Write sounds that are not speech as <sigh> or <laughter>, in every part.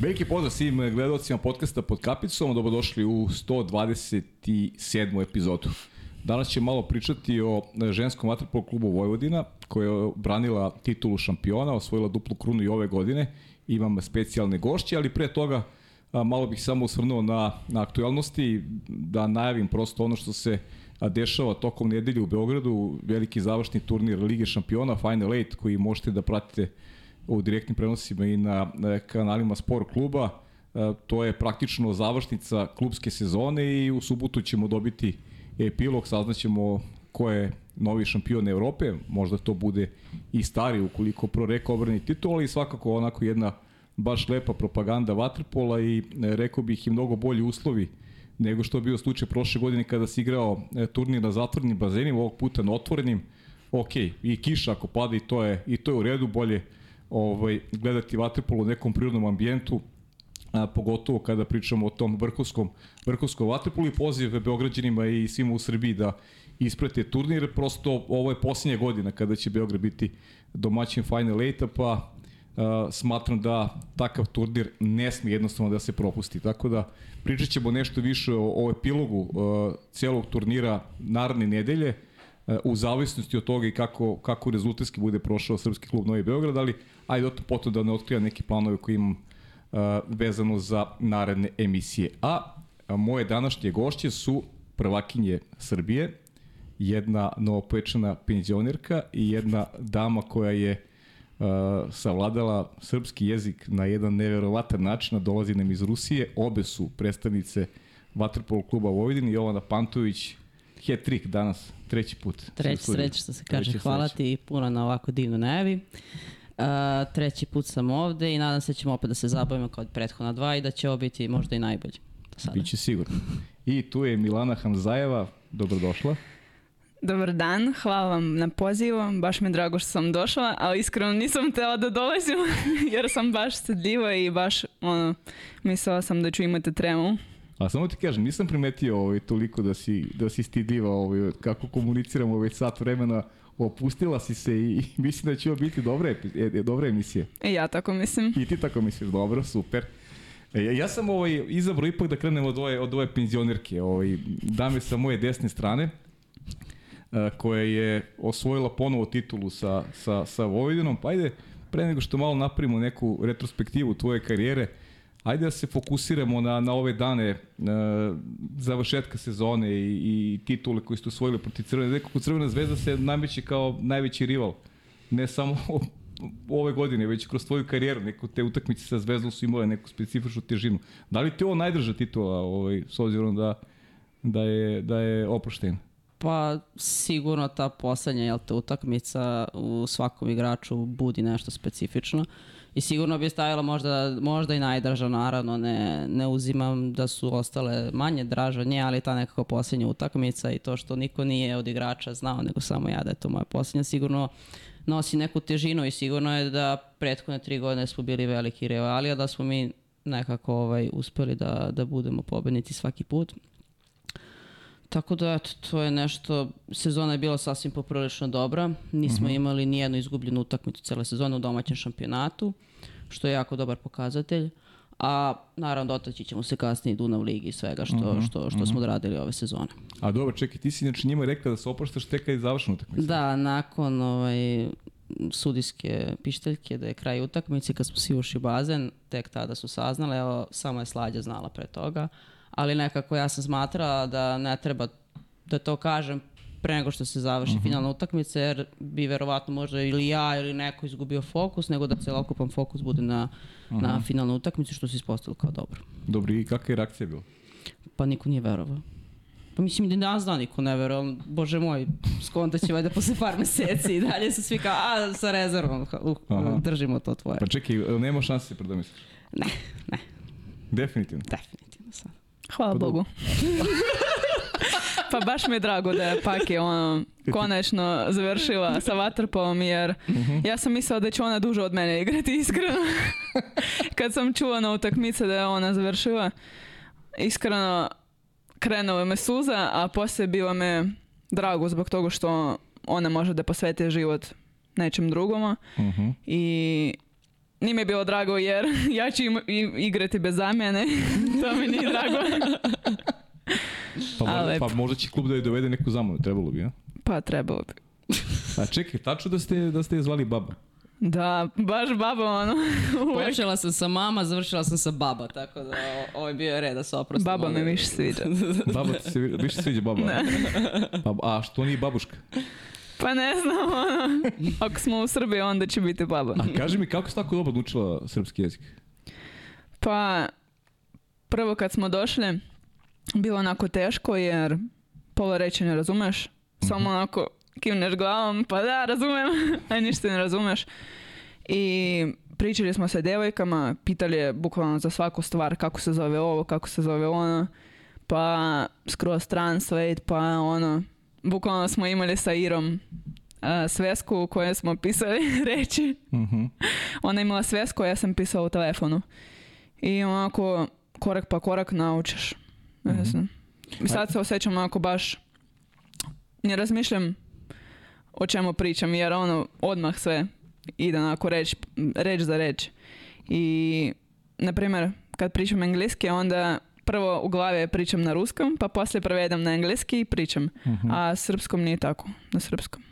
Veliki pozdrav svim gledalcima podcasta pod kapicom, dobrodošli u 127. epizodu. Danas ćemo malo pričati o ženskom vaterpolo klubu Vojvodina, koja je branila titulu šampiona, osvojila duplu krunu i ove godine. Imam specijalne gošće, ali pre toga malo bih samo osvrnuo na, na aktualnosti, da najavim prosto ono što se dešava tokom nedelje u Beogradu, veliki završni turnir Lige šampiona, Final 8, koji možete da pratite u direktnim prenosima i na kanalima Sport kluba. E, to je praktično završnica klubske sezone i u subotu ćemo dobiti epilog, saznaćemo ko je novi šampion Evrope, možda to bude i stari ukoliko proreka obrani titul, ali svakako onako jedna baš lepa propaganda Vatrpola i e, rekao bih i mnogo bolji uslovi nego što je bio slučaj prošle godine kada si igrao e, turnir na zatvornim bazenima, ovog puta na otvorenim. Ok, i kiša ako pada i to je, i to je u redu, bolje ovaj, gledati vaterpolo u nekom prirodnom ambijentu, a, pogotovo kada pričamo o tom vrhovskom, vrhovskom vaterpolu i poziv Beograđanima i svima u Srbiji da isprate turnir. Prosto ovo je posljednja godina kada će Beograd biti domaćin Final 8 pa a, smatram da takav turnir ne smije jednostavno da se propusti. Tako da pričat ćemo nešto više o, o epilogu a, celog turnira naredne nedelje u zavisnosti od toga i kako, kako rezultatski bude prošao Srpski klub Novi Beograd, ali ajde o to potom da ne otkrija neke planove koje imam uh, vezano za naredne emisije. A, a moje današnje gošće su prvakinje Srbije, jedna novopečena penzionerka i jedna dama koja je uh, savladala srpski jezik na jedan neverovatan način, a dolazi nam iz Rusije. Obe su predstavnice Vatrpol kluba Vojvodin i Jovana Pantović, hat-trick danas, treći put. Treći sreć, što se kaže. Treći Hvala ti puno na ovako divnu najavi. Uh, treći put sam ovde i nadam se da ćemo opet da se zabavimo kao od prethodna dva i da će ovo biti možda i najbolje. Sada. Biće sigurno. I tu je Milana Hamzajeva, dobrodošla. Dobar dan, hvala vam na pozivu, baš mi je drago što sam došla, ali iskreno nisam tela da dolazim <laughs> jer sam baš sedljiva i baš ono, mislila sam da ću imati tremu. A samo ti kažem, nisam primetio ovaj, toliko da si, da si stidljiva ovaj, kako komuniciramo već sat vremena opustila si se i, i mislim da će ovo biti dobra, e, dobra emisija. E, ja tako mislim. I ti tako misliš, dobro, super. E, ja sam ovaj, izabrao ipak da krenem od ove, od ove penzionerke, ovaj, dame sa moje desne strane, a, koja je osvojila ponovo titulu sa, sa, sa Vojvodinom, pa ajde, pre nego što malo napravimo neku retrospektivu tvoje karijere, Ajde da se fokusiramo na, na ove dane na završetka sezone i, i titule koje ste osvojili protiv Crvene. Nekako Crvena zvezda se nameće kao najveći rival. Ne samo <laughs> ove godine, već kroz tvoju karijeru. Neko te utakmice sa Zvezdom su imale neku specifičnu težinu. Da li ti ovo najdrža titula, ovaj, s obzirom da, da, je, da je oproštena? Pa sigurno ta poslednja jel te, utakmica u svakom igraču budi nešto specifično. Uh, i sigurno bi stavila možda, možda i najdraža, naravno, ne, ne uzimam da su ostale manje draže nje, ali ta nekako posljednja utakmica i to što niko nije od igrača znao, nego samo ja da je to moja posljednja, sigurno nosi neku težinu i sigurno je da prethodne tri godine smo bili veliki rivali, a da smo mi nekako ovaj, uspeli da, da budemo pobednici svaki put. Tako da, eto, to je nešto, sezona je bila sasvim poprilično dobra, nismo mhm. -huh. imali nijednu izgubljenu utakmicu cele sezone u domaćem šampionatu, što je jako dobar pokazatelj, a naravno dotaći ćemo se kasnije Dunav ligi i svega što, mhm, -huh. što, što uh -huh. smo odradili ove sezone. A dobro, čekaj, ti si znači njima rekla da se opraštaš tek kad je završena utakmica. Da, nakon ovaj, sudijske pišteljke da je kraj utakmice, kad smo svi ušli bazen, tek tada su saznali, evo, samo je Slađa znala pre toga, ali nekako ja sam smatrala da ne treba da to kažem pre nego što se završi uh mhm. -huh. finalna utakmica, jer bi verovatno možda ili ja ili neko izgubio fokus, nego da celokupan fokus bude na, uh -huh. na mhm. finalnu utakmicu, što se ispostavilo kao dobro. Dobro, i kakva je reakcija bila? Pa niko nije verovao. Pa mislim da danas da niko ne veruje, bože moj, skonta će valjda posle par meseci i dalje su svi kao, a sa rezervom, uh, držimo to tvoje. Pa čekaj, nema šanse da misliš? Ne, ne. Definitivno? Definitivno sad. Hvala pa Bogu. <laughs> pa baš mi je drago da je Paki ono, konačno završila sa Waterpolom jer mhm. ja sam mislila da će ona duže od mene igrati iskreno. <laughs> Kad sam čula na utakmice da je ona završila, iskreno krenula me suza, a posle bilo me drago zbog toga što ona može da posveti život nečem drugom. Uh mhm. -huh. I nije mi je bilo drago jer <laughs> ja ću im, igrati bez zamjene. <laughs> to mi nije drago. <laughs> Pa, možda, pa možda će klub da je dovede neku zamenu, trebalo bi, a? Pa trebalo bi. A čekaj, tačno da ste, da ste je zvali baba. Da, baš baba ono. uvek. Počela sam sa mama, završila sam sa baba, tako da ovo je bio red da se oprostim. Baba me više sviđa. Baba ti se vi- više sviđa baba. a? Pa, a što nije babuška? Pa ne znam, ono. Ako smo u Srbiji, onda će biti baba. A kaži mi, kako si tako dobro naučila srpski jezik? Pa, prvo kad smo došli, bilo onako teško jer pola reći ne razumeš. Samo onako kivneš glavom, pa da, razumem, <laughs> a ništa ne razumeš. I pričali smo sa devojkama, pitali je bukvalno za svaku stvar kako se zove ovo, kako se zove ono, pa skroz translate, pa ono, bukvalno smo imali sa Irom a, svesku u kojoj smo pisali <laughs> reći. Mhm. Ona je imala svesku, ja sam pisala u telefonu. I onako, korak pa korak naučiš. Mhm. znam. I sad se osjećam onako baš, ne razmišljam o čemu pričam, jer ono, odmah sve ide onako reč, reč za reč. I, na primjer, kad pričam engleski, onda prvo u glavi pričam na ruskom, pa poslije prevedem na engleski i pričam. Mhm. A srpskom nije tako, na srpskom.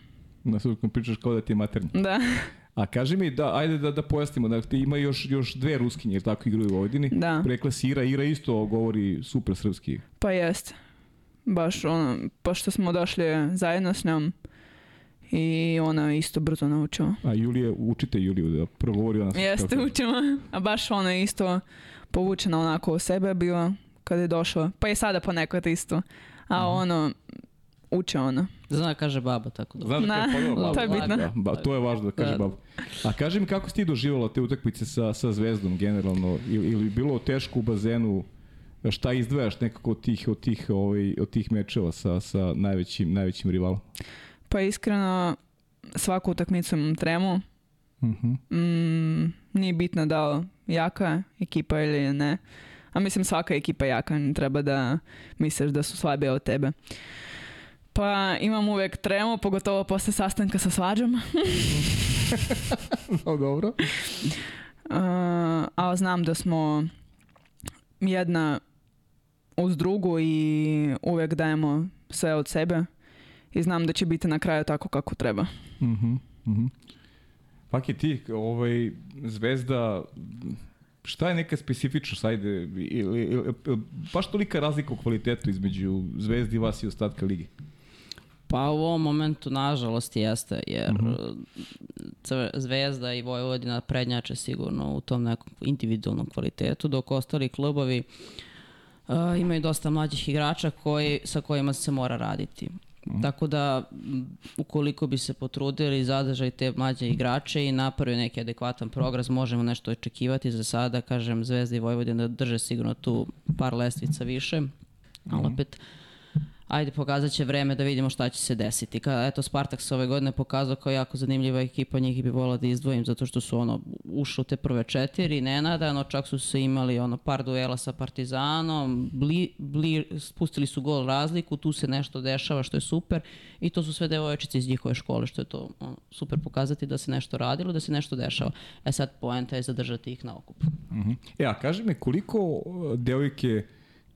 Na srpskom pričaš kao da ti je maternji. Da, A kaži mi, da, ajde da, da pojasnimo, da ti ima još, još dve ruskinje, jer tako igraju u Vojvodini. da. Rekla si Ira, Ira isto govori super srpski. Pa jest. Baš ono, pošto smo došli zajedno s njom i ona isto brzo naučila. A Julija, učite Juliju da progovori ona. Jeste, učimo. A baš ona isto povučena onako u sebe bila kad je došla. Pa i sada ponekad isto. A ono, uče ona. Zna kaže baba, tako da. Znam da kaže, pa baba, to je bitno. Da, ba, to je važno da kaže Da. baba. A kaži mi kako si ti doživjela te utakmice sa, sa Zvezdom generalno? Ili, ili bilo teško u bazenu? Šta izdvajaš nekako od tih, od tih, ovaj, od tih mečeva sa, sa najvećim, najvećim rivalom? Pa iskreno, svaku utakmicu imam tremu. Mhm. Mm, nije bitno da li jaka je ekipa ili ne. A mislim svaka ekipa jaka, ne treba da misliš da su slabije od tebe. Pa imam uvijek tremu, pogotovo posle sastanka sa svađom. <laughs> No, dobro. Uh, ali znam da smo jedna uz drugu i uvijek dajemo sve od sebe i znam da će biti na kraju tako kako treba. Mhm, mhm. Pak je ti, ovaj, Zvezda, šta je neka specifičnost, ajde, ili, ili, ili, baš tolika razlika u kvalitetu između Zvezdi i vas i ostatka lige? Pa u ovom momentu, nažalost, jeste, jer Mhm. Crve- Zvezda i Vojvodina prednjače sigurno u tom nekom individualnom kvalitetu, dok ostali klubovi uh, imaju dosta mlađih igrača koji, sa kojima se mora raditi. Tako da, ukoliko bi se potrudili zadržati te mlađe igrače i napravili neki adekvatan program, možemo nešto očekivati. Za sada, kažem, Zvezda i Vojvodina drže sigurno tu par lestvica više, ali opet ajde pokazat će vreme da vidimo šta će se desiti. Ka, eto, Spartak se ove godine pokazao kao jako zanimljiva ekipa, njih bi volila da izdvojim zato što su ono ušli u te prve četiri, nenadano, čak su se imali ono par duela sa Partizanom, bli, bli, spustili su gol razliku, tu se nešto dešava što je super i to su sve devojčice iz njihove škole, što je to ono, super pokazati da se nešto radilo, da se nešto dešava. E sad poenta je zadržati ih na okupu. Mhm. E, a kaži mi, koliko uh, devojke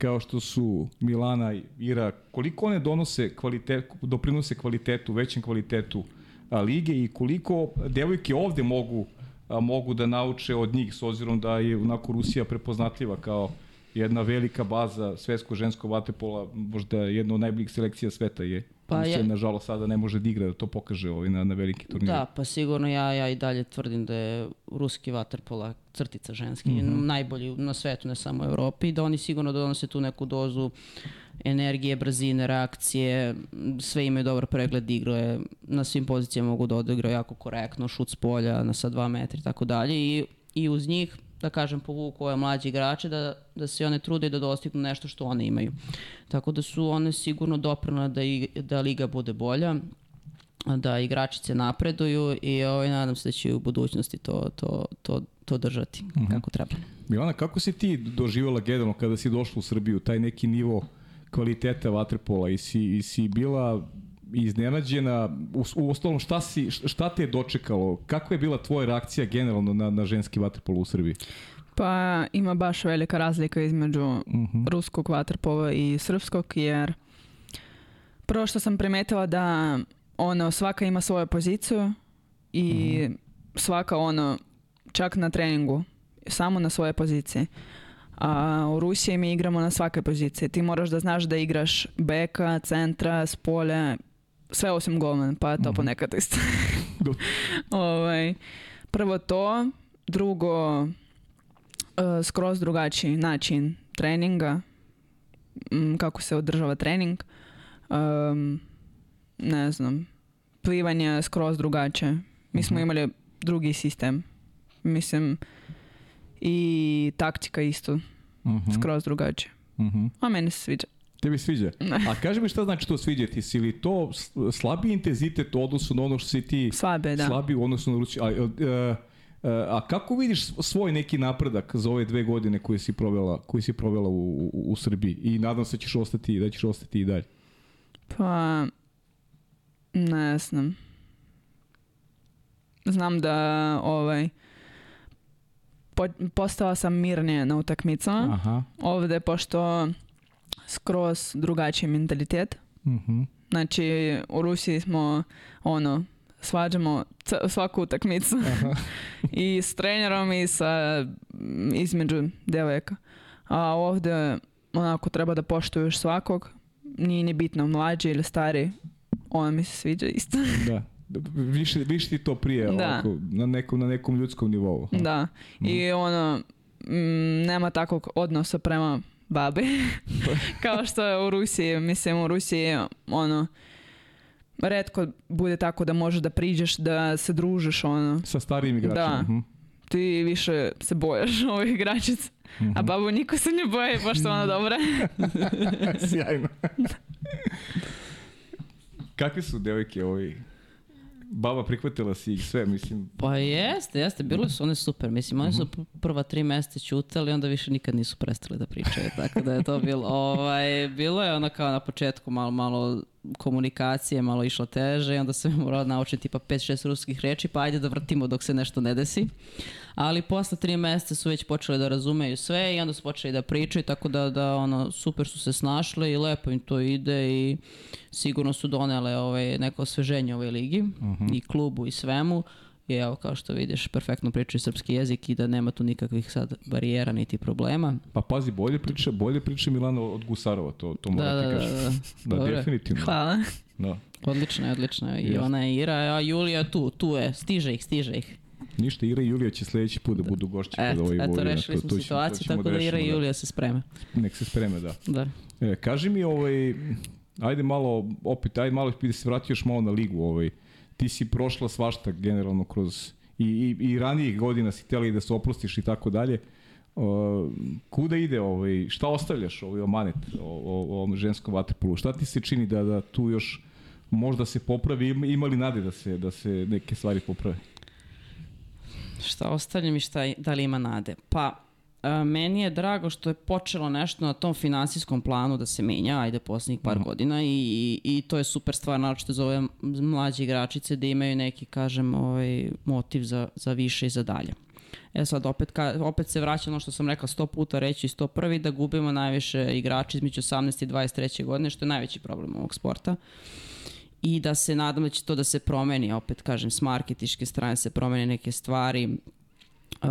kao što su Milana i Ira, koliko one donose kvalitet, doprinose kvalitetu, većem kvalitetu a, lige i koliko devojke ovde mogu a, mogu da nauče od njih s obzirom da je onako Rusija prepoznatljiva kao jedna velika baza svetsko žensko vaterpola, možda jedna od najboljih selekcija sveta je. Pa je- nažalost, sada ne može da igra, da to pokaže ovaj, na, na veliki turnir. Da, pa sigurno ja, ja i dalje tvrdim da je ruski vaterpola crtica ženski, najbolji na svetu, ne samo u Evropi, da oni sigurno donose tu neku dozu energije, brzine, reakcije, sve imaju dobar pregled igre, na svim pozicijama mogu da odigraju jako korektno, šut s polja, na sa dva metra i tako dalje i, i uz njih da kažem povuku ove mlađe igrače da, da se one trude da dostignu nešto što one imaju. Tako da su one sigurno doprinale da, i, da liga bude bolja, da igračice napreduju i ovaj, nadam se da će u budućnosti to, to, to, to držati kako treba. Milana, kako si ti doživjela generalno kada si došla u Srbiju, taj neki nivo kvaliteta vaterpola i si, i si bila iznenađena, u, u ostalom šta, si, šta te je dočekalo? Kakva je bila tvoja reakcija generalno na, na ženski vaterpolo u Srbiji? Pa ima baš velika razlika između Mhm. ruskog vaterpola i srpskog jer prvo što sam primetila da ono svaka ima svoju poziciju i svaka ono čak na treningu samo na svoje pozicije. A u Rusiji mi igramo na svake pozicije. Ti moraš da znaš da igraš beka, centra, spolja, sve osim golman, pa to Mhm. ponekad isto. <laughs> Ovaj, prvo to, drugo e, skroz drugačiji način treninga, m, kako se održava trening, Em, ne znam, plivanje je skroz drugačije. Mi smo Mhm. imali drugi sistem. Mislim, i taktika isto Mhm. skroz drugačije. Mhm. A meni se sviđa. Tebi sviđa? A kaži mi šta znači to sviđati si? Ili to s- slabiji intenzitet u odnosu na ono što si ti Slabe, da. slabiji u odnosu na Rusiju? A, a, a, a kako vidiš svoj neki napredak za ove dve godine koje si provela, koje si provela u, u, u Srbiji? I nadam se da ćeš ostati, da ćeš ostati i dalje. Pa, ne znam. Znam da ovaj, po, postala sam mirnije na utakmicama. Aha. Ovde, pošto skroz drugačiji mentalitet. Mhm. Znači, u Rusiji smo, ono, svađamo c- svaku utakmicu. <laughs> I s trenerom i sa između devojaka. A ovde onako treba da poštuješ svakog. Nije ni bitno mlađi ili stari. Ono mi se sviđa isto. <laughs> Da. Više, više ti to prije Da. ovako, na, nekom, na nekom ljudskom nivou. da. I ono, mm, nema takvog odnosa prema babi. <laughs> Kao što je u Rusiji. Mislim, u Rusiji ono, redko bude tako da možeš da priđeš, da se družiš, ono. Sa starijim igračima. Da. Mhm. Ti više se bojaš <laughs> ovih igračica. Mhm. A babu niko se ne boje, pošto je ona dobra. <laughs> Sjajno. Kakve su devojke ovi? Baba prihvatila si ih sve, mislim. Pa jeste, jeste, bile su one super. Mislim, oni su pr- prva tri meseca ćutali, onda više nikad nisu prestali da pričaju, tako da je to bilo, ovaj, bilo je ono kao na početku malo, malo komunikacije, malo išlo teže i onda se <laughs> morao naučiti tipa 5-6 ruskih reči, pa ajde da vrtimo dok se nešto ne desi. Ali posle tri meseca su već počeli da razumeju sve i onda su počeli da pričaju, tako da, da ono, super su se snašle i lepo im to ide i sigurno su donele ovaj, neko osveženje ovoj ligi i klubu i svemu. I evo, kao što vidiš, perfektno pričaju srpski jezik i da nema tu nikakvih sad barijera niti problema. Pa pazi, bolje priča, bolje priča Milano od Gusarova, to, to Da, moram da, ti da, kažem. da. Da, Dobro. definitivno. Hvala. Da. Odlično je, odlično je. I Jeste. ona je Ira, a Julija je tu, tu je, stiže ih, stiže ih. Ništa, Ira i Julija će sledeći put da budu gošći kod Eto, ovih eto, Vojvodina. rešili smo to to situaciju, ćemo tako da Ira i rešimo, Julija se spreme. Nek se spreme, da. Da. E, kaži mi, ovaj, ajde malo, opet, ajde malo da se vrati još malo na ligu. Ovaj. Ti si prošla svašta generalno kroz i, i, i ranijih godina si htjela i da se oprostiš i tako dalje. Uh, kuda ide ovaj, šta ostavljaš ovaj omanet o, ovom ženskom vaterpolu? Šta ti se čini da, da tu još možda se popravi, ima, li nade da se, da se neke stvari poprave? Šta ostavljam i šta, da li ima nade? Pa, meni je drago što je počelo nešto na tom finansijskom planu da se menja, ajde poslednjih par godina i, i, i to je super stvar, naročito za ove mlađe igračice da imaju neki, kažem, ovaj, motiv za, za više i za dalje. E sad, opet, ka, opet se vraća ono što sam rekla sto puta reći i sto prvi, da gubimo najviše igrači između 18 i 23 godine, što je najveći problem ovog sporta. I da se nadam da će to da se promeni, opet kažem, s marketiške strane se promene neke stvari. Uh,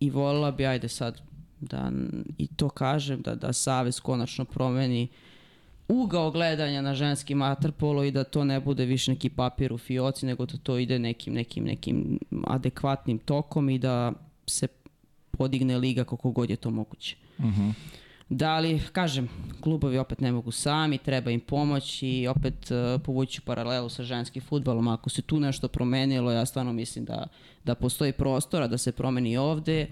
i volila bi, ajde sad, da i to kažem, da, da Savez konačno promeni ugao gledanja na ženski materpolo i da to ne bude više neki papir u fioci, nego da to ide nekim, nekim, nekim adekvatnim tokom i da se podigne liga koliko god je to moguće. Da li, kažem, klubovi opet ne mogu sami, treba im pomoć i opet uh, povući paralelu sa ženskim futbalom. Ako se tu nešto promenilo, ja stvarno mislim da, da postoji prostora da se promeni ovde.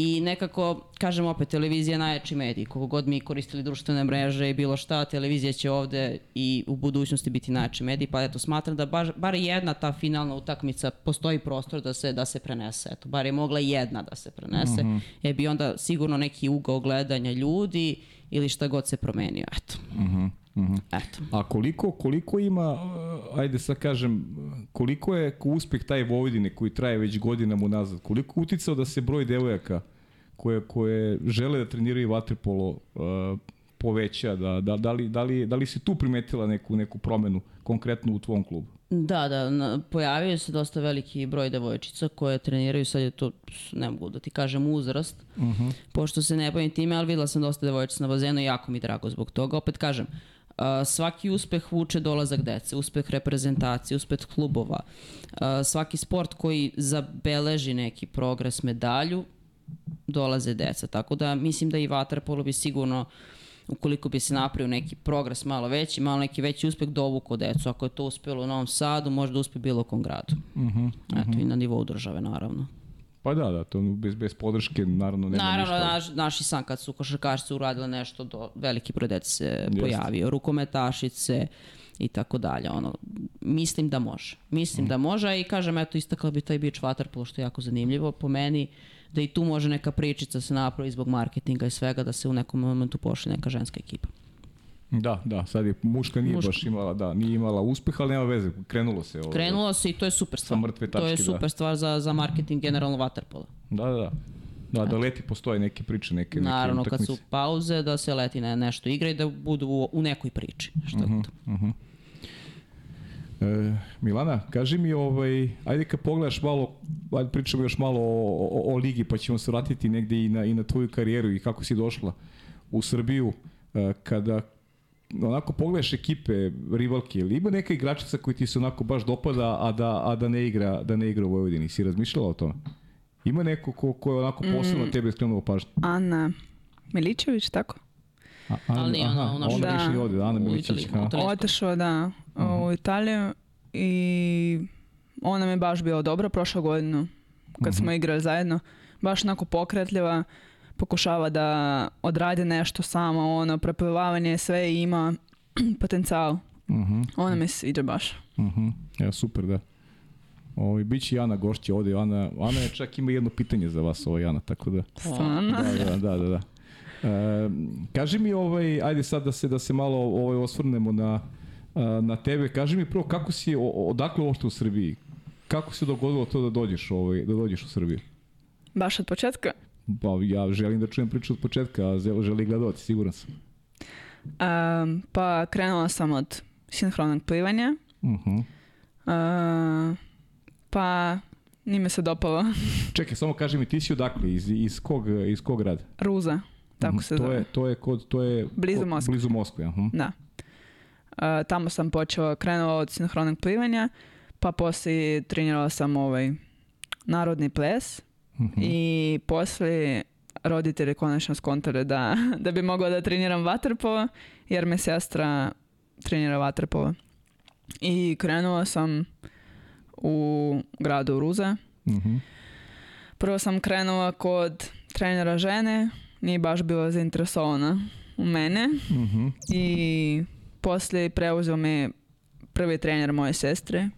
I nekako, kažem opet, televizija je najjači medij. Koliko god mi koristili društvene mreže i bilo šta, televizija će ovde i u budućnosti biti najjači medij. Pa eto, smatram da baš, bar jedna ta finalna utakmica postoji prostor da se, da se prenese. Eto, bar je mogla jedna da se prenese. Mm -hmm. E bi onda sigurno neki ugao gledanja ljudi ili šta god se promenio. Eto. Mhm. Eto. A koliko, koliko ima, ajde sad kažem, koliko je uspeh taj Vojvodine koji traje već godinama unazad, koliko je uticao da se broj devojaka koje, koje žele da treniraju vaterpolo uh, poveća, da, da, da, li, da, li, da li si tu primetila neku, neku promenu konkretno u tvom klubu? Da, da, na, pojavio se dosta veliki broj devojčica koje treniraju, sad je to, ne mogu da ti kažem, uzrast, uh -huh. pošto se ne bavim time, ali videla sam dosta devojčica na bazenu i jako mi drago zbog toga. Opet kažem, uh, svaki uspeh vuče dolazak dece, uspeh reprezentacije, uspeh klubova, uh, svaki sport koji zabeleži neki progres, medalju, dolaze deca. Tako da mislim da i Vatrapolo bi sigurno ukoliko bi se napravio neki progres malo veći, malo neki veći uspeh dovuko decu. Ako je to uspelo u Novom Sadu, može da uspe bilo kom gradu. Uh -huh, uh -huh. Eto, i na nivou države, naravno. Pa da, da, to bez, bez podrške naravno nema naravno, ništa. Naš, naši sam kad su košarkašice uradile nešto, do, veliki broj dece se Jeste. pojavio, rukometašice i tako dalje. Ono, mislim da može. Mislim mm. da može i kažem, eto, istakla bi taj beach waterpolo što je jako zanimljivo. Po meni, da i tu može neka pričica se napravi zbog marketinga i svega, da se u nekom momentu pošli neka ženska ekipa. Da, da, sad je muška nije muška. baš imala, da, nije imala uspeh, ali nema veze, krenulo se. Ovo, krenulo se i to je super stvar. mrtve tačke, to je super da. stvar za, za marketing generalno waterpola. Da, da, da. Da, da leti postoje neke priče, neke Naravno, neke kad su pauze, da se leti na nešto igra i da budu u, u nekoj priči. Šta uh -huh, uh -huh. E, Milana, kaži mi, ovaj, ajde kad pogledaš malo, ajde pričamo još malo o, o, o ligi, pa ćemo se vratiti negde i na, i na tvoju karijeru i kako si došla u Srbiju, e, kada onako pogledaš ekipe, rivalke, ili ima neka igračica koji ti se onako baš dopada, a da, a da ne igra, da ne igra u Vojvodini? Si razmišljala o tome? Ima neko ko, ko je onako posebno mm, tebe skrenuo pažnju? Ana Milićević, tako? A, Ana, Ali ona našoj. Ona više i ode, Ana Milićević. Otešao, da, uh u Italiju i ona mi baš bila dobra prošle godinu kad uh -huh. smo igrali zajedno. Baš onako pokretljiva, pokušava da odradi nešto sama, ono, preplivavanje, sve ima <clears throat> potencijal. Uh -huh. Ona mi se sviđa baš. Uh -huh. Ja, super, da. Ovaj biće i Ana Gošće ovde. Ana, Ana je čak ima jedno pitanje za vas, ovaj Ana, tako da. Stvarno? Da, da, da, da. da. E, kaži mi ovaj ajde sad da se da se malo ovaj osvrnemo na na tebe. Kaži mi prvo kako si odakle uopšte u Srbiji? Kako se dogodilo to da dođeš ovaj da dođeš u Srbiju? Baš od početka? Pa ja želim da čujem priču od početka, a želi gledati, siguran sam. Um, pa krenula sam od sinhronog plivanja. Uh -huh. uh, pa nije me se dopalo. <laughs> Čekaj, samo kaži mi, ti si odakle? Iz, iz, kog, iz kog grada? Ruza, tako uh -huh. se to zove. Je, to je, kod, to je blizu kod, Moskve. Blizu Moskve, uh -huh. Da. Uh, tamo sam počela, krenula od sinhronog plivanja, pa posle trenirala sam ovaj narodni ples -huh. i posle roditelji konačno skontali da, da bi mogla da treniram vaterpolo, jer me sestra trenira vaterpolo. I krenula sam u gradu Ruza. Uh -huh. Prvo sam krenula kod trenera žene, nije baš bila zainteresovana u mene. Uh -huh. I posle preuzeo me prvi trener moje sestre.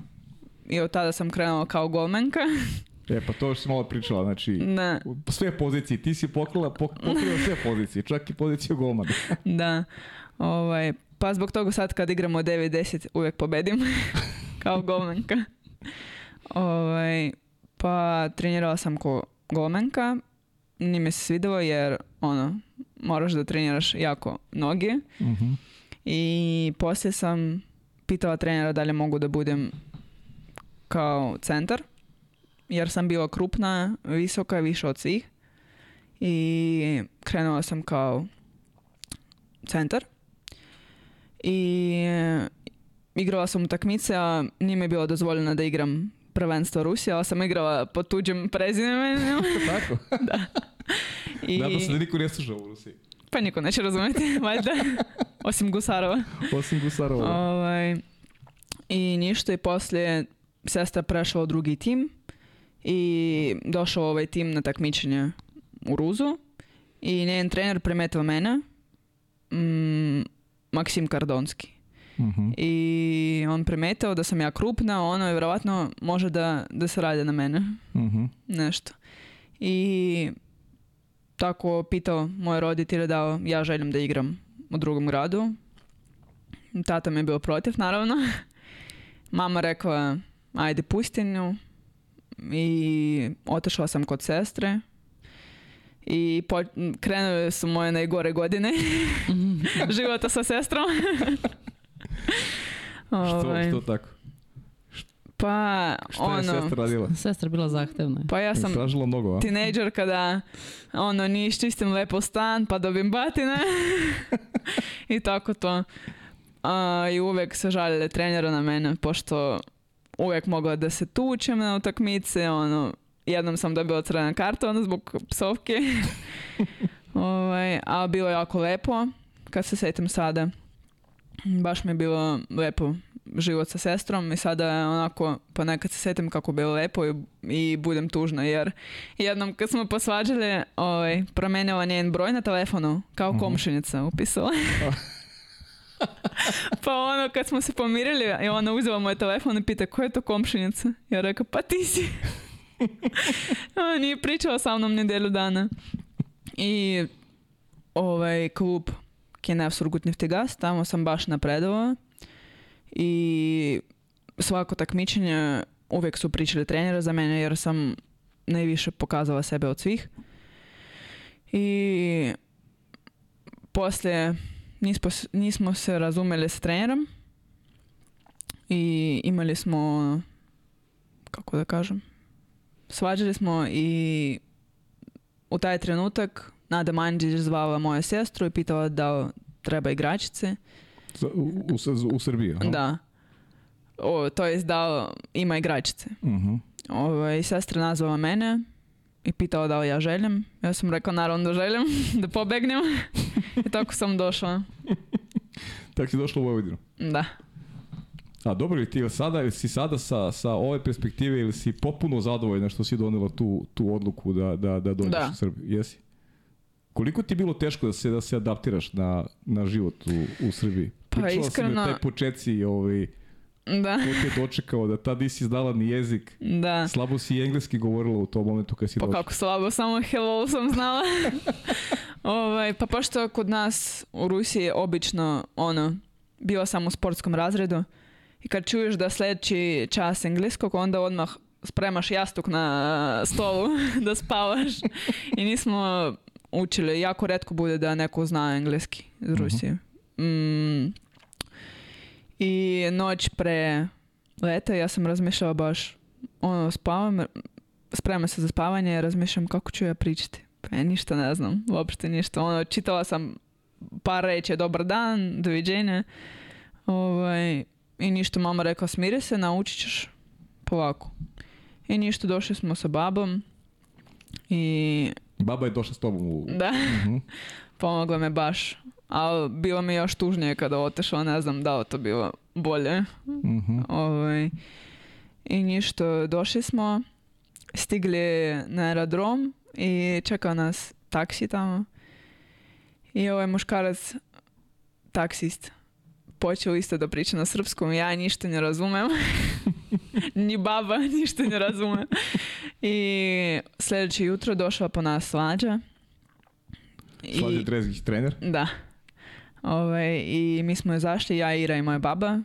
I od tada sam krenula kao golmenka. <laughs> E, pa to što si malo pričala, znači, da. sve pozicije, ti si pokrila, pokrila sve pozicije, čak i poziciju golmana. <laughs> da, ovaj, pa zbog toga sad kad igramo 9-10 uvek pobedim <laughs> kao golmenka. Ovaj, pa trenirala sam ko golmenka, nije mi se svidelo jer ono, moraš da treniraš jako noge. Uh mhm. -huh. I poslije sam pitala trenera da li mogu da budem kao centar jer sam bila krupna, visoka, više od svih. I krenula sam kao centar. I e, igrala sam utakmice, a nije mi bilo dozvoljeno da igram prvenstvo Rusije, ali sam igrala pod tuđim prezimenom. <laughs> Tako? <laughs> da. I... Nadam se da niko ne sluša u Rusiji. Pa niko neće razumeti, <laughs> valjda. Osim Gusarova. Osim Gusarova. Ovaj, I ništa i poslije sestra prešla u drugi tim i došao ovaj tim na takmičenje u Ruzu i njen trener primetio mene, mm, Maksim Kardonski. -huh. I on primetio da sam ja krupna, ono je vjerovatno može da, da se radi na mene. -huh. Nešto. I tako pitao moje roditelje da ja želim da igram u drugom gradu. Tata mi je bio protiv, naravno. <laughs> Mama rekla, ajde pusti nju. I otišla sam kod sestre. I po, krenule su moje najgore godine <laughs> života sa sestrom. <laughs> Što, Ovaj, što tako? Pa, je ono, sestra radila? Sestra je bila zahtevna. pa ja sam Tražila mnogo, a? tinejdžer kada ono nije iščistim lepo stan pa dobijem batine <laughs> i tako to. A, I uvek se žalile trenera na mene pošto uvek mogla da se tučem na utakmice, ono, jednom sam dobila crvena karta, ono, zbog psovke. <laughs> ovaj, a bilo je jako lepo, kad se setim sada. Baš mi je bilo lepo život sa sestrom i sada onako ponekad se setim kako bilo lepo i, i budem tužna jer jednom kad smo posvađali ovaj, promenila njen broj na telefonu kao komšinica upisala. <laughs> <laughs> pa ono kad smo se pomirili ona uzela moj telefon i pita ko je to komšinica? Ja rekao pa ti si. <laughs> Ona nije pričala sa mnom nedelju dana. I ovaj klub Kenev Surgutneftegas, tamo sam baš napredovala i svako takmičenje uvijek su pričali trenera za mene jer sam najviše pokazala sebe od svih. I poslije nismo, nismo se razumeli s trenerom i imali smo kako da kažem svađali smo i u taj trenutak Nada Mandžić zvala moju sestru i pitala da treba igračice. U, u, u Srbiji, aha? Da. O, to jest da ima igračice. Mhm. Ovaj, sestra nazvala mene i pitala da li ja želim. Ja sam rekla naravno da želim, <laughs> da pobegnem. I tako sam došla. <laughs> Tako si došla u Vojvodinu. Da. A dobro li ti ili sada, ili si sada sa, sa ove perspektive ili si potpuno zadovoljna što si donela tu, tu odluku da, da, da dođeš Da. u Srbiju? Jesi? Koliko ti je bilo teško da se da se adaptiraš na, na život u, u Srbiji? Pa Pričala si mi iskreno- taj početci, ovaj, Da. ko te je dočekao, da tad nisi znala ni jezik, Da. slabo si engleski govorila u tom momentu kad si Pa došla. kako slabo, samo hello sam znala. <laughs> ovaj, pa pošto kod nas u Rusiji obično ono, bila sam u sportskom razredu i kad čuješ da sljedeći čas engleskog, onda odmah spremaš jastuk na stolu <laughs> da spavaš. I nismo učili, jako redko bude da neko zna engleski iz Rusije. Mm, I noć pre leta ja sam razmišljala baš, ono, spavam, spremam se za spavanje razmišljam kako ću ja pričati. Pa ja ništa ne znam, uopšte ništa. Ono, čitala sam par reći, dobar dan, doviđenja. Ovaj, I ništa, mama rekla, smiri se, naučit ćeš polako. I ništa, došli smo sa babom i Baba je došla s tobom u... da, Mhm. pomogla me baš. Ali bilo mi još tužnije kada otišla, ne znam da li to bilo bolje. Mhm. Ovaj, I ništa, došli smo, stigli na aerodrom i čeka nas taksi tamo. I ovaj muškarac, taksist, počeo isto da priča na srpskom, ja ništa ne razumem. <laughs> Ni baba ništa ne razume. I sljedeće jutro došla po nas svađa. I- Slađe Drezgić, trener. da. Ovaj, I mi smo izašli, ja, Ira i moja baba.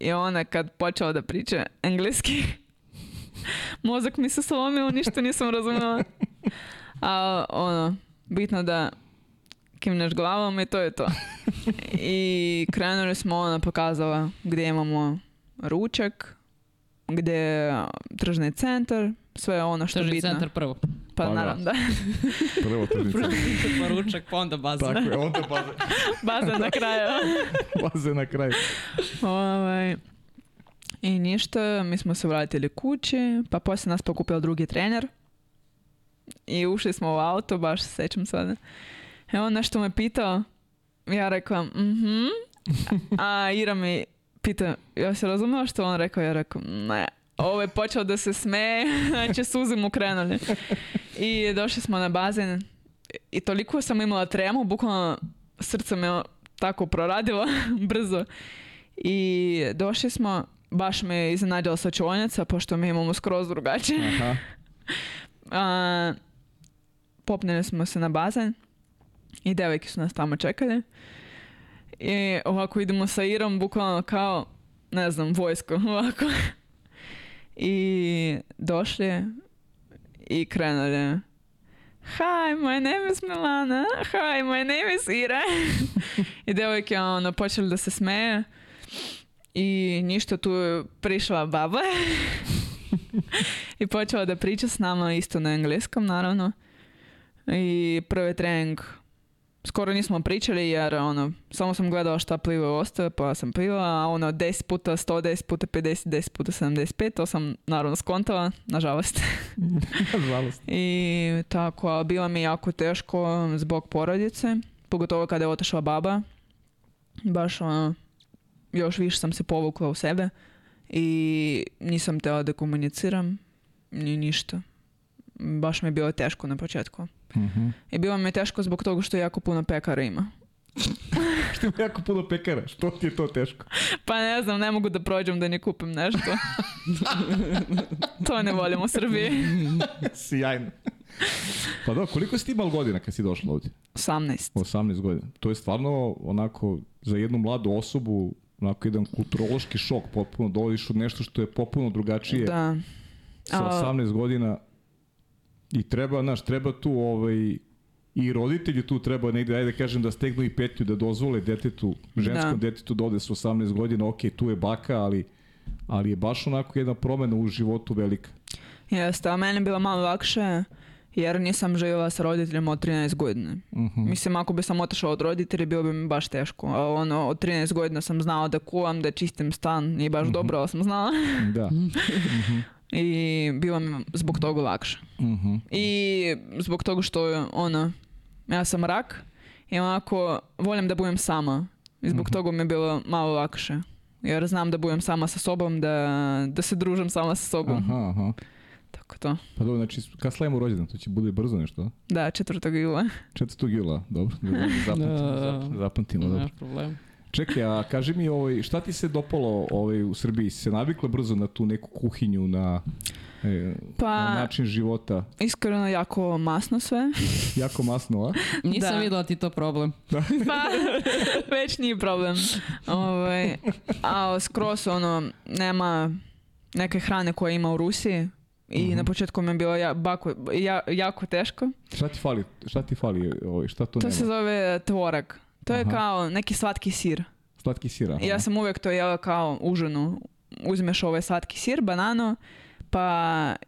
I ona kad počela da priča engleski, <laughs> mozak mi se slomio, ništa nisam razumela. A ono, bitno da kimneš glavom i to je to. I krenuli smo, ona pokazala gdje imamo ručak, gdje je tržni centar, sve ono što je Tržni bitno. centar prvo. Pa, Pa da. naravno, da. <laughs> Prvo tržnica. pa ručak, pa onda baza. Tako je, onda baze, <laughs> Baza na kraju. <laughs> baze na kraju. Ovaj, I ništa, mi smo se vratili kući, pa poslije nas pokupio drugi trener. I ušli smo u auto, baš se sećam sada. I on nešto me pitao, ja rekla, mhm. A Ira mi pita, ja se razumela što on rekao, ja rekao, ne. Ovo je počeo da se smeje, <laughs> znači suze mu krenuli. I došli smo na bazen i toliko sam imala tremu, bukvalno srce me tako proradilo <laughs> brzo. I došli smo, baš me je iznenadila slačionica, pošto mi imamo skroz drugačije. Aha. <laughs> A, popnili smo se na bazen i devojke su nas tamo čekali. I ovako idemo sa Irom, bukvalno kao, ne znam, vojsko, ovako. I došli i krenuli. Hi, my name is Milana. Hi, my name is Ira. <laughs> I devojke ono, počeli da se smeje. I ništa, tu je prišla baba. <laughs> I počela da priča s nama isto na engleskom, naravno. I prvi trening skoro nismo pričali jer ono, samo sam gledala šta pliva ostale pa sam plivala, a ono 10 puta 100, 10 puta 50, 10 puta 75, to sam naravno skontala, nažalost. <laughs> Nažalost. I tako, a bilo mi jako teško zbog porodice, pogotovo kada je otišla baba. Baš ono, još više sam se povukla u sebe i nisam tela da komuniciram, ni ništa. Baš mi je bilo teško na početku. Mhm. I bilo mi je teško zbog toga što jako puno pekara ima. <laughs> Što ima jako puno pekara, što ti je to teško? <laughs> Pa ne znam, ne mogu da prođem da ne kupim nešto. <laughs> to ne volim u Srbiji. Sjajno. Pa da, koliko si ti imala godina kad si došla ovdje? 18. 18 godina. To je stvarno onako za jednu mladu osobu onako jedan kulturološki šok potpuno dolaziš od nešto što je potpuno drugačije Da. sa A- 18 godina i treba, znaš, treba tu ovaj, i roditelji tu treba negde, ajde da kažem da stegnu i petlju da dozvole detetu, ženskom Da. detetu da ode sa 18 godina, ok, tu je baka, ali, ali je baš onako jedna promena u životu velika. Jeste, a meni je bilo malo lakše jer nisam živjela sa roditeljima od 13 godina. Mhm. Mislim, ako bi sam otišla od roditelja, bilo bi mi baš teško. A ono, od 13 godina sam znala da kuvam, da čistim stan. Nije baš dobro, ali sam znala. Da. <laughs> I bilo mi zbog toga lakše. Mhm. I zbog toga što ono, ja sam rak i onako volim da budem sama. I zbog Mhm. toga mi je bilo malo lakše. Jer znam da budem sama sa sobom, da, da se družim sama sa sobom. Aha, aha. Tako to. Pa dobro, znači, kad slavimo rođendan, to će bude brzo nešto? Da, 4. jula. 4. jula, dobro, da da zapamtimo, Da. zap- zapamtimo, dobro. Nema problema. Čekaj, a kaži mi, ovaj, šta ti se dopalo ovaj, u Srbiji? Si se navikla brzo na tu neku kuhinju, na, e, Pa- na način života? Iskreno jako masno sve. <laughs> Jako masno, a? Nisam Da. videla ti to problem. <laughs> Pa, <laughs> već nije problem. Ovaj, a skroz ono, nema neke hrane koje ima u Rusiji. I Mhm. na početku mi je bilo ja, bako, ja, jako teško. Šta ti fali? Šta ti fali? Ovaj, šta to, To nema? se zove tvorak. To je Aha. kao neki slatki sir. Slatki sira. I ja sam uvijek to jela kao užinu. Uzmeš ovaj slatki sir, banano, pa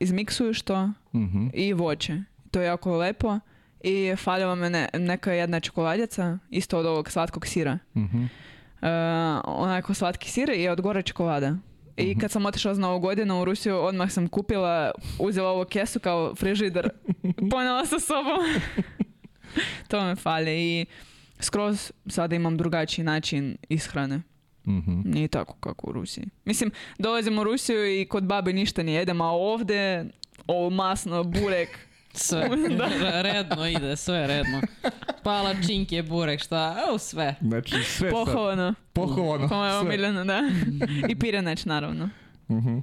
izmiksuješ to Mhm. i voće. To je jako lepo. I falila me ne, neka jedna čokoladica, isto od ovog slatkog sira. Mhm. Uh, onako slatki sir i od gore čokolada. I Mhm. kad sam otišla za novu godinu u Rusiju, odmah sam kupila, uzela ovu kesu kao frižider, <laughs> ponela sa sobom. to me fali i skroz sada imam drugačiji način ishrane. Mhm. Nije tako kako u Rusiji. Mislim, dolazim u Rusiju i kod babe ništa ne jedem, a ovdje ovo masno, burek. <laughs> Sve. <laughs> Da. redno ide, sve redno. Palačinke, burek, šta, o, sve. Znači, sve sad. Pohovano. Pohovano. Kao je sve. omiljeno, da. <laughs> I piraneć, naravno. Mhm.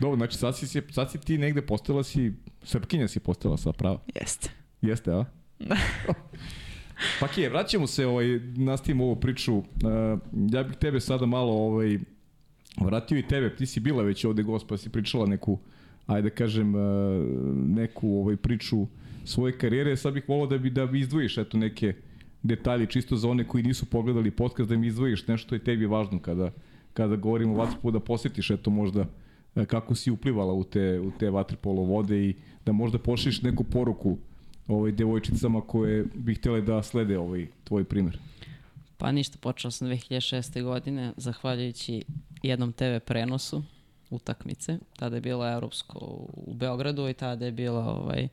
Dobro, znači sad si, si- sad si ti negde postala si, srpkinja si postala sa prava. Jeste. Jeste, a? Da. Pa kje, vraćamo se, ovaj, nastavimo ovu priču. Uh, ja bih tebe sada malo ovaj, vratio i tebe. Ti si bila već ovde gost, pa si pričala neku, ajde da kažem, uh, neku ovaj, priču svoje karijere. Sad bih volao da bi, da bi izdvojiš eto, neke detalje, čisto za one koji nisu pogledali podcast, da mi izdvojiš nešto je tebi važno kada, kada govorimo o Vatrpolu, da posjetiš eto možda e, kako si uplivala u te, u te vaterpolo vode i da možda pošliš neku poruku ovaj devojčicama koje bi htjele da slede ovaj tvoj primjer. Pa ništa, počela sam 2006. godine, zahvaljujući jednom TV prenosu utakmice. Tada je bilo Europsko u Beogradu i tada je bila ovaj,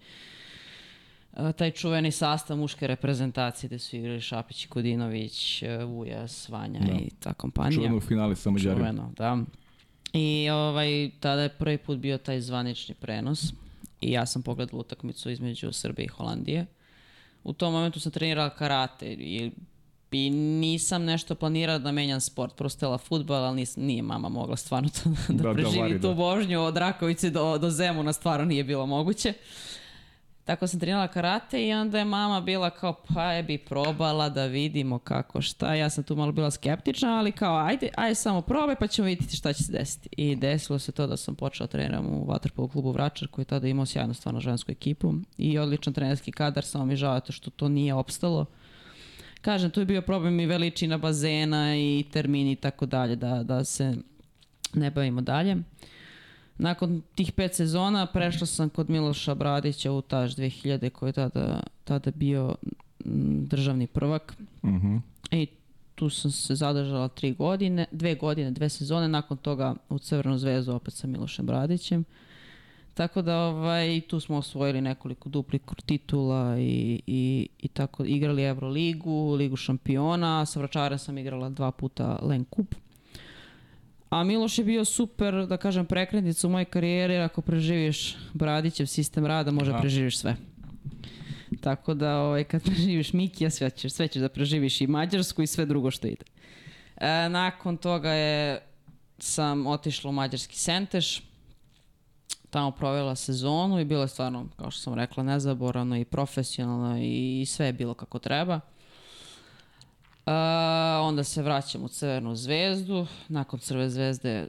taj čuveni sastav muške reprezentacije gde su igrali Šapić, Kudinović, e, Vujas, Vanja Da. i ta kompanija. Čuveno u finale sa Mađarima. Čuveno, da. I ovaj, tada je prvi put bio taj zvanični prenos i ja sam pogledala utakmicu između Srbije i Holandije. U tom momentu sam trenirala karate i, i nisam nešto planirala da menjam sport. Prosto htjela futbal, ali nis, nije mama mogla stvarno to <laughs> da, Da, da preživi vari, tu da. vožnju od Rakovice do, do Zemuna, stvarno nije bilo moguće. Tako sam trenirala karate i onda je mama bila kao, pa je bi probala da vidimo kako šta. Ja sam tu malo bila skeptična, ali kao, ajde, ajde samo probaj pa ćemo vidjeti šta će se desiti. I desilo se to da sam počela treniram u Waterpolo klubu Vračar koji je tada imao sjajnu stvarno žensku ekipu i odličan trenerski kadar, samo mi žao to što to nije opstalo. Kažem, tu je bio problem i veličina bazena i termini i tako dalje, da, da se ne bavimo dalje. Nakon tih pet sezona prešla sam kod Miloša Bradića u Taž 2000 koji je tada, tada bio državni prvak. Uh -huh. I tu sam se zadržala tri godine, dve godine, dve sezone, nakon toga u Crvenu zvezdu opet sa Milošem Bradićem. Tako da ovaj, tu smo osvojili nekoliko duplih titula i, i, i tako igrali Euroligu, Ligu šampiona, sa Vračarem sam igrala dva puta Len Kup. A Miloš je bio super, da kažem, prekretnica u mojoj karijeri, jer ako preživiš Bradićev sistem rada, može Aha. preživiš sve. Tako da ovaj, kad <laughs> preživiš Mikija, sve ćeš, sve ćeš da preživiš i Mađarsku i sve drugo što ide. E, nakon toga je sam otišla u Mađarski Senteš, tamo provela sezonu i bilo je stvarno, kao što sam rekla, nezaboravno i profesionalno i sve je bilo kako treba. Uh, onda se vraćam u Crvenu zvezdu. Nakon Crvene zvezde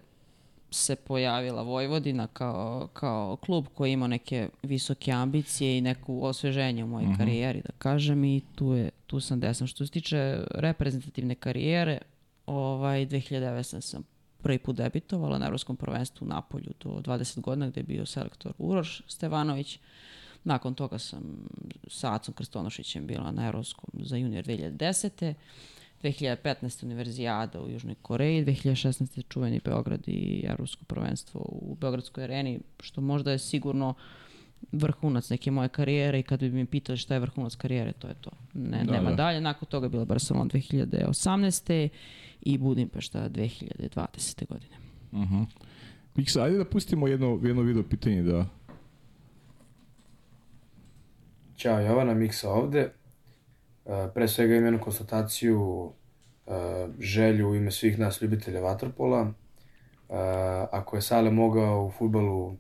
se pojavila Vojvodina kao, kao klub koji ima neke visoke ambicije i neku osveženje u mojoj uh -huh. karijeri, da kažem, i tu, je, tu sam desam. Što se tiče reprezentativne karijere, ovaj, 2009 sam prvi put debitovala na Evropskom prvenstvu u Napolju do 20 godina gde je bio selektor Uroš Stevanović. Nakon toga sam sa Acom Krstonošićem bila na Evropskom za junior 2010. 2015. univerzijada u Južnoj Koreji, 2016. čuveni Beograd i Evropsko prvenstvo u Beogradskoj areni, što možda je sigurno vrhunac neke moje karijere i kad bi mi pitali šta je vrhunac karijere, to je to. Ne, Da, nema da. dalje. Nakon toga je bila Barcelona 2018. i Budimpešta 2020. godine. Uh -huh. Miksa, ajde da pustimo jedno, jedno video pitanje da... Ćao, Jovana Miksa ovde. E, Pre svega imam jednu konstataciju, e, želju u ime svih nas ljubitelja vaterpola. E, Ako je Sale mogao u futbalu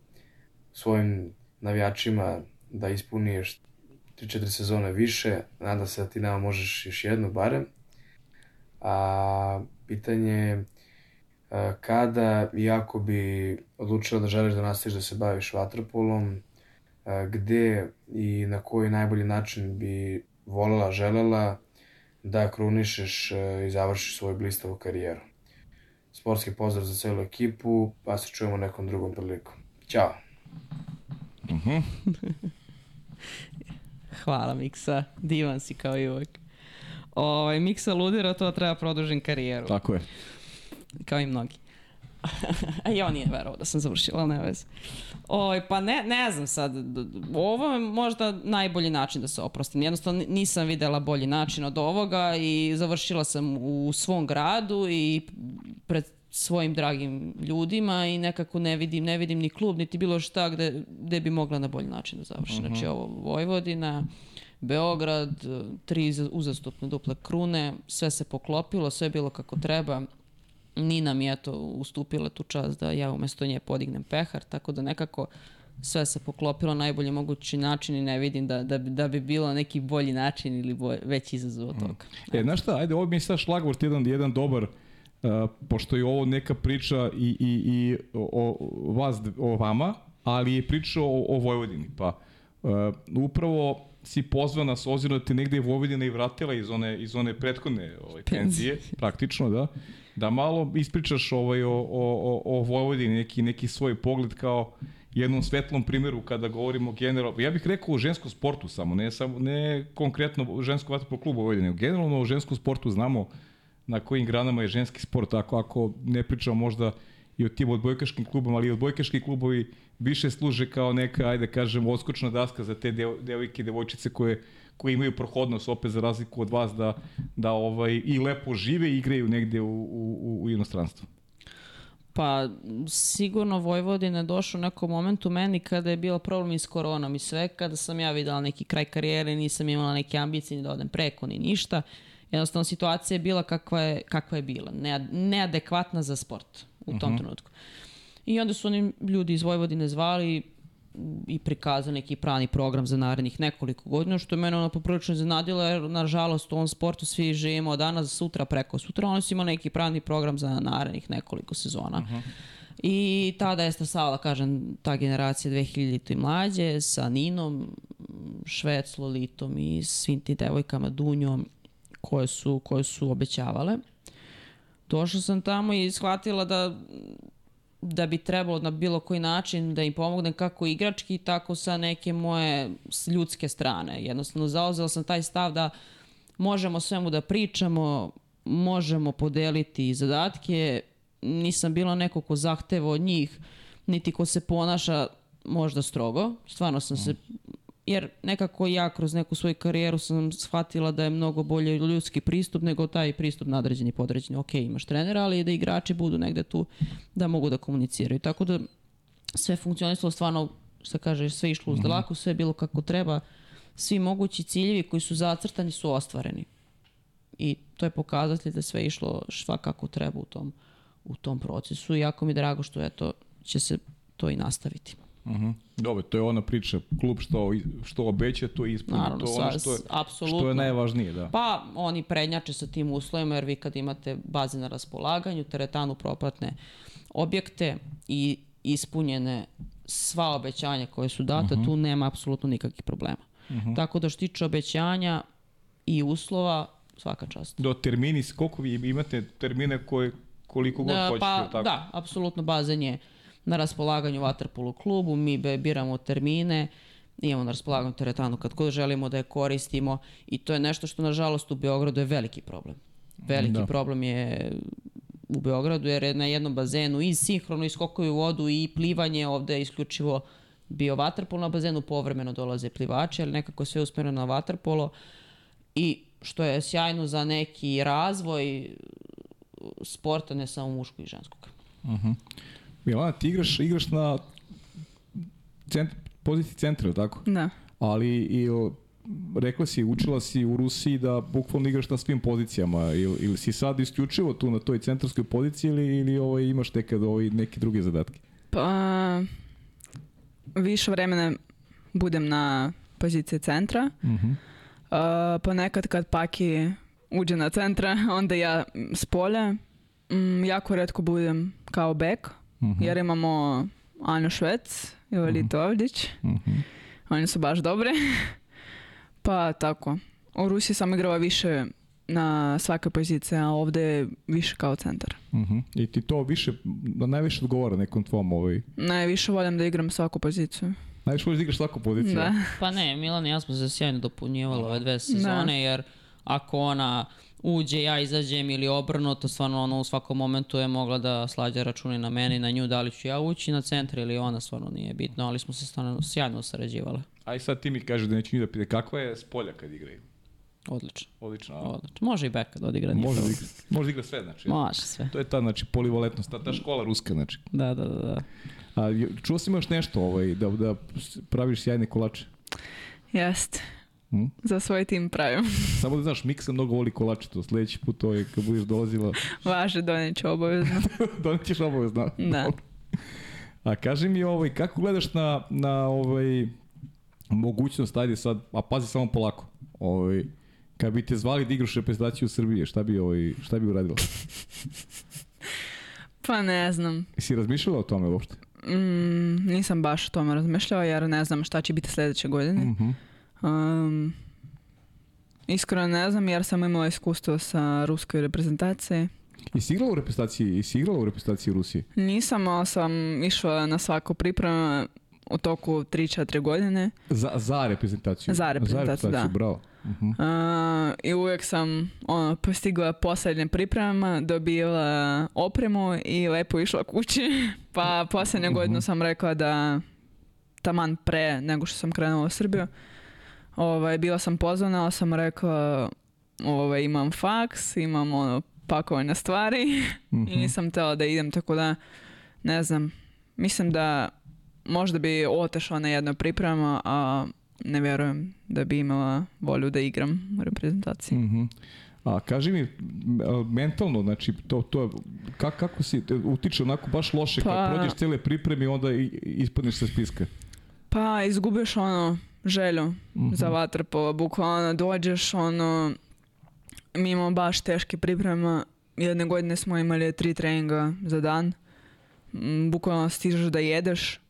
svojim navijačima da ispuniš 3-4 sezone više, nadam se da ti nama možeš još jednu barem. A pitanje je kada i ako bi odlučila da želiš da nastaviš da se baviš vaterpolom, gde i na koji najbolji način bi volela, želela da krunišeš i završiš svoju blistavu karijeru. Sportski pozdrav za celu ekipu, pa se čujemo nekom drugom prilikom. Ćao! Uh <laughs> -huh. Hvala Miksa, divan si kao i uvek. Ovaj, Miksa ludira, to treba produžim karijeru. Tako je. Kao i mnogi. <laughs> A i on nije verovao da sam završila, ali ne veze. Oj, pa ne, ne znam sad, ovo je možda najbolji način da se oprostim. Jednostavno nisam videla bolji način od ovoga i završila sam u svom gradu i pred svojim dragim ljudima i nekako ne vidim, ne vidim ni klub, niti bilo šta gde, gde bi mogla na bolji način da završim. Znači ovo Vojvodina, Beograd, tri za- uzastopne duple krune, sve se poklopilo, sve je bilo kako treba. Nina mi je to ustupila tu čast da ja umesto nje podignem pehar, tako da nekako sve se poklopilo na najbolji mogući način i ne vidim da, da, da bi bilo neki bolji način ili boj, veći izazov od toga. E, znaš šta, ajde, ovo mi je sad šlagvort jedan, jedan dobar, uh, pošto je ovo neka priča i, i, i o, o, vas, o vama, ali je priča o, o Vojvodini. Pa, uh, upravo si pozvana s obzirom da te negde je Vojvodina i vratila iz one, iz one prethodne ovaj, penzije, praktično, da, da malo ispričaš ovaj, o, o, o, o Vojvodini, neki, neki svoj pogled kao jednom svetlom primjeru kada govorimo generalno, ja bih rekao o ženskom sportu samo, ne, samo, ne konkretno o ženskom vaterpolo klubu Vojvodine, generalno o ženskom sportu znamo na kojim granama je ženski sport, ako, ako ne pričamo možda i o tim odbojkaškim klubama, ali i odbojkaški klubovi više služe kao neka, ajde kažem, odskočna daska za te devojke i devojčice koje, koje imaju prohodnost opet za razliku od vas da, da ovaj, i lepo žive i igraju negde u, u, u inostranstvu. Pa sigurno Vojvodina je došao u nekom momentu meni kada je bio problem i s koronom i sve, kada sam ja videla neki kraj karijere, nisam imala neke ambicije ni da odem preko ni ništa. Jednostavno situacija je bila kakva je, kakva je bila, ne, neadekvatna za sport u tom uh -huh. trenutku. I onda su oni ljudi iz Vojvodine zvali, i prikazao neki prani program za narednih nekoliko godina, što je mene ono poprilično iznenadilo, jer nažalost u ovom sportu svi živimo od danas, sutra, preko sutra, oni su imali neki prani program za narednih nekoliko sezona. Uh -huh. I tada je stasala, kažem, ta generacija 2000 i mlađe sa Ninom, Švec, Lolitom i svim tim devojkama, Dunjom, koje su, koje su obećavale. Došla sam tamo i shvatila da da bi trebalo na bilo koji način da im pomognem kako igrački, tako sa neke moje ljudske strane. Jednostavno zauzela sam taj stav da možemo svemu da pričamo, možemo podeliti zadatke, nisam bila neko ko zahteva od njih, niti ko se ponaša možda strogo. Stvarno sam se jer nekako ja kroz neku svoju karijeru sam shvatila da je mnogo bolje ljudski pristup nego taj pristup nadređeni i podređeni. Ok, imaš trenera, ali da igrači budu negde tu da mogu da komuniciraju. Tako da sve funkcionisalo stvarno, što kaže, sve išlo uz mm -hmm. sve je bilo kako treba. Svi mogući ciljevi koji su zacrtani su ostvareni. I to je pokazatelj da sve išlo svakako treba u tom, u tom procesu. I jako mi je drago što eto, će se to i nastaviti. Uh -huh. Dobro, to je ona priča, klub što, što obeća, to ispuni, Naravno, to je ono što je, što je najvažnije. Da. Pa oni prednjače sa tim uslovima, jer vi kad imate baze na raspolaganju, teretanu propratne objekte i ispunjene sva obećanja koje su data, uh -huh. tu nema apsolutno nikakvih problema. Uh -huh. Tako da što tiče obećanja i uslova, svaka čast. Do termini, koliko vi imate termine koje koliko god da, hoćete, pa, tako? Da, apsolutno bazen je na raspolaganju Waterpolo klubu, mi biramo termine, imamo na raspolaganju teretanu kad god želimo da je koristimo i to je nešto što nažalost u Beogradu je veliki problem. Veliki da. problem je u Beogradu jer je na jednom bazenu i sinhrono i skokovi u vodu i plivanje ovde je isključivo bio vaterpolo na bazenu, povremeno dolaze plivači, ali nekako sve usmereno na vaterpolo i što je sjajno za neki razvoj sporta, ne samo muškog i ženskog. Uh mhm. -huh. Milana, ti igraš, igraš na cent, poziciji centra, tako? Da. Ali i rekla si, učila si u Rusiji da bukvalno igraš na svim pozicijama ili, ili si sad isključivo tu na toj centarskoj poziciji ili, ili ovaj, imaš nekad ovaj, neke druge zadatke? Pa, više vremena budem na poziciji centra. Uh -huh. uh, pa nekad kad Paki uđe na centra, <laughs> onda ja s polja. Mm, jako redko budem kao bek. -huh. Mhm. jer imamo Anju Švec i Lolitu uh. Uh -huh. Oni su baš dobre. <laughs> pa tako. U Rusiji sam igrala više na svake pozicije, a ovde više kao centar. Uh -huh. I ti to više, da najviše odgovara nekom tvom ovaj... Najviše volim da igram svaku poziciju. Najviše voliš da igraš svaku poziciju? Da. Pa ne, Milan i ja smo se sjajno dopunjivali ove dve sezone, da. jer ako ona uđe, ja izađem ili obrnuto, stvarno ono u svakom momentu je mogla da slađa račune na mene i na nju, da li ću ja ući na centar ili ona, stvarno nije bitno, ali smo se stvarno sjajno sarađivale. Aj sad ti mi kažeš da neću ni da pita, kakva je spolja kad igraju? Odlično. Odlično. Odlično. Može i beka da odigra. Može da igra, može da igra sve, znači. Može sve. To je ta, znači, polivaletnost, ta, ta škola ruska, znači. Da, da, da. da. A, čuo si imaš nešto, ovaj, da, da praviš sjajne kolače? Jeste. Hmm? Za svoj tim pravim. <laughs> Samo da znaš, Miksa mnogo voli kolače, to sledeći put to je kad budeš dolazila. <laughs> Važe, doneću obavezno. <laughs> Donećeš obavezno. Da. A kaži mi, ovaj, kako gledaš na, na ovaj, mogućnost, ajde sad, a pazi samo polako, ovaj, kad bi te zvali da igraš reprezentaciju Srbije, šta bi, ovaj, šta bi uradila? Pa ne znam. Si razmišljala o tome uopšte? Mm, nisam baš o tome razmišljala jer ne znam šta će biti sledeće godine. Mm -hmm. Um, iskreno ne znam jer sam imala iskustvo sa ruskoj reprezentacije. I si igrala u reprezentaciji, i si igrala u reprezentaciji Rusije? Nisam, ali sam išla na svaku pripremu u toku 3-4 godine. Za, za reprezentaciju? Za reprezentaciju, za reprezentaciju da. bravo. Uh -huh. uh, I uvijek sam ono, postigla poslednje priprema, dobila opremu i lepo išla kući. <laughs> Pa poslednje uh -huh. godinu sam rekla da taman pre nego što sam krenula u Srbiju, Ovaj, bila sam pozvana, ali sam rekla ovaj, imam faks, imam ono, pakovane stvari mm <laughs> -hmm. i nisam tela da idem, tako da ne znam, mislim da možda bi otešla na jedno priprema, a ne vjerujem da bi imala volju da igram u reprezentaciji. Mm -hmm. A kaži mi, mentalno, znači, to, to, kako, kako si utiče onako baš loše pa, kad prođeš cele pripreme i onda ispadneš sa spiska? Pa izgubiš ono želju za vaterpolo, bukvalno dođeš ono, mi imamo baš teške priprema, jedne godine smo imali tri treninga za dan, Mm, bukvalno stižeš da jedeš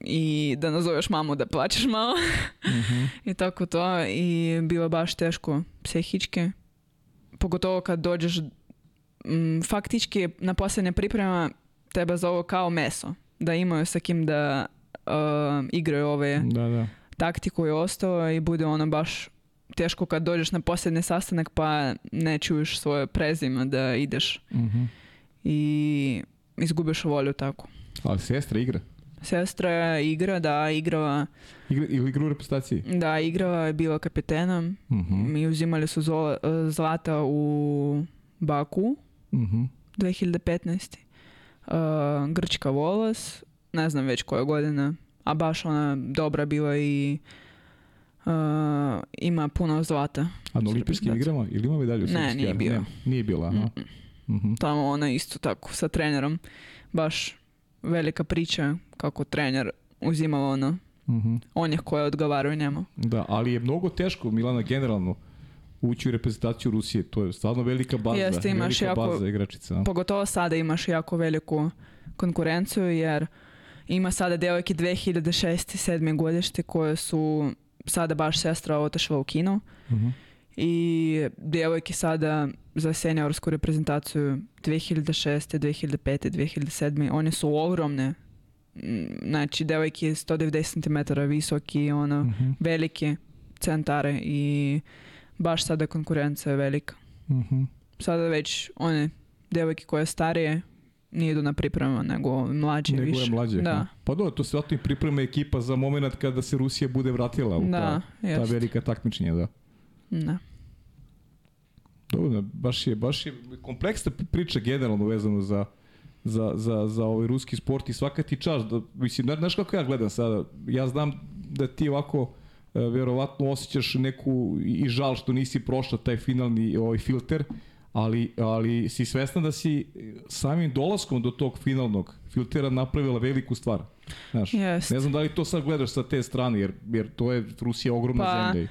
i da nazoveš mamu da plačeš malo. <laughs> I tako to i bilo baš teško psihički, pogotovo kad dođeš mm, faktički na posljednje priprema tebe zovu kao meso, da imaju sa kim da uh, igraju ove Da, da. Taktiku je ostalo i bude ono baš teško kad dođeš na posljednji sastanak pa ne čuješ svoje prezime da ideš Mhm. i izgubiš volju tako. Ali sestra igra. Sestra igra, da, igrala, Igra, ili igra u reprezentaciji. da, igrala je bila kapetenom. Mhm. Mi uzimali su zola- zlata u Baku Mhm. 2015. Uh, Grčka volas, ne znam već koja godina, a baš ona dobra bila i uh, ima puno zlata. A na olimpijskim igrama? Ili ima medalju? Ne, nije bio. Ne, nije bila, aha. Mm-mm. Mhm. Tamo ona isto tako sa trenerom. Baš velika priča kako trener uzima ono Mhm. onih koje odgovaraju njemu. Da, ali je mnogo teško, Milana, generalno, ući u reprezentaciju Rusije. To je stvarno velika baza. Jeste, imaš velika jako- baza igračica. Pogotovo sada imaš jako veliku konkurenciju jer ima sada devojke 2006. i 7. godište koje su sada baš sestra otišla u kino Mhm. i devojke sada za seniorsku reprezentaciju 2006. 2005. 2007. one su ogromne Mm, znači devojke 190 cm visoki ono Mhm. velike centare i baš sada konkurencija je velika Mhm. sada već one devojke koje starije nije idu na pripremu, nego mlađe Nego više. je mlađe. Da? Pa dobro, to se zato i priprema ekipa za moment kada se Rusija bude vratila u ta, da, ta jest. velika takmičenja, da. Da. Dobro, da, baš je, baš je kompleksna priča generalno vezano za, za, za, za ovaj ruski sport i svaka ti čast. Da, mislim, zna- znaš kako ja gledam sada? Ja znam da ti ovako e, verovatno osjećaš neku i žal što nisi prošla taj finalni ovaj filter, ali, ali si svesna da si samim dolaskom do tog finalnog filtera napravila veliku stvar. Znaš, Jest. ne znam da li to sad gledaš sa te strane, jer, jer to je Rusija ogromna Pa, zemlja.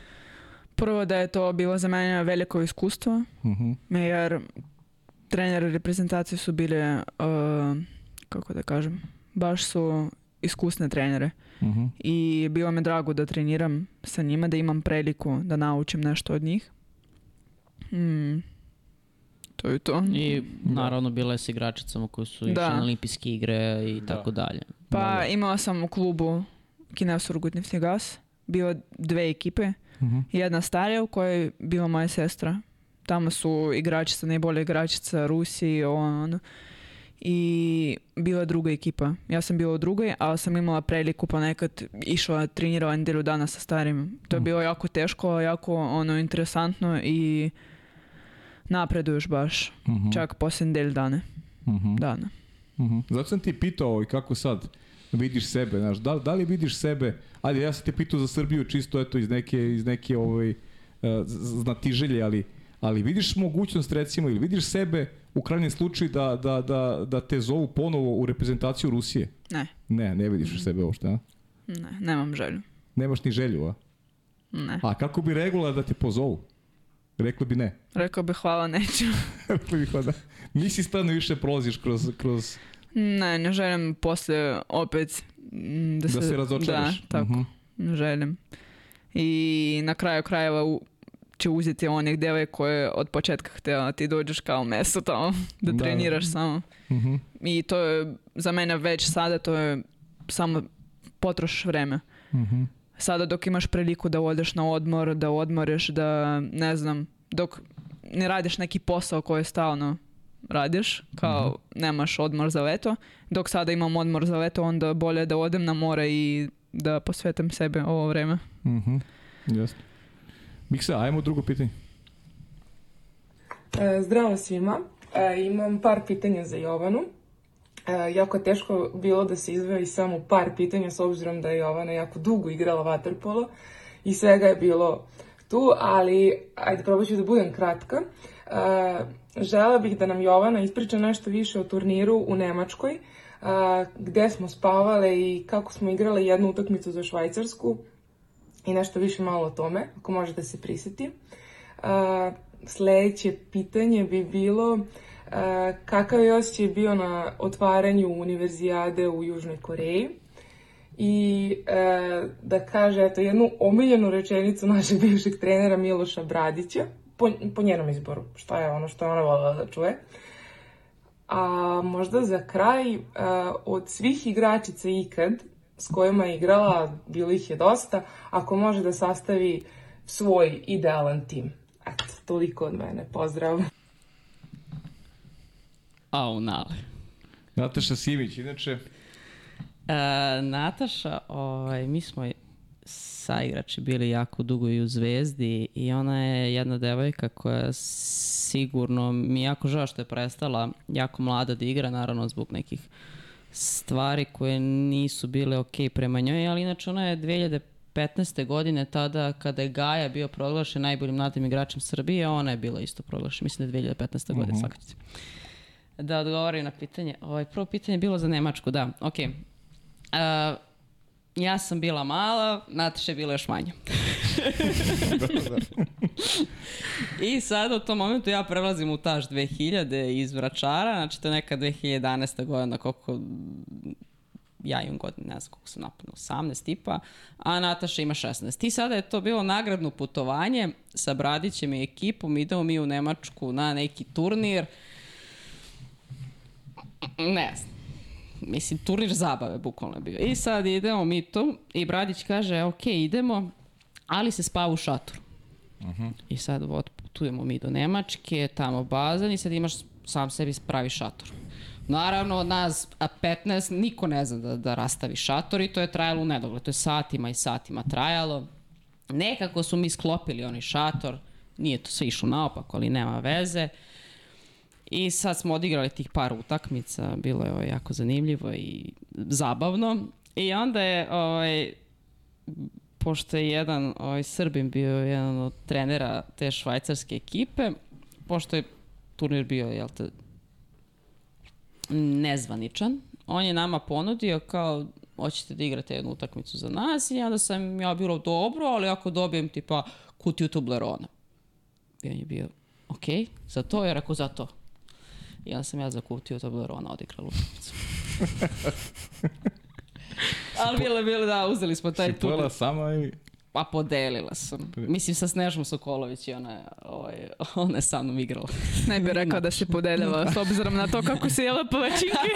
Prvo da je to bilo za mene veliko iskustvo, Mhm. jer treneri reprezentacije su bile, uh, kako da kažem, baš su iskusne trenere. Mhm. I bilo me drago da treniram sa njima, da imam priliku da naučim nešto od njih. Mm. To je to. I naravno bila je s igračicama koji su išli Da. na olimpijske igre i Da. tako dalje. Pa Da, da. imala sam u klubu Kina Surgutnevni gas. Bilo dve ekipe. Mhm. Jedna starija u kojoj je bila moja sestra. Tamo su igračica, najbolja igračica Rusiji, ono, ono. I bila je druga ekipa. Ja sam bila u drugoj, ali sam imala priliku ponekad išla, trenirala nedjelju dana sa starim. To je Mm. bilo jako teško, jako ono interesantno i napreduješ baš. Mhm. Čak poslije nedjelju dane. Mhm. dana. Mhm. Zato sam ti pitao ovaj, kako sad vidiš sebe, znaš, da, da li vidiš sebe, ajde ja sam te pitao za Srbiju čisto eto iz neke, iz neke ovaj, uh, z- znatiželje, ali, ali vidiš mogućnost recimo ili vidiš sebe u krajnjem slučaju da, da, da, da te zovu ponovo u reprezentaciju Rusije? Ne, Ne, ne vidiš sebe uopšte, a? ne, nemam želju. Nemaš ni želju, a? Ne. A kako bi regula da te pozovu? Rekla bi ne. Rekao bih hvala, neću. <laughs> Rekla bih da nisi spremno više prolaziš kroz, kroz Ne, ne želim poslije opet mm, da, da se razočaraš. Da, tako, Mhm. ne želim. I na kraju krajeva u, će uzeti onih deve koje od početka htjela ti dođeš kao meso tamo, <laughs> da Da, da. treniraš samo. Mhm. I to je za mene već sada to je samo potroš vreme. Mhm. Sada dok imaš priliku da odeš na odmor, da odmoriš, da ne znam, dok ne radiš neki posao koji stalno radiš, kao nemaš odmor za leto, dok sada imam odmor za leto, onda bolje da odem na more i da posvetim sebe ovo vreme. Mhm. Jasno. Miksa, ajmo drugo pitanje. E, Zdravo svima. E, Imam par pitanja za Jovanu. E, Jako je teško bilo da se izvoji samo par pitanja s obzirom da je Jovana jako dugo igrala vaterpolo i svega je bilo tu, ali ajde probat ću da budem kratka. E, Žela bih da nam Jovana ispriča nešto više o turniru u Nemačkoj, a, gde smo spavale i kako smo igrale jednu utakmicu za Švajcarsku i nešto više malo o tome, ako možete se prisjeti. A, sledeće pitanje bi bilo kakav je osjećaj bio na otvaranju univerzijade u Južnoj Koreji i e, da kaže eto, jednu omiljenu rečenicu našeg bivšeg trenera Miloša Bradića, po, po njenom izboru, šta je ono što je ona volila da čuje. A možda za kraj, od svih igračica ikad s kojima je igrala, bilo ih je dosta, ako može da sastavi svoj idealan tim. Eto, toliko od mene. Pozdrav. Au, nale. Nataša Simić, inače, E, Nataša, ovaj, mi smo saigrači bili jako dugo i u Zvezdi i ona je jedna devojka koja sigurno mi jako žao što je prestala jako mlada da igra, naravno zbog nekih stvari koje nisu bile ok prema njoj, ali inače ona je 2015. godine tada kada je Gaja bio proglašen najboljim mladim igračem Srbije, ona je bila isto proglašena, mislim da je 2015. godine, uh -huh. svakako. Da odgovorim na pitanje. Ovaj, prvo pitanje je bilo za Nemačku, da. Okay. Uh, ja sam bila mala, Nataša je bila još manja. I sad u tom momentu ja prelazim u taž 2000 iz Vračara, znači to je neka 2011. godina koliko ja imam godin, ne znam koliko sam napunila, 18 tipa, a Nataša ima 16. I sada je to bilo nagradno putovanje sa Bradićem i ekipom, idemo mi u Nemačku na neki turnir. <laughs> Ne znam mislim, turnir zabave bukvalno je bio. I sad idemo mi tu i Bradić kaže, ok, idemo, ali se spava u šatoru. Uh -huh. I sad otputujemo mi do Nemačke, tamo bazen i sad imaš sam sebi pravi šator. Naravno, od nas a 15 niko ne zna da, da rastavi šator i to je trajalo u nedogled. To je satima i satima trajalo. Nekako su mi sklopili onaj šator, nije to sve išlo naopako, ali nema veze. Uh, I sad smo odigrali tih par utakmica, bilo je ovaj, jako zanimljivo i zabavno. I onda je, ovaj, pošto je jedan ovaj, Srbin bio jedan od trenera te švajcarske ekipe, pošto je turnir bio, jel te, nezvaničan, on je nama ponudio kao hoćete da igrate jednu utakmicu za nas i onda sam ja bilo dobro, ali ako dobijem tipa kutiju Toblerona. I on je bio, ok, za to, je rekao za to. I onda sam ja zakutio Toblerona odigrala utakmicu. <laughs> Ali bilo bilo da, uzeli smo taj tu. Si pojela sama ili? Pa podelila sam. Mislim sa Snežom Sokolović i ona je, ovaj, ona je sa mnom igrala. <laughs> Ne bih rekao da se podeljava s obzirom na to kako si jela palačinke.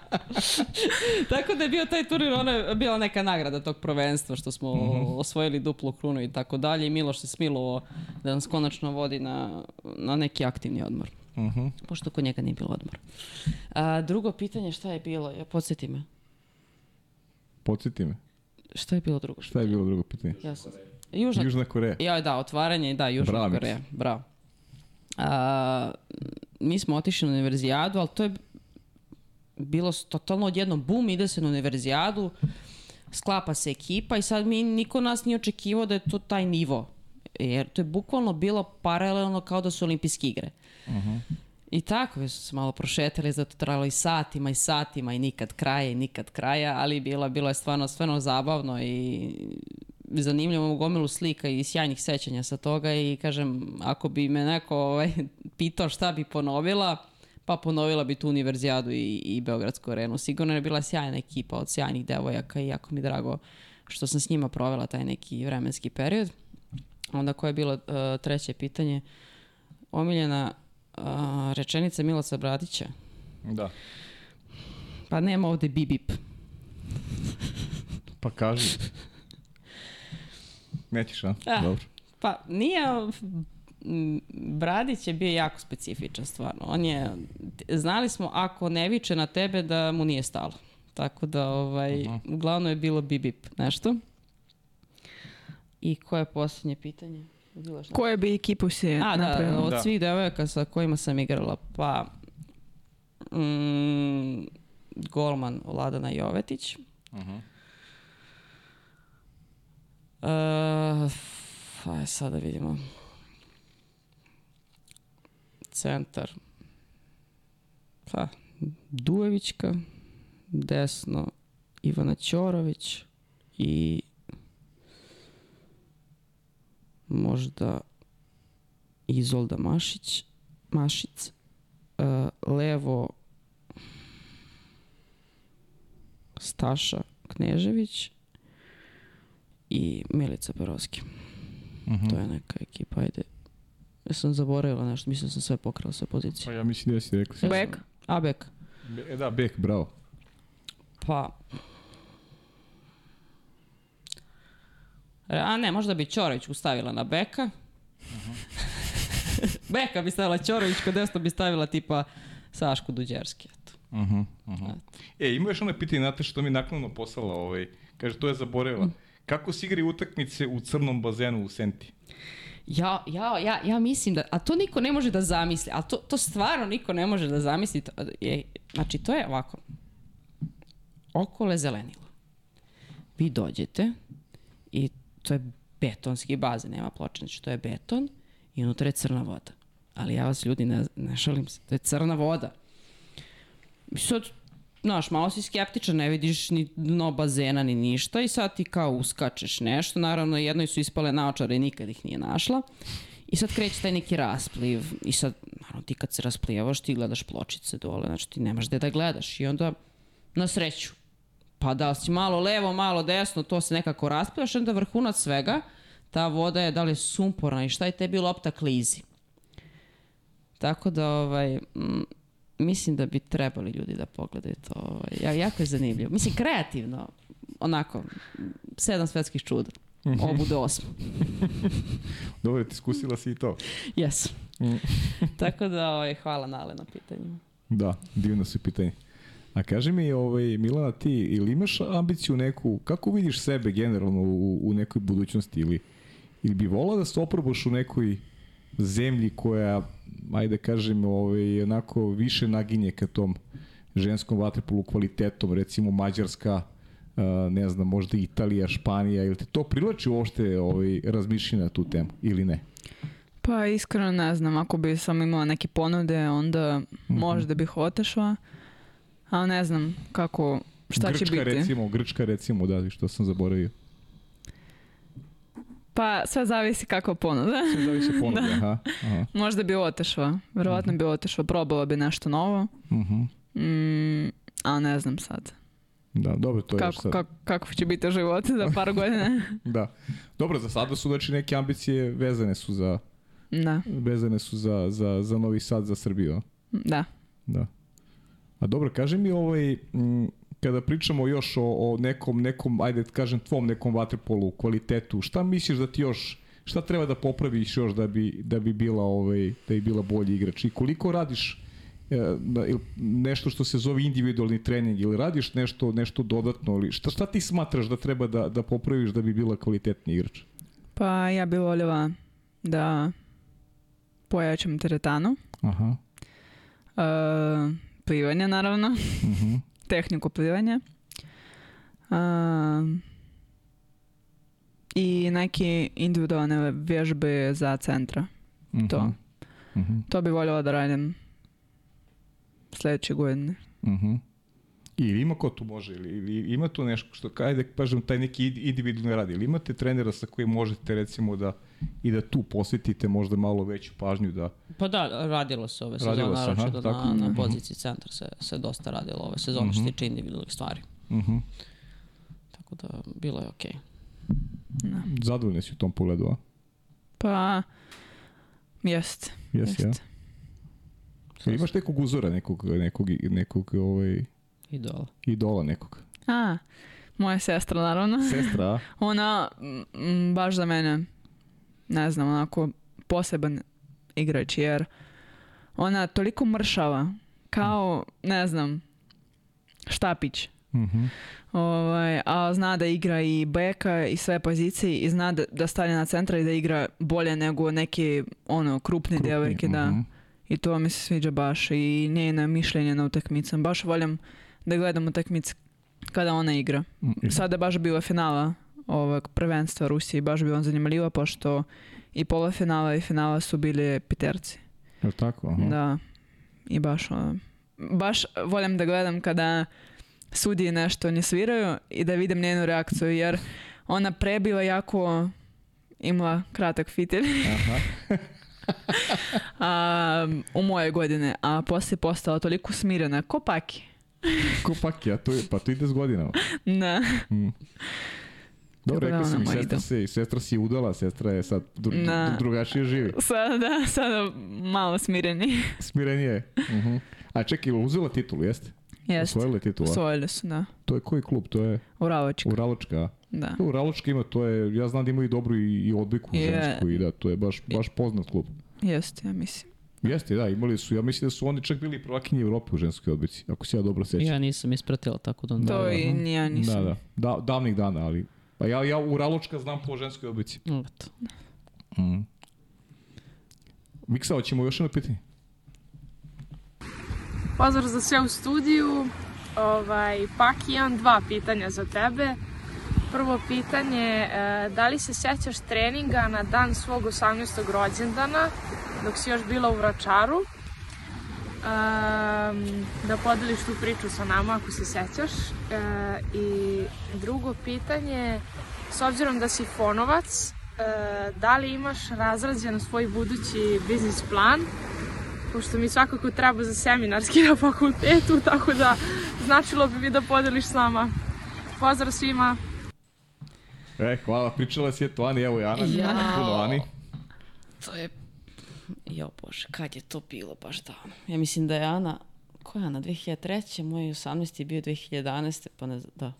<laughs> tako da je bio taj turnir, ona je bila neka nagrada tog prvenstva što smo mm -hmm. osvojili duplu krunu i tako dalje i Miloš se smilovo da nas konačno vodi na, na neki aktivni odmor. Uh mhm. -huh. Pošto kod njega nije bilo odmor. A, drugo pitanje, šta je bilo? Ja, podsjeti me. Podsjeti me. Šta je bilo drugo? Šta je bilo drugo pitanje? Ja sam... Južna, Južna Koreja. Ja, da, otvaranje, da, Južna Bravo, Koreja. Bravo. A, mi smo otišli na univerzijadu, ali to je bilo totalno odjednom bum, ide se na univerzijadu, sklapa se ekipa i sad mi, niko nas nije očekivao da je to taj nivo jer to je bukvalno bilo paralelno kao da su olimpijske igre. Uh -huh. I tako, već su se malo prošetali, zato trajalo i satima i satima i nikad kraja i nikad kraja, ali bilo, bilo je stvarno, stvarno zabavno i zanimljivo gomilu slika i sjajnih sećanja sa toga i kažem, ako bi me neko ovaj, <laughs> pitao šta bi ponovila, pa ponovila bi tu univerzijadu i, i Beogradsku arenu. Sigurno je bila sjajna ekipa od sjajnih devojaka i jako mi drago što sam s njima provela taj neki vremenski period. Onda koje je bilo uh, treće pitanje? Omiljena uh, rečenica Milosa Bradića. Da. Pa nema ovde bibip. pa kaži. Nećeš, a? a? Dobro. Pa nije... Bradić je bio jako specifičan stvarno. On je, znali smo ako ne viče na tebe da mu nije stalo. Tako da, ovaj, uh -huh. uglavnom je bilo bibip nešto. I koje je posljednje pitanje? Bilo šta? Koje bi ekipu si A, da, od da. svih devojaka sa kojima sam igrala, pa mm, golman Vladana Jovetić. Uh -huh. Uh, pa sada vidimo. Centar. Pa, Dujevićka, desno Ivana Ćorović i možda Izolda Mašić, Mašic, uh, levo Staša Knežević i Milica Perovski. Mhm. To je neka ekipa, ajde. Ja sam zaboravila nešto, mislim da sam sve pokrala sve pozicije. Pa ja mislim da si rekao. sve. Bek? A, bek. Be- E da, Bek, bravo. Pa... A ne, možda bi Ćorović ustavila na beka. <laughs> beka bi stavila Ćorović, kod desno bi stavila tipa Sašku Duđerski. Eto. Uh -huh, E, ima još ono pitanje, znate što mi naknadno poslala, ovaj, kaže, to je zaboravila. Kako se igraju utakmice u crnom bazenu u Senti? Ja, ja, ja, ja mislim da, a to niko ne može da zamisli, a to, to stvarno niko ne može da zamisli. To, je, znači, to je ovako. Okolo je zelenilo. Vi dođete i to je betonski bazen, nema ploče, znači to je beton i unutra je crna voda. Ali ja vas ljudi ne, ne šalim se, to je crna voda. I sad, znaš, malo si skeptičan, ne vidiš ni dno bazena ni ništa i sad ti kao uskačeš nešto. Naravno, jednoj su ispale naočare i nikad ih nije našla. I sad kreće taj neki raspliv i sad, naravno, ti kad se rasplijevaš, ti gledaš pločice dole, znači ti nemaš gde da gledaš. I onda, na sreću, pa da si malo levo, malo desno, to se nekako rasplivaš, onda vrhunac svega, ta voda je da li sumporna i šta je tebi lopta klizi. Tako da, ovaj, mm, mislim da bi trebali ljudi da pogledaju to. Ovaj, ja- jako je zanimljivo. Mislim, kreativno, onako, sedam svetskih čuda. Ovo bude osmo. <laughs> Dobro, ti iskusila si i to. Yes. <laughs> Tako da, ovaj, hvala Nale na pitanju. Da, divno su pitanje. A kaži mi, ovaj, Milana, ti ili imaš ambiciju neku, kako vidiš sebe generalno u, u nekoj budućnosti ili, ili bi volao da se oprobaš u nekoj zemlji koja, ajde da kažem, ovaj, onako više naginje ka tom ženskom vaterpolu kvalitetom, recimo Mađarska, ne znam, možda Italija, Španija, ili te to privlači uopšte ovaj, razmišljanje na tu temu ili ne? Pa iskreno ne znam, ako bi sam imala neke ponude, onda Mhm. možda bih otešla. Ali ne znam kako, šta Grčka, će biti. recimo, Grčka recimo, da, što sam zaboravio. Pa sve zavisi kako ponuda. Sve zavisi <laughs> ponude, aha. aha. možda bi otešla, verovatno bi otešla, probala bi nešto novo. Mhm. Mm, ali ne znam sad. Da, dobro, to je Kako, sad. kako, kako će biti život za par <laughs> godina. Da. Dobro, za sada su znači neke ambicije vezane su za Da, vezane su za, za, za Novi Sad, za Srbiju. a? da. Da. A dobro, kaži mi ovaj, m, kada pričamo još o, o nekom, nekom, ajde da kažem tvom nekom vaterpolu, kvalitetu, šta misliš da ti još, šta treba da popraviš još da bi, da bi bila, ovaj, da bi bila bolji igrač? I koliko radiš e, na- ili nešto što se zove individualni trening ili radiš nešto nešto dodatno ili šta, šta ti smatraš da treba da, da popraviš da bi bila kvalitetni igrač? Pa ja bi voljela da pojačam teretanu. Aha. Uh, plivanje naravno, Mhm. <laughs> tehniku plivanja. Uh, I neke individualne vježbe za centra. To. Mhm. To bi voljela da radim sljedeće godine. Mhm. Ili ima ko tu može, ili, ili ima tu nešto što, ajde kažem, taj neki id- individualni rad, ili imate trenera sa kojim možete recimo da i da tu posvetite možda malo veću pažnju da... Pa da, radilo se ove sezone, aha, naročito tako. na, na Mhm. poziciji centra se, se dosta radilo ove sezone što se tiče individualnih stvari. Mhm. Tako da, bilo je okej. Zadovoljni si u tom pogledu, a? Pa, jest. Jesi, ja? jest. Jel Imaš nekog uzora, nekog, nekog, nekog ovaj, Idola. idola nekog? A, moja sestra naravno. <laughs> Sestra, a? Ona mm, baš za mene, ne znam, onako poseban igrač jer ona toliko mršava kao, ne znam, štapić. Mhm. Ovaj, a zna da igra i beka i sve pozicije i zna da, da stane na centra i da igra bolje nego neke ono krupne Krupni, djevojke, da. mhm. I to mi se sviđa baš i njena mišljenje na utakmicama. Baš voljam da gledam utakmice kada ona igra. Mhm. Sada baš bila finala ovog prvenstva Rusije i baš bi on zanimljiva pošto i polufinala i finala su bili piterci. Jel tako? Aha. Da. I baš ono, baš volim da gledam kada sudije nešto ne sviraju i da vidim njenu reakciju, jer ona prebila jako imala kratak fitilj Aha. <laughs> a, u moje godine, a poslije postala toliko smirena, ko paki. Ko pak ja, to je, pa to ide s godinama. Da. Dobro, Tako da su mi, sestra, se, sestra si udala, sestra je sad dru, Da. drugačije živi. Sada, da, sada malo smireni. Smirenije je. Mhm. A čekaj, uzela titulu, jeste? Jeste. Osvojila je titulu, a? Osvojili su, da. To je koji klub? To je Uraločka, Uraločka, a? da. Uraločka ima, to je, ja znam da ima i dobru i, i odbiku Je. žensku i da, to je baš, baš poznat klub. Jeste, ja mislim. Jeste, da, imali su, ja mislim da su oni čak bili prvakinje Evrope u ženskoj odbici, ako se ja dobro sećam. Ja nisam ispratila tako da... To da. i ni ja nisam. Da, da, da, davnih dana, ali pa ja, ja Uraločka znam po ženskoj odbici. Eto. Mm. Miksa, hoćemo još jedno pitanje? Pozdrav za sve u studiju. Ovaj, pak imam dva pitanja za tebe. Prvo pitanje, e, da li se sjećaš treninga na dan svog 18. rođendana, dok si još bila u Vračaru? Um, da podeliš tu priču sa nama ako se sećaš. E, I drugo pitanje, s obzirom da si fonovac, e, da li imaš razrađen svoj budući biznis plan pošto mi svakako treba za seminarski na fakultetu, <laughs> tako da značilo bi mi da podeliš s nama. Pozdrav svima! E, hvala, pričala si je to Ani, evo i Ana. Jao. Puno Ani. To je... Jo bože, kad je to bilo baš davno? Ja mislim da je Ana... Ko je Ana? 2003. Moj 18. je bio 2011. Pa ne znam, da.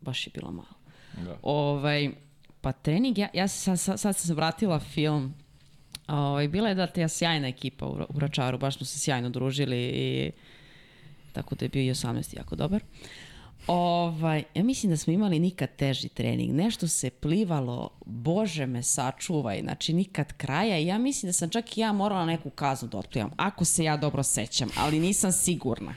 Baš je bilo malo. Da. Ovaj, pa trening, ja, ja sam, sad, sad sam se vratila film. Ovaj, bila je da te sjajna ekipa u, u Račaru, baš smo se sjajno družili i tako da je bio i 18. jako dobar. Ovaj, ja mislim da smo imali nikad teži trening. Nešto se plivalo, bože me sačuvaj, znači nikad kraja. Ja mislim da sam čak i ja morala neku kaznu da otplivam, ako se ja dobro sećam, ali nisam sigurna.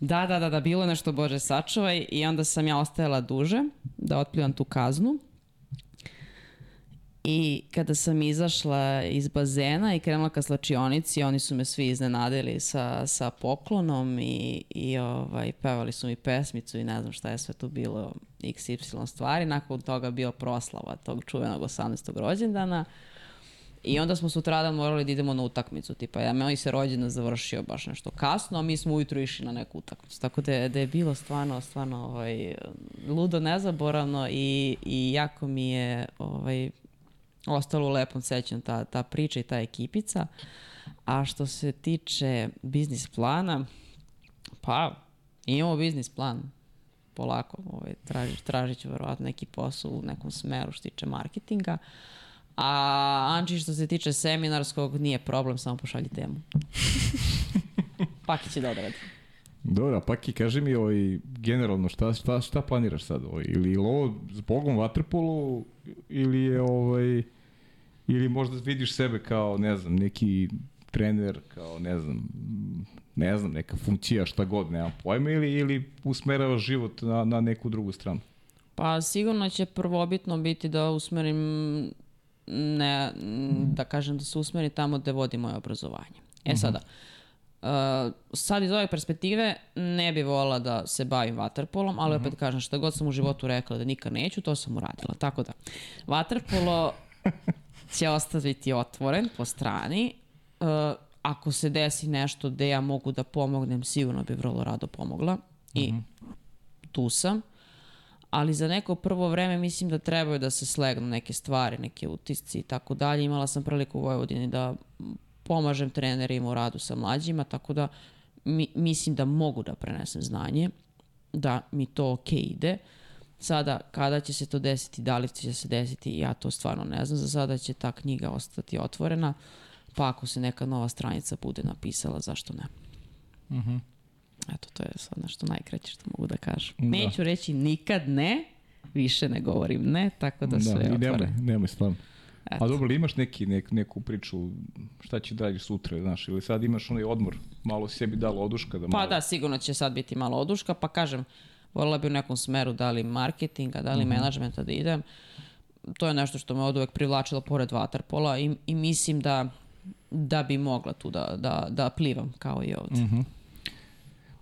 Da, da, da, da, bilo je nešto Bože sačuvaj i onda sam ja ostajala duže da otplivam tu kaznu. I kada sam izašla iz bazena i krenula ka slačionici, oni su me svi iznenadili sa, sa poklonom i, i ovaj, pevali su mi pesmicu i ne znam šta je sve tu bilo XY stvari. Nakon toga bio proslava tog čuvenog 18. rođendana. I onda smo sutradan morali da idemo na utakmicu, tipa ja moj se rođendan završio baš nešto kasno, a mi smo ujutru išli na neku utakmicu. Tako da je, da je bilo stvarno, stvarno ovaj, ludo nezaboravno i, i jako mi je ovaj, ostalo u lepom sećanju ta, ta priča i ta ekipica. A što se tiče biznis plana, pa imamo biznis plan polako, ovaj, traži, tražit ću verovatno neki posao u nekom smeru što se tiče marketinga. A Anči što se tiče seminarskog nije problem, samo pošalji temu. <laughs> Paki će da odradi. Dobro, a Paki, kaži mi ovaj, generalno šta, šta, šta planiraš sad? Ovaj? Ili ovo zbogom vaterpolu ili je ovaj, ili možda vidiš sebe kao, ne znam, neki trener, kao, ne znam, ne znam, neka funkcija, šta god, nemam pojma, ili, ili usmeravaš život na, na neku drugu stranu? Pa sigurno će prvobitno biti da usmerim ne, da kažem da se usmeri tamo gde vodi moje obrazovanje. E sada, uh, sad iz ove perspektive ne bi volila da se bavim vaterpolom, ali opet kažem šta god sam u životu rekla da nikad neću, to sam uradila. Tako da, vaterpolo <laughs> će ostaviti otvoren po strani. Uh, ako se desi nešto gde ja mogu da pomognem, sigurno bi vrlo rado pomogla. I tu sam ali za neko prvo vreme mislim da trebaju da se slegnu neke stvari, neke utisci i tako dalje. Imala sam priliku u Vojvodini da pomažem trenerima u radu sa mlađima, tako da mi, mislim da mogu da prenesem znanje, da mi to ok ide. Sada, kada će se to desiti, da li će se desiti, ja to stvarno ne znam. Za sada će ta knjiga ostati otvorena, pa ako se neka nova stranica bude napisala, zašto ne? Eto, to je sad nešto najkraće što mogu da kažem. Da. Neću reći nikad ne, više ne govorim ne, tako da, sve i nemoj, otvore. nemoj stvarno. Eto. A dobro, imaš neki, nek, neku priču, šta će dalje sutra, znaš, ili sad imaš onaj odmor, malo sebi dala oduška da malo... Pa da, sigurno će sad biti malo oduška, pa kažem, volila bi u nekom smeru da li marketinga, da li mm menadžmenta da idem. To je nešto što me od uvek privlačilo pored vaterpola i, i mislim da, da bi mogla tu da, da, da plivam kao i ovde.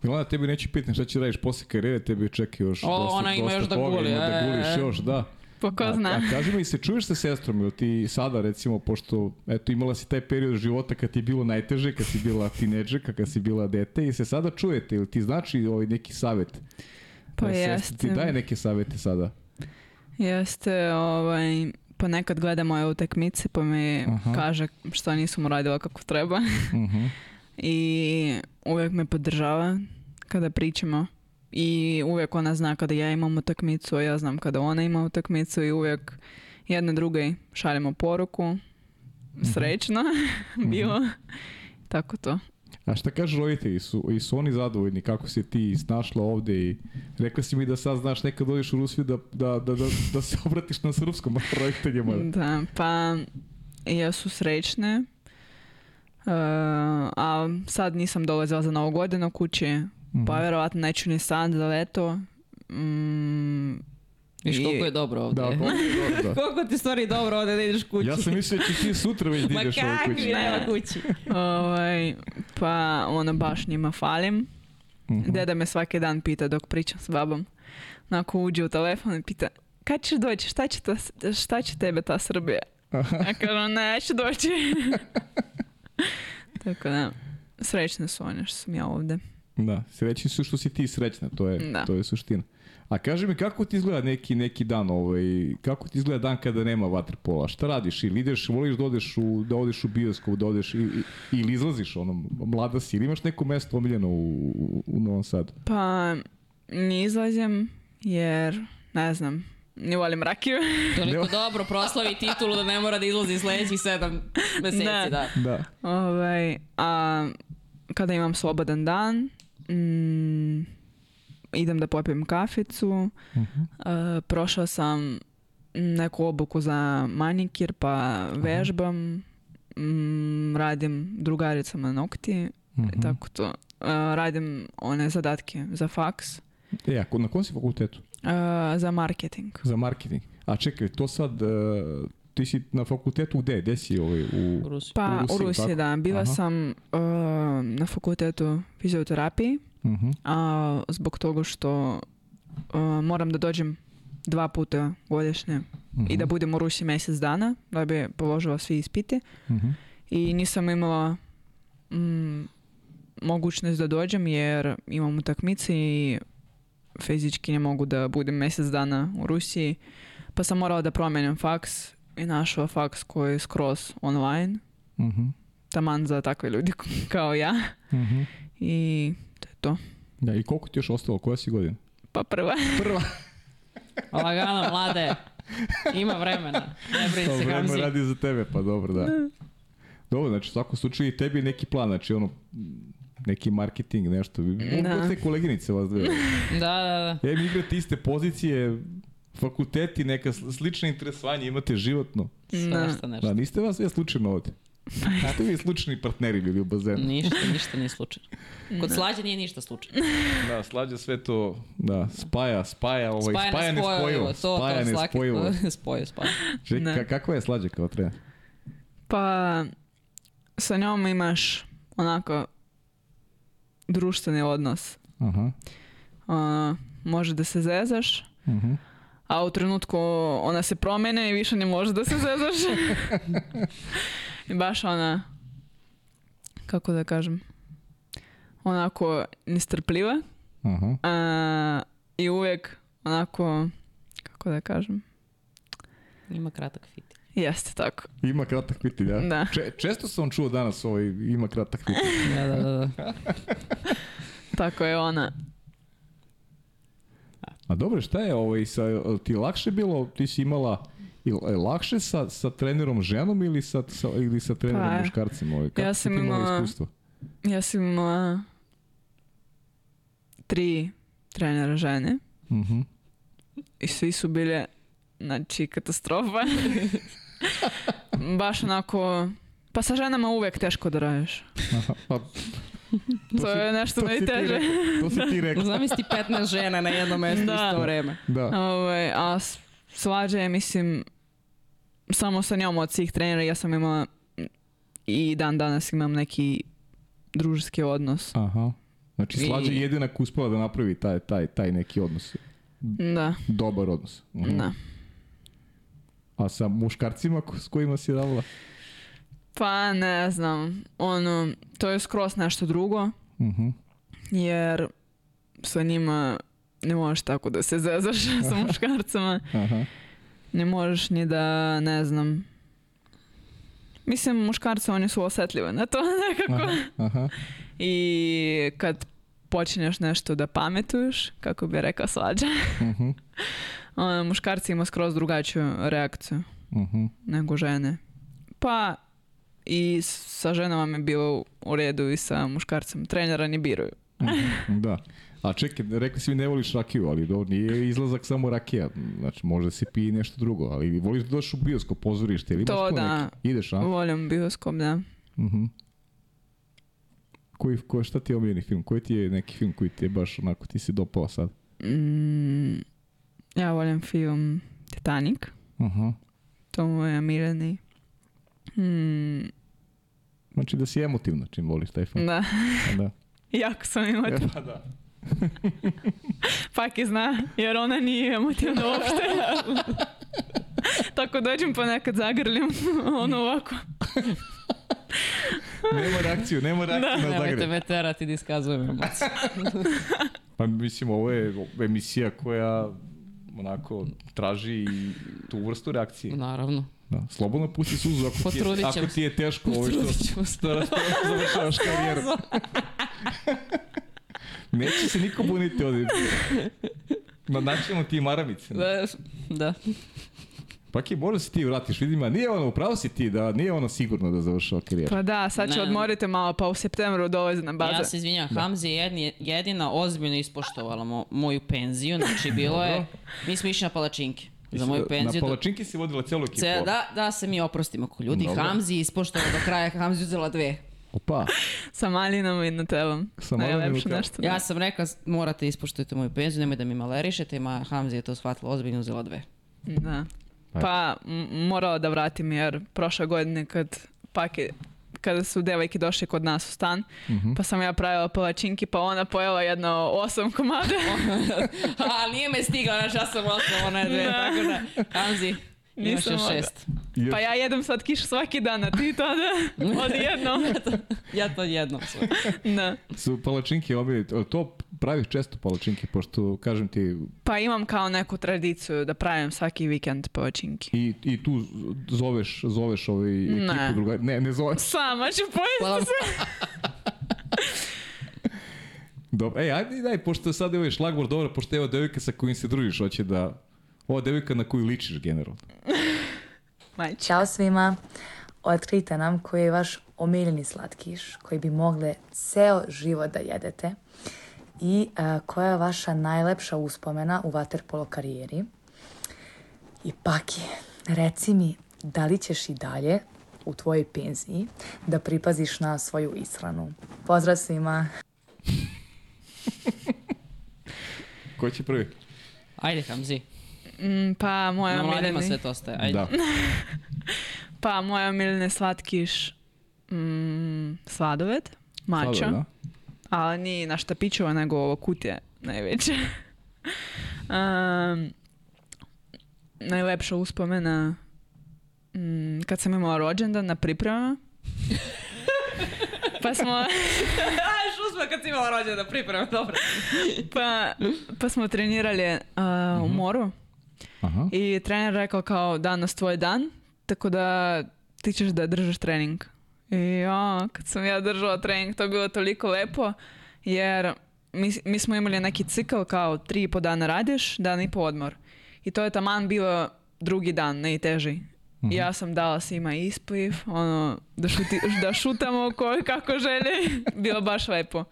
Milana, tebi neću pitati šta će radiš posle karijere, tebi čeka još O, dosta, ona ima dosta još da toga, guli, ima da e, guliš e. još, da. Pa ko A, zna. a kaži mi, se čuješ sa sestrom ili ti sada recimo, pošto eto imala si taj period života kad ti je bilo najteže, kad si bila tineđerka, kad si bila dete i se sada čujete ili ti znači ovaj neki savet? Pa Da, jeste. Ti daje neke savete sada. Jeste, ovaj, ponekad gleda moje utakmice pa mi Aha. kaže što nisam uradila kako treba <laughs> Mhm. i uvijek me podržava kada pričamo i uvijek ona zna kada ja imam utakmicu, a ja znam kada ona ima utakmicu i uvijek jedna drugoj šaljemo poruku srećno <laughs> bilo tako to. A šta kažu roditelji? Su, i su oni zadovoljni kako si ti snašla ovde i rekla si mi da sad znaš nekad dođeš u Rusiju da, da, da, da, da se obratiš na srpskom <laughs> roditeljima. Da, pa jesu srećne. Uh, a sad nisam dolazila za novu godinu kući, Mhm. pa vjerovatno neću ni sad za leto. Mm, Viš i- koliko je dobro ovde. Da, dobro, dobro, da. <laughs> koliko ti stvari dobro ovde da ideš kući. Ja sam mislio da će ti sutra već <laughs> da Ma ideš ovoj kakvi, kući. nema kući. <laughs> ovaj, pa ono baš njima falim. Mhm. Deda me svaki dan pita dok pričam s babom. Onako uđe u telefon i pita kad ćeš doći, šta će, ta, šta će tebe ta Srbija? Ja kažem, neću doći. Tako da, srećne su one što sam ja ovde. Da, srećni su što si ti srećna, to je, Da. to je suština. A kaži mi kako ti izgleda neki, neki dan, ovaj, kako ti izgleda dan kada nema vaterpola? Šta radiš? Ili ideš, voliš da odeš u, da odeš u bioskop, da odeš i, i- ili izlaziš, ono, mlada si, ili imaš neko mesto omiljeno u, u, u Novom Sadu? Pa, ne izlazim jer, ne znam, ne volim rakiju. <laughs> Toliko dobro proslavi titulu da ne mora da izlazi sledećih sedam meseci, Da. da. Da. ovaj, a kada imam slobodan dan, mm, idem da popijem kaficu. Mhm. E, prošla sam neku obuku za manikir, pa vežbam. Mm, radim drugaricama nokti. Mhm. Tako to. E, radim one zadatke za faks. E, a na kom si fakultetu? e, za marketing. Za marketing. A čekaj, to sad, uh, ti si na fakultetu gde? Gde si ovaj, u... U Rusiji. Pa U u Rusiji, Rusiji, tako? da. Bila Aha. sam na fakultetu fizioterapiji, Mhm. a zbog toga što e, moram da dođem dva puta godišnje i da budem u Rusiji mjesec dana da bi položila svi ispiti Mhm. i nisam imala mm, mogućnost da dođem jer imam utakmice i fizički ne mogu da budem mjesec dana u Rusiji pa sam morala da promijenim faks i našla faks koji je skroz online Mhm. taman za takve ljudi <laughs> kao ja Mhm. i to. Da, i koliko ti još ostalo? Koja si godina? Pa prva. <laughs> Prva. Lagano, mlade. Ima vremena. Ne brini se, Vreme Gamzi. radi za tebe, pa dobro, da. Dobro, znači u svakom slučaju i tebi neki plan, znači ono, neki marketing, nešto. Da. Te koleginice vas dve. Da, da, da. E, mi igrate iste pozicije, fakulteti, neka sl- slična interesovanja imate životno. Svašta nešto. Da, niste vas sve slučajno ovde. <laughs> Ste vi slučajni partneri bili u bazenu. Ništa, ništa nije slučajno. Kod slađe nije ništa slučajno. <laughs> Da, slađa sve to, da, spaja, spaja, ovaj, spaja, Spaja nespojivo. To, spaja to, slake, nespojivo. <laughs> spoje, spaja. Čekaj, Da. ka- kakva je slađa kao trener? Pa sa njom imaš onako društveni odnos. Aha. Uh, može da se zezaš, Mhm. a u trenutku ona se promene i više ne može da se zezaš. I baš ona, kako da kažem, onako nestrpljiva Aha. a, i uvijek onako, kako da kažem, Ima kratak fit. jeste tako. Ima kratak pitilj, ja? Da. Če, često sam čuo danas ovaj, ima kratak pitilj. <laughs> Da, da, da. da. <laughs> Tako je ona. A dobro, šta je ovaj, sa, ti lakše bilo, ti si imala je lakše sa, sa trenerom ženom ili sa, sa, ili sa trenerom Pa, muškarcem? Ovaj? Kako ja si sam ti imala iskustvo? Ja sam imala tri trenera žene Mhm. i svi su bile znači katastrofa. <laughs> Baš onako pa sa ženama uvijek teško da radiš. Aha, pa, To, je nešto to si najteže. To si ti rekla. Zamisli 15 žena na jednom mestu Da. isto vreme. Da. Ovaj, a svađa je, mislim, samo sa njom od svih trenera ja sam imala i dan danas imam neki družski odnos. Aha. Znači, I- slađa je jedina koja uspela da napravi taj, taj, taj neki odnos. Da, Dobar odnos. Mhm. da. A sa muškarcima ko- s kojima si radila? Pa ne znam, ono, to je skroz nešto drugo, Mhm. jer sa njima ne možeš tako da se zezaš <laughs> sa muškarcama. Aha. Ne možeš ni da, ne znam, Mislim, muškarci, oni su osetljivi na to <laughs> nekako. Aha. Aha. I kad počinješ nešto da pametuješ, kako bi rekao svađa, Mhm. <laughs> ono, muškarci ima skroz drugačiju reakciju Mhm. nego žene. Pa i sa ženama mi je bilo u redu i sa muškarcem. Trenera ne biraju. Mhm. Da. <laughs> A čekaj, rekli si mi ne voliš rakiju, ali do, nije izlazak samo rakija. Znači, možda se pije nešto drugo, ali voliš da dođeš u bioskop, pozorište ili To da. neki? Ideš, a? Volim bioskop, da. Mhm. Koji, ko, šta ti je omiljeni film? Koji ti je neki film koji ti je baš onako, ti si dopao sad? Mm, ja volim film Titanic. Aha. To mu je omiljeni. Mm, Znači da si emotivna čim voliš taj film. da, Da. <laughs> jako sam emotivna. Pa da. <laughs> Paki zna, jer ona nije emotivna uopšte. <laughs> Tako dođem pa nekad zagrlim, <laughs> ono ovako. Nema reakciju, nema reakciju na Nemojte Zagreb. me terati da iskazujem emocije. Pa mislim, ovo je emisija koja onako traži i tu vrstu reakcije. Naravno. Da. Slobodno pusti suzu ako, ti je, ako ti je teško ovo što, što raspravljaš, završavaš karijeru. Neće se niko buniti ovdje. Ma naćemo ti maramice. Da, da. Pa ki, možda se ti vratiš, vidim, a nije ono, upravo si ti, da nije ono sigurno da završava karijeru. Pa da, sad ću Ne. odmorite malo, pa u septembru dolazi na baze. Ja se izvinjam, Hamzi je jedni, jedina ozbiljno ispoštovala mo, moju penziju, znači <laughs> bilo je, mi smo išli na palačinke za moju penziju. Na da- palačinki si vodila celu ekipu. Ce, da, da se mi oprostimo ko ljudi. Dobro. Hamzi je ispoštovao do kraja, Hamzi je uzela dve. Opa, <laughs> Sa malinama i nutelom. Sa malinama i nešto. Ja sam rekla, morate ispoštujete moju penziju, nemoj da mi malerišete, ma Hamzi je to shvatila ozbiljno, uzela dve. Da. Pa morala da vratim jer prošle godine kad pake kada su devojke došle kod nas u stan, Mhm. pa sam ja pravila palačinki, pa ona pojela jedno osam komada. <laughs> A, nije me stigla, znaš, ja sam ostala one dve, Da. tako da, Hamzi, imaš Nisam još mogla. šest. Još- Pa ja jedem sad kiš svaki dan, a ti to da <laughs> odjednom. Ja to jednom sve. Da. su palačinke omiljeni. To praviš često palačinke, pošto, kažem ti, Pa imam kao neku tradiciju da pravim svaki vikend palačinki. i, i tu zoveš, zoveš ovaj ekipu Ne. druga... Ne, ne zoveš. Sama ću pojesti sve. Dobro. Ej, ajde daj, pošto sad je ovaj šlagvor dobro, pošto evo devojka sa kojim se družiš, hoće da... Ova devojka na koju ličiš generalno. <laughs> Ćao svima. Otkrite nam koji je vaš omiljeni slatkiš koji bi mogle ceo život da jedete i a, koja je vaša najlepša uspomena u vaterpolo karijeri. I Paki, reci mi da li ćeš i dalje u tvojoj penziji da pripaziš na svoju ishranu. Pozdrav svima! Ko će prvi? Ajde, Hamzi. Mm, pa moja Na mladima omiljeni, sve to ostaje. Ajde. Da. <laughs> pa moja omiljeni slatkiš mm, sladoved, mača. Sada, da? ali nije na štapićova, nego ovo kutije najveće. <laughs> um, najlepša uspomena mm, kad sam imala rođendan na pripremama. <laughs> pa smo, Aj, šusma kad si imala rođena da priprema, dobro. pa, pa smo trenirali uh, u moru Aha. i trener rekao kao danas tvoj dan, tako da ti ćeš da držiš trening. I ja, kad sam ja držala trening, to je bilo toliko lepo, jer mi, mi smo imali neki cikl kao tri i po dana radiš, dan i po odmor. I to je taman bilo drugi dan, najteži. I ja sam dala svima ispliv, ono, da, šuti, da šutamo ko, kako želi. <laughs> Bilo baš lepo.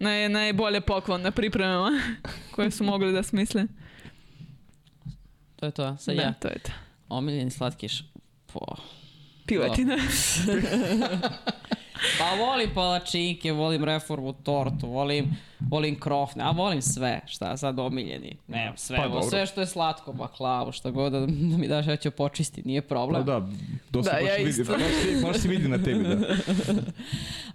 Naj, najbolje poklon na pripremama <laughs> koje su mogli da smisle. To je to, sad da, ja. to je to. Omiljeni slatkiš. Po. Piletina. <laughs> Pa volim palačinke, volim reformu tortu, volim, volim krofne, a volim sve, šta sad omiljeni. Ne, sve, Pa pa, sve što je slatko, baklavu, šta god da, da mi daš, ja ću počistiti, nije Pa problem. da, dosta Da, baš ja vidi, isto. baš, se- vidi na tebi, da.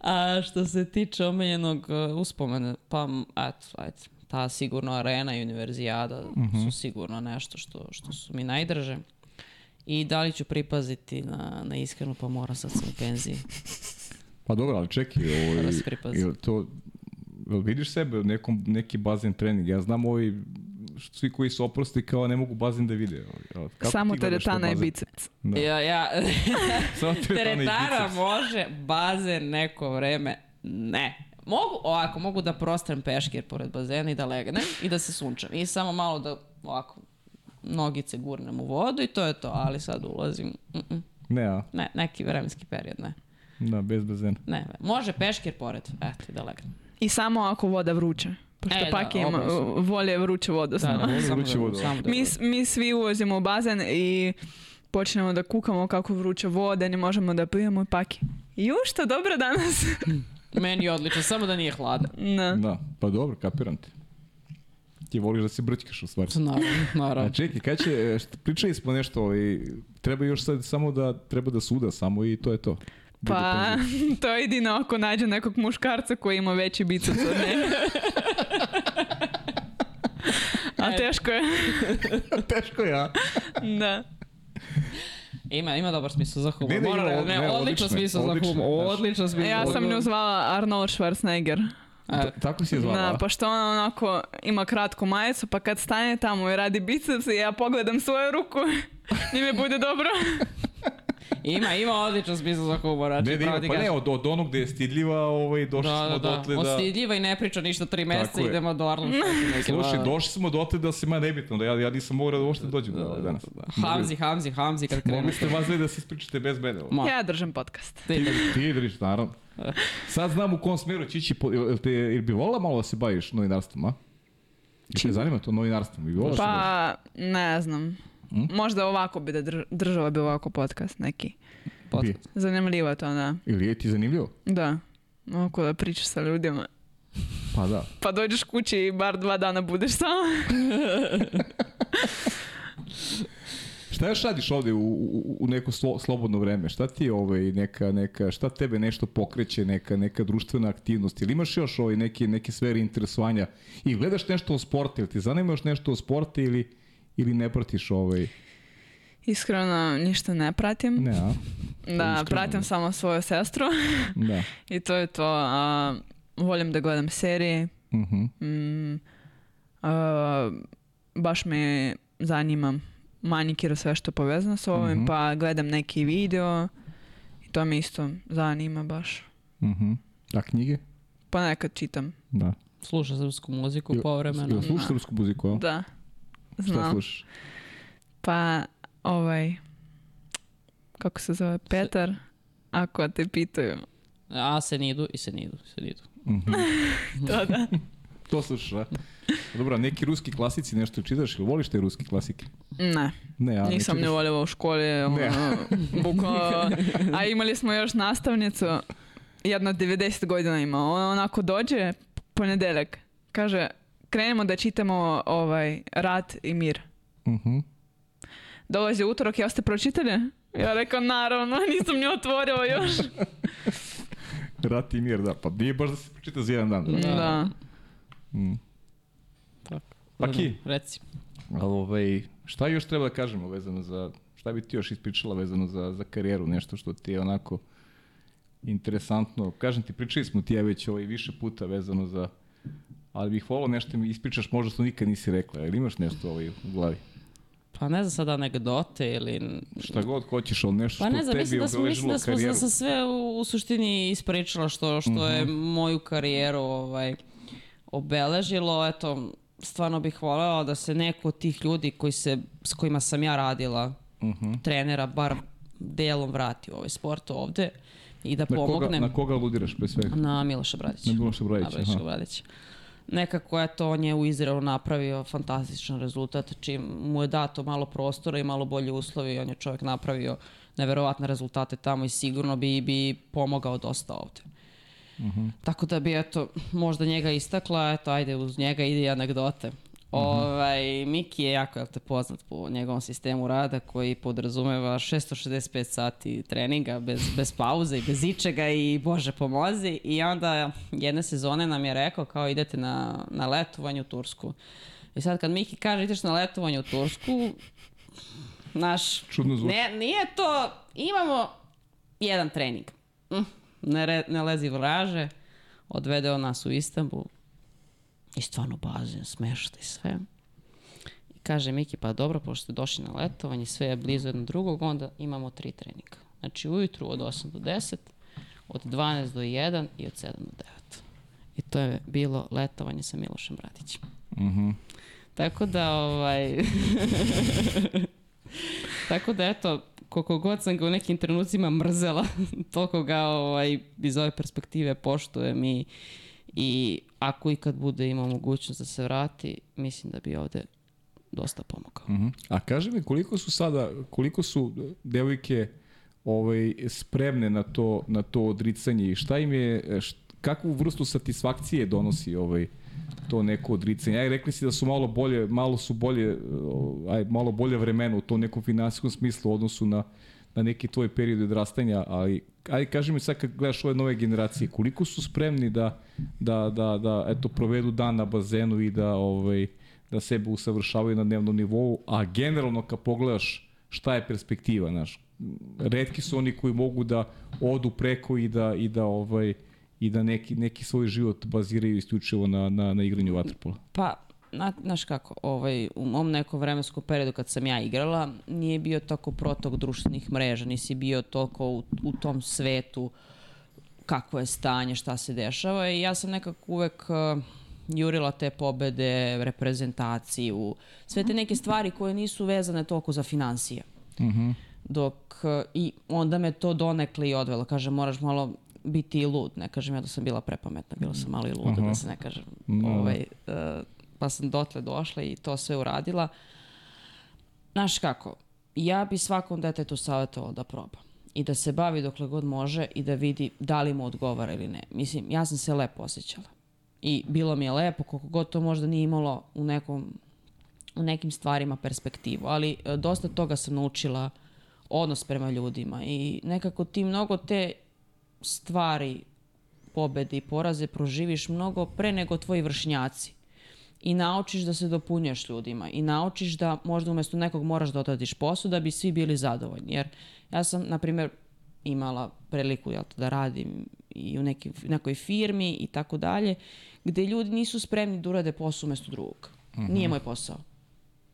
<laughs> A što se tiče omiljenog uh, uspomene, pa eto, ajde, ta sigurno arena i univerzijada su sigurno nešto što, što su mi najdrže. I da li ću pripaziti na, na iskrenu, pa moram sad sam u penziji. <laughs> Pa dobro, ali čekaj, Mora ovaj, se pripaziti. jel to, jel vidiš sebe u nekom, neki bazen trening? Ja znam ovi, svi koji su oprosti kao ne mogu bazen da vide. ovaj, kako Samo teretana i bazen? biceps. Da. Ja, ja, <laughs> Samo teretana i teretana biceps. može, bazen neko vreme, ne. Mogu, ovako, mogu da prostrem peškir pored bazena i da legnem i da se sunčam. I samo malo da, ovako, nogice gurnem u vodu i to je to, ali sad ulazim, mm -mm. Ne, a? ne, neki vremenski period, ne. Da, bez bazena. Ne, može peškir pored, eto, i da legnem. I samo ako voda vruća. Pošto E, da, pak ima, obavezno. volje vruće vodu Da, da, Volim samo vruću da, vodu. samo da Mi, mi svi ulazimo u bazen i počnemo da kukamo kako vruća voda, ne možemo da pijemo i paki. Ju, što dobro danas. Meni je odlično, samo da nije hladan. da. Da, pa dobro, kapiram te. Ti voliš da se brćkaš u stvari. Naravno, A naravno. čekaj, kad će, e, šta- pričali smo nešto, ovaj, treba još sad samo da, treba da suda samo i to je to. Bude Pa, penzija. to je jedino ako nađe nekog muškarca koji ima veći biceps od mene. <laughs> A teško je. <laughs> Teško ja. da. <laughs> Ima, ima dobar smisao za humor. Ne, ne, Mora, ne, ne, odličan odlično smisao za odlično humor. Odličan smisao. Ja sam nju zvala Arnold Schwarzenegger. E, Tako si je zvala, Da, pošto ona onako ima kratku majicu, pa kad stane tamo i radi biceps i ja pogledam svoju ruku, <laughs> njime bude dobro. Ima, ima odličan smisao za humor. Znači, Ne, da ima, pa ne, od, od onog gde je stidljiva, ovaj, došli Da, smo da, da. dotle da... Ostidljiva i ne priča ništa tri meseca, idemo do Schwarzenegger. <laughs> Slušaj, Da, došli smo dotle da se ma nebitno, da ja, ja nisam mogao da uopšte dođem da, da, danas. Hamzi, Hamzi, Hamzi kad krenu. Mogli ste vas da se ispričate bez mene. ovo. Ma. Ja držam podcast. Ti- Ti idriš, naravno. Sad znam u kom smeru će ići, po- jel, te, jel bi volila malo da se baviš novinarstvom, a? Jel te zanima to novinarstvom? Bi volila da? Pa, ne znam. Možda ovako bi da drž- država bi ovako podcast neki. Bi. Zanimljivo to, da. Ili je ti zanimljivo? Da. Ovako da pričaš sa ljudima. Pa da. Pa dođeš kući i bar dva dana budeš sama. <laughs> Šta još radiš ovde u, u, u neko slo, slobodno vreme? Šta ti je ovaj, neka, neka, šta tebe nešto pokreće, neka, neka društvena aktivnost? Ili imaš još ovaj, neke, neke sfere interesovanja? I gledaš nešto o sportu? Ili ti zanima još nešto o sportu ili, ili ne pratiš ovaj... Iskreno, ništa ne pratim. Ne, a? da, iskreno, pratim samo svoju sestru. <laughs> Da. I to je to. A, volim da gledam serije. Mhm. Mm, a, baš me zanima manikir, sve što je povezano s ovim, Mhm. pa gledam neki video i to me isto zanima baš. Mhm. A knjige? Pa nekad čitam. Da. Sluša srpsku muziku povremeno. Jel slušaš srpsku muziku, a? Da, Šta znam. slušaš? Pa ovaj, kako se zove, Petar, ako te pitaju. A Senidu i Senidu, Senidu. Mhm. <laughs> To da. To slušaš, a? Dobro, neki ruski klasici nešto čitaš ili voliš te ruski klasike? Ne, Ne, a nisam ne ne čitaš? voljela u školi. Ono, <laughs> bukvalno, a imali smo još nastavnicu, jedna od 90 godina ima. Ona onako dođe, ponedeljak, kaže, krenemo da čitamo ovaj, Rat i mir. Mhm. Dolazi utorak, ja ste pročitali? Ja rekao, naravno, <laughs> nisam ni otvorila još. <laughs> Rat i mir, da. Pa nije baš da se pročita za jedan dan. Da. da. Mm. Tako. Pa ki? Reci. A ovaj, šta još treba da kažemo vezano za, šta bi ti još ispričala vezano za, za karijeru, nešto što ti je onako interesantno. Kažem ti, pričali smo ti ja već ovaj više puta vezano za, ali bih volao nešto mi ispričaš možda što nikad nisi rekla, ili imaš nešto ovaj u glavi? Pa ne znam sada anegdote ili... Šta god hoćeš, ali nešto Pa što ne znam, tebi da smo, mislim da smo karijeru. da sam sve u, u suštini ispričala što, što je Mhm. moju karijeru ovaj, obeležilo. Eto, stvarno bih voljela da se neko od tih ljudi koji se, s kojima sam ja radila, Mhm. trenera, bar delom vrati u ovaj sport ovde i da Na koga, pomognem na koga aludiraš pre svega? na Miloša Bradića. Na Miloša Bradića. Bradića. Nekako eto on je u Izraelu napravio fantastičan rezultat, čim mu je dato malo prostora i malo bolje uslovi i on je čovjek napravio neverovatne rezultate tamo i sigurno bi, bi pomogao dosta ovde. Uh -huh. Tako da bi, eto, možda njega istakla, eto, ajde, uz njega ide i anegdote. Ovaj, Miki je jako, jel te, poznat po njegovom sistemu rada koji podrazumeva 665 sati treninga bez, bez pauze i bez ičega i bože pomozi i onda jedne sezone nam je rekao kao idete na, na letovanje u Tursku. I sad kad Miki kaže ideš na letovanje u Tursku, naš... Čudno zvuči. Ne, nije to... Imamo jedan trening. Mm, ne, re, ne lezi vraže. Odvedeo nas u Istanbul. I stvarno bazen, smešta i sve. I kaže Miki, pa dobro, pošto ste došli na letovanje, sve je blizu jedno drugog, onda imamo tri treninga. Znači ujutru od 8 do 10, od 12 do 1 i od 7 do 9. I to je bilo letovanje sa Milošem Bratićem. Mhm. Uh -huh. Tako da, ovaj... <laughs> Tako da, eto, koliko god sam ga u nekim trenucima mrzela, <laughs> toliko ga ovaj, iz ove perspektive poštujem i, i ako i kad bude imao mogućnost da se vrati, mislim da bi ovde dosta pomogao. Uh -huh. A kaži mi koliko su sada, koliko su devojke ovaj, spremne na to, na to odricanje i šta im je, št, kakvu vrstu satisfakcije donosi ovaj, to neko odricanje. Aj rekli si da su malo bolje, malo su bolje, aj malo bolje vremena u tom nekom finansijskom smislu u odnosu na na neki tvoj period odrastanja, ali aj kaži mi sad kad gledaš ove nove generacije, koliko su spremni da da da da eto provedu dan na bazenu i da ovaj da sebe usavršavaju na dnevnom nivou, a generalno kad pogledaš šta je perspektiva, znaš, retki su oni koji mogu da odu preko i da i da ovaj i da neki, neki svoj život baziraju isključivo na, na, na igranju vaterpola? Pa, na, znaš kako, ovaj, u mom nekom vremenskom periodu kad sam ja igrala, nije bio toko protok društvenih mreža, nisi bio toliko u, u tom svetu kakvo je stanje, šta se dešava i ja sam nekako uvek uh, jurila te pobede, reprezentaciju, sve te neke stvari koje nisu vezane toliko za financije. Mhm. Uh -huh. Dok, uh, i onda me to donekle i odvelo. Kaže, moraš malo biti i lud. Ne kažem ja da sam bila prepametna, bila sam malo i luda, Aha. da se ne kažem. No. Ovaj, uh, pa sam dotle došla i to sve uradila. Znaš kako, ja bi svakom detetu savjetovala da proba i da se bavi dokle god može i da vidi da li mu odgovara ili ne. Mislim, ja sam se lepo osjećala. I bilo mi je lepo, koliko god to možda nije imalo u nekom u nekim stvarima perspektivu, ali e, dosta toga sam naučila odnos prema ljudima i nekako ti mnogo te stvari, pobede i poraze proživiš mnogo pre nego tvoji vršnjaci. I naučiš da se dopunjaš ljudima i naučiš da možda umesto nekog moraš da odradiš posao da bi svi bili zadovoljni. Jer ja sam, na primjer, imala priliku jel, da radim i u neki, nekoj firmi i tako dalje, gde ljudi nisu spremni da urade posao umesto drugog. Uh -huh. Nije moj posao.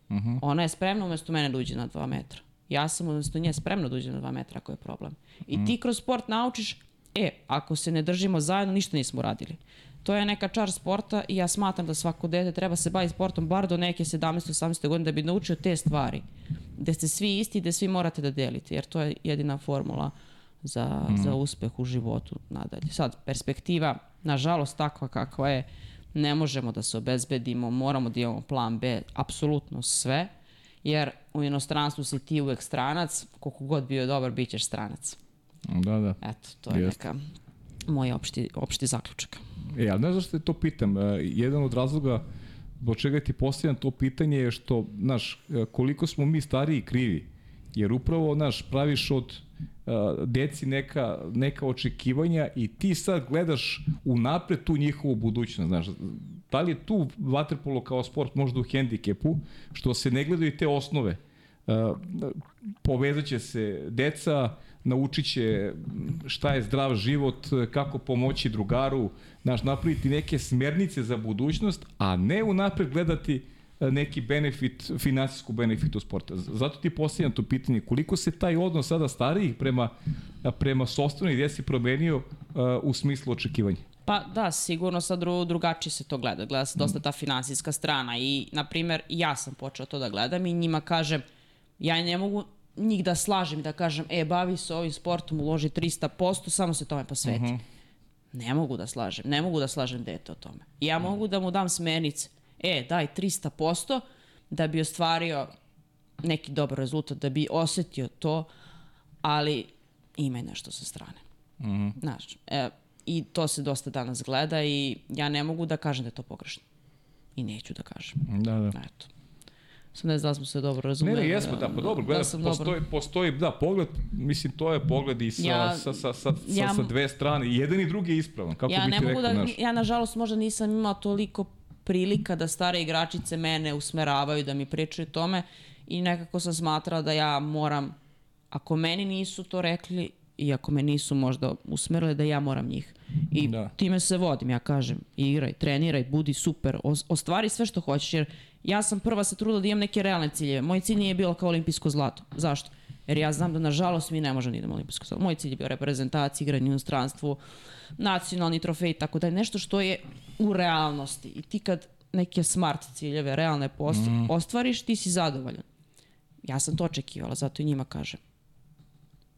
Uh -huh. Ona je spremna umesto mene da uđe na dva metra. Ja sam umesto nje spremna da uđe na dva metra ako je problem. I uh -huh. ti kroz sport naučiš e, ako se ne držimo zajedno, ništa nismo uradili. To je neka čar sporta i ja smatram da svako dete treba se baviti sportom bar do neke 17-18. godine da bi naučio te stvari. Gde ste svi isti i da svi morate da delite, jer to je jedina formula za, mm. za uspeh u životu nadalje. Sad, perspektiva, nažalost, takva kakva je, ne možemo da se obezbedimo, moramo da imamo plan B, apsolutno sve, jer u inostranstvu si ti uvek stranac, koliko god bio dobar, bit ćeš stranac. Da, da. Eto, to je Jest. neka moj opšti, opšti zaključak. E, ali znaš što te to pitam. Uh, jedan od razloga do čega ti postavljam to pitanje je što, znaš, e, koliko smo mi stariji krivi. Jer upravo, znaš, praviš od uh, deci neka, neka očekivanja i ti sad gledaš u napred tu njihovu budućnost, znaš. Da li je tu vaterpolo kao sport možda u hendikepu, što se ne gledaju te osnove? Uh, povezat će se deca, naučit će šta je zdrav život, kako pomoći drugaru, znaš, napraviti neke smernice za budućnost, a ne unapred gledati e, neki benefit, finansijsku benefit u sportu. Zato ti postavljam to pitanje, koliko se taj odnos sada starijih prema, prema sobstvenoj si promenio uh, u smislu očekivanja? Pa da, sigurno sad dru, drugačije se to gleda. Gleda se dosta ta finansijska strana i, na primer, ja sam počela to da gledam i njima kažem, ja ne mogu njih da slažem da kažem, e, bavi se ovim sportom, uloži 300%, samo se tome posveti. Uh mhm. -huh. Ne mogu da slažem, ne mogu da slažem dete o tome. Ja mogu da mu dam smernice. E, daj 300% da bi ostvario neki dobar rezultat, da bi osetio to, ali ima nešto sa strane. Mm -hmm. Znaš, e, i to se dosta danas gleda i ja ne mogu da kažem da je to pogrešno. I neću da kažem. Da, da. Eto. Sam ne znam da smo se dobro Ne, razumeli. ne, jesmo, da, pa dobro, gleda, sam postoji, dobro. postoji, da, pogled, mislim, to je pogled i sa, Ja- sa, sa, sa, ja- sa, dve strane, I jedan i drugi je ispravan, kako ja bi ne ti mogu rekao, da, znaš. ja nažalost možda nisam imala toliko prilika da stare igračice mene usmeravaju da mi pričaju tome i nekako sam smatrala da ja moram, ako meni nisu to rekli i ako me nisu možda usmerile, da ja moram njih. I Da. time se vodim, ja kažem, igraj, treniraj, budi super, os- ostvari sve što hoćeš, jer ja sam prva se trudila da imam neke realne ciljeve. Moj cilj nije bilo kao olimpijsko zlato. Zašto? Jer ja znam da nažalost mi ne možemo da idemo olimpijsko zlato. Moj cilj je bio reprezentacija, igranje u inostranstvu, nacionalni trofej i tako da je nešto što je u realnosti. I ti kad neke smart ciljeve, realne post, Mhm. ostvariš, ti si zadovoljan. Ja sam to očekivala, zato i njima kažem.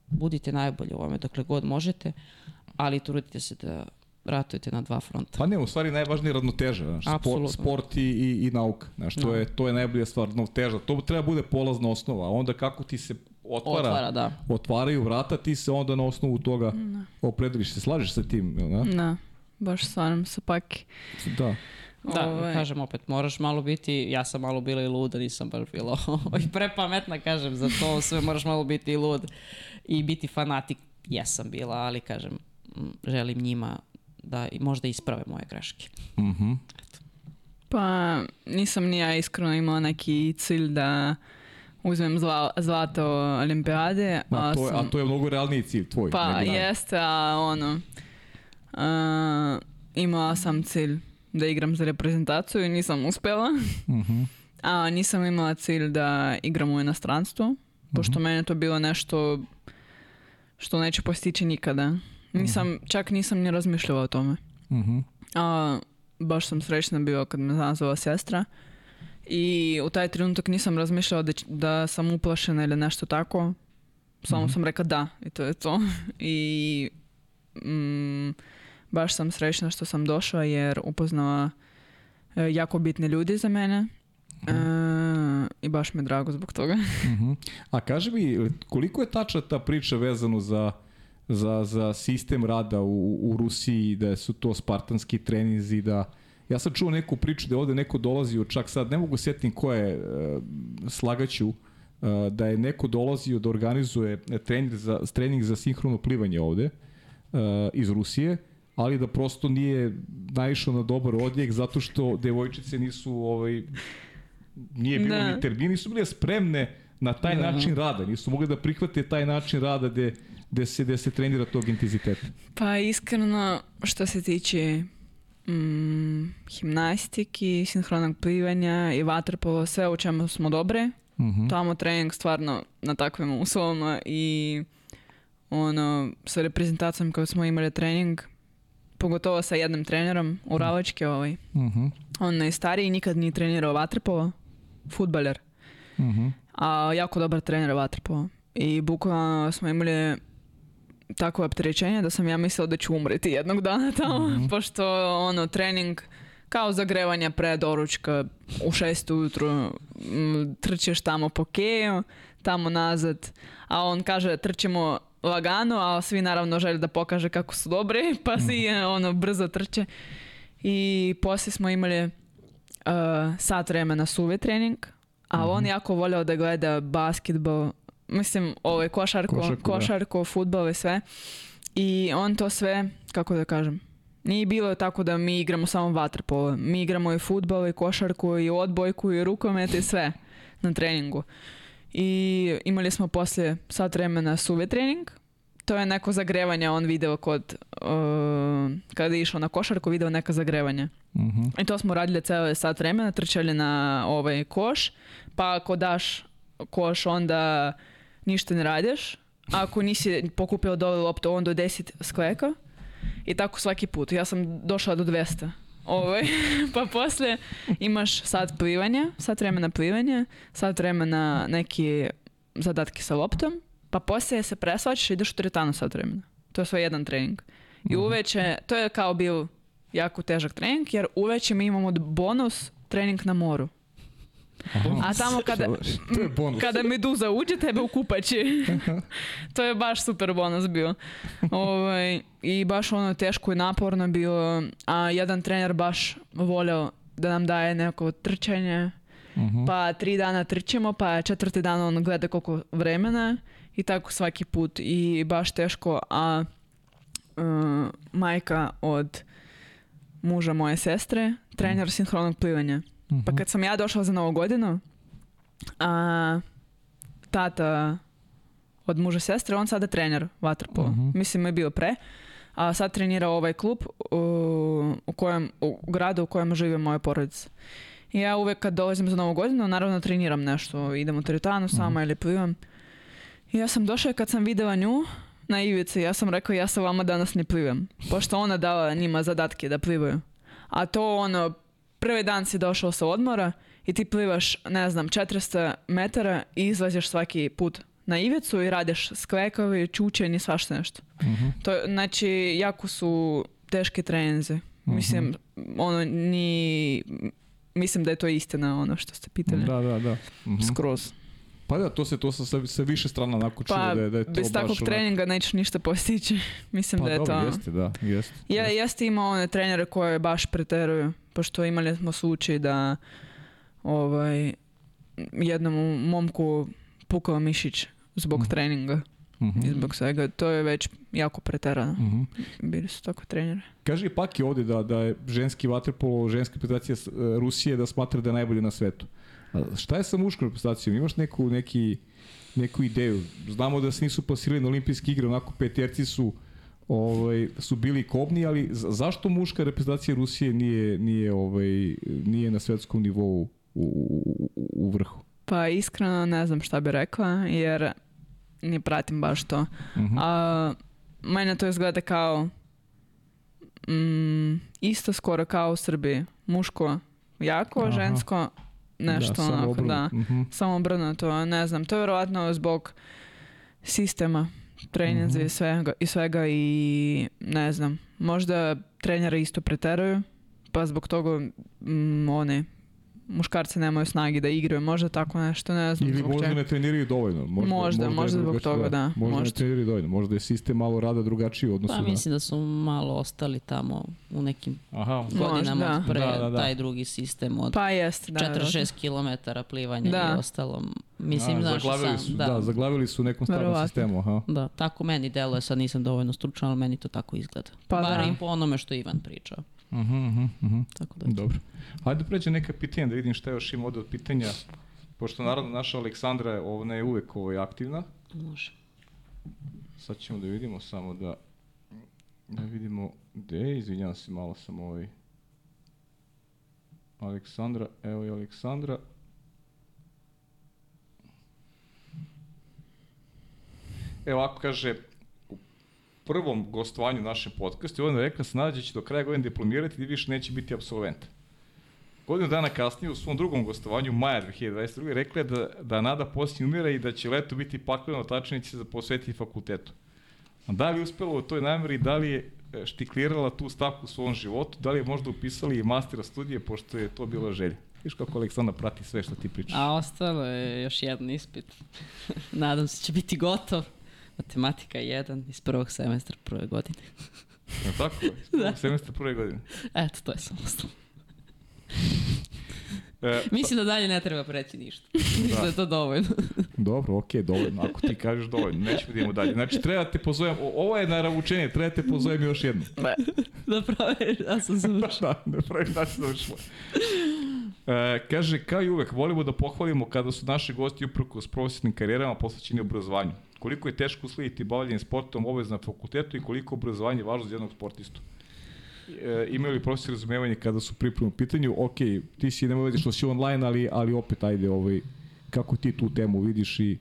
Budite najbolji u ovome dokle god možete, ali trudite se da ratujete na dva fronta. Pa ne, u stvari najvažnija je ravnoteža, znaš, sport, sport i, i, i nauka, znaš, to, Da. je, to je najbolja stvar, ravnoteža, to treba bude polazna osnova, a onda kako ti se otvara, Otvara, da. otvaraju vrata, ti se onda na osnovu toga opredeliš, se slažeš sa tim, jel da? Da, baš stvarno sa paki. Da. Da, Ovaj. kažem opet, moraš malo biti, ja sam malo bila i luda, nisam baš bila <laughs> ovaj, prepametna, kažem, za to sve moraš malo biti i lud i biti fanatik, jesam bila, ali kažem, želim njima da i možda isprave moje greške. Mhm. Pa nisam ni ja iskreno imala neki cilj da uzmem zla, zlato olimpijade. A, to je, a sam- to je mnogo realniji cilj tvoj. Pa nego jeste, a ono, a, imala sam cilj da igram za reprezentaciju i nisam uspjela. Mhm. A nisam imala cilj da igram u inostranstvu, pošto mene to bilo nešto što neću postići nikada. Nisam, čak nisam ni razmišljala o tome. Mhm. A, baš sam srećna bila kad me nazvala sestra. I u taj trenutak nisam razmišljala da, da sam uplašena ili nešto tako. Samo sam rekla da i to je to. <laughs> I mm, baš sam srećna što sam došla jer upoznala e, jako bitne ljudi za mene. E, I baš mi je drago zbog toga. <laughs> Mhm. A kaži mi, koliko je tačna ta priča vezano za, za, za sistem rada u, u Rusiji, da su to spartanski treninzi, da... Ja sam čuo neku priču da je ovde neko dolazio, čak sad ne mogu sjetim ko je, e, slagaću, e, da je neko dolazio da organizuje trening za, trening za sinhrono plivanje ovde iz Rusije, ali da prosto nije naišao na dobar odjek zato što devojčice nisu ovaj, nije bilo Da. ni termini, nisu bile spremne na taj Da. način rada, nisu mogli da prihvate taj način rada gde, gde, se, gde se trenira tog intenziteta. Pa iskreno, što se tiče mm, gimnastiki, sinhronog plivanja i vaterpolo, sve u čemu smo dobre. Mhm. Tamo trening stvarno na takvim uslovima i ono, sa reprezentacijom kad smo imali trening, pogotovo sa jednim trenerom, Uralački ovaj, Mhm. on je stariji, nikad nije trenirao vaterpolo, futbaler, Mhm. a jako dobar trener vaterpola. I bukvalno smo imali takvo opterećenje da sam ja mislila da ću umreti jednog dana tamo, <laughs> pošto ono, trening kao zagrevanje pre doručka u šest ujutru m, trčeš tamo po keju, tamo nazad, a on kaže trčimo lagano, a svi naravno žele da pokaže kako su dobri, <laughs> pa svi ono brzo trče. I poslije smo imali uh, sat vremena suvi trening, a on jako volio da gleda basketbol, mislim, ovaj, košarku, Košarku, košarku, da. futbol i sve. I on to sve, kako da kažem, nije bilo tako da mi igramo samo vaterpolo. Mi igramo i futbol, i košarku, i odbojku, i rukomet, i sve na treningu. I imali smo poslije sat vremena suve trening. To je neko zagrevanje, on video kod, uh, kada je išao na košarku, video neka zagrevanja. Mhm. I to smo radili ceo sat vremena, trčali na ovaj koš, pa ako daš koš onda ništa ne radiš. Ako nisi pokupio dole loptu, onda 10 skleka. I tako svaki put. Ja sam došla do 200. Ovaj. <laughs> pa poslije imaš sat plivanja, sat vremena plivanja, sat vremena neki zadatke sa loptom, pa poslije se preslačiš i ideš u teretanu sat vremena. To je sve jedan trening. I uveče, to je kao bio jako težak trening, jer uveče mi imamo bonus trening na moru. A tamo kada, To je bonus. kada meduza uđe tebe u kupaći. <laughs> to je baš super bonus bio. Ovaj, I baš ono teško i naporno bilo. A jedan trener baš volio da nam daje neko trčanje. Mhm. Pa tri dana trčimo, pa četvrti dan on gleda koliko vremena i tako svaki put. I baš teško. A uh, majka od muža moje sestre, trener sinhronog plivanja. Pa kad sam ja došla za novu godinu, a tata od muža sestre, on sada trener vaterpola. Mislim je bio pre. A sad trenira ovaj klub u, u, kojem, u gradu u kojem žive moja porodica. I ja uvek kad dolazim za novu godinu, naravno treniram nešto. Idem u teretanu sama ili plivam. I ja sam došla i kad sam videla nju na ivici, ja sam rekao ja sa vama danas ne plivam. Pošto ona dala njima zadatke da plivaju. A to ono, prvi dan si došao sa odmora i ti plivaš, ne znam, 400 metara i izlaziš svaki put na ivicu i radiš sklekovi, čučenj i svašta nešto. To, je- znači, jako su teške treninze. Mislim, ono, ni... Mislim da je to istina, ono što ste pitali. Da, da, da. Mhm. Skroz. Pa da, to se to sa, sa, više strana onako čuo Pa, da je, da je to bez takvog treninga nećeš ništa postići. <laughs> Mislim Pa da je dobro, to... jeste, da, jeste. Ja, jeste. jeste imao one trenere koje baš preteruju, pošto imali smo slučaj da ovaj, jednom momku pukao mišić zbog treninga Mhm. i zbog svega. To je već jako preterano. Mhm. Bili su tako treneri. Kaže Paki ovde da, da je ženski vaterpolo, ženska reprezentacija e, Rusije da smatra da je najbolje na svetu. A šta je sa muškom reprezentacijom? Imaš neku, neki, neku ideju? Znamo da se nisu plasirali na olimpijske igre, onako peterci su ovaj, su bili kobni, ali za- zašto muška reprezentacija Rusije nije, nije, ovaj, nije na svetskom nivou u, u, u, vrhu? Pa iskreno ne znam šta bi rekla, jer ne pratim baš to. Mhm. A mene to izgleda kao mm, isto skoro kao u Srbiji. Muško jako, Aha. žensko nešto samo onako, obrnuto. da. Mhm. Samo obrnuto, ne znam. To je vjerojatno zbog sistema treninza Mhm. i, svega, i svega i ne znam. Možda treneri isto preteruju, pa zbog toga mm, one muškarci nemaju snagi da igraju. Možda tako nešto, ne znam Ili možda čega. ne treniraju dovoljno. Možda, Možda, je možda zbog toga, da, Možda, ne možda. treniraju dovoljno. Možda je sistem malo rada drugačiji u odnosu Pa na... mislim da su malo ostali tamo u nekim Aha, godinama da. od pre, Da, da, da. taj drugi sistem od Pa jest, da. 46 km plivanja Da. i ostalo. Mislim, A, znaš, zaglavili sam, su, da. da, zaglavili su u nekom starom Verovatno. sistemu, aha. da, tako meni deluje, sad nisam dovoljno stručna, ali meni to tako izgleda. Pa Bar da. i po onome što Ivan pričao. Mhm, mhm, mhm. Tako da, Dobro. Hajde pređe neka pitanja, da vidim šta još ima ovde od pitanja. Pošto naravno naša Aleksandra je ona je uvek ovaj, aktivna. može. Sad ćemo da vidimo samo da da vidimo gde je, izvinjavam se, malo sam ovaj Aleksandra, evo je Aleksandra. Evo ovako kaže, prvom gostovanju našem podcastu, ona je rekla se nada će do kraja godine diplomirati i više neće biti absolvent. Godinu dana kasnije u svom drugom gostovanju, maja 2022. rekla je da, da nada poslije umira i da će leto biti pakleno, tačnije će se posvetiti fakultetu. Da li je uspela u toj nameri, da li je e, štiklirala tu stavku u svom životu, da li je možda upisali i mastera studije, pošto je to bila želja. Viš kako Aleksandra prati sve što ti pričaš. A ostalo je još jedan ispit. <laughs> Nadam se će biti gotov. Matematika 1 iz prvog semestra prve godine. Je li tako? <laughs> da. Semestar prve godine. Eto, to je samo ostalo. E, <laughs> Mislim da dalje ne treba preći ništa. Mislim da je to dovoljno. <laughs> Dobro, okej, dovoljno. Ako ti kažeš dovoljno, nećemo da idemo dalje. Znači, treba da te pozovem, ovo je naravučenje, treba da te pozovem još jedno. <laughs> da proveriš da sam završila. da, da pravi da se završila. E, kaže, kao i uvek, volimo da pohvalimo kada su naši gosti uprko s profesionalnim karijerama posvećeni obrazovanju. Koliko je teško uslediti bavljanje sportom obavez na fakultetu i koliko obrazovanje je važno za jednog sportistu. E, imaju li profesor razumevanje kada su pripremu pitanju? Ok, ti si nemoj vedi što si online, ali, ali opet ajde, ovaj, kako ti tu temu vidiš i...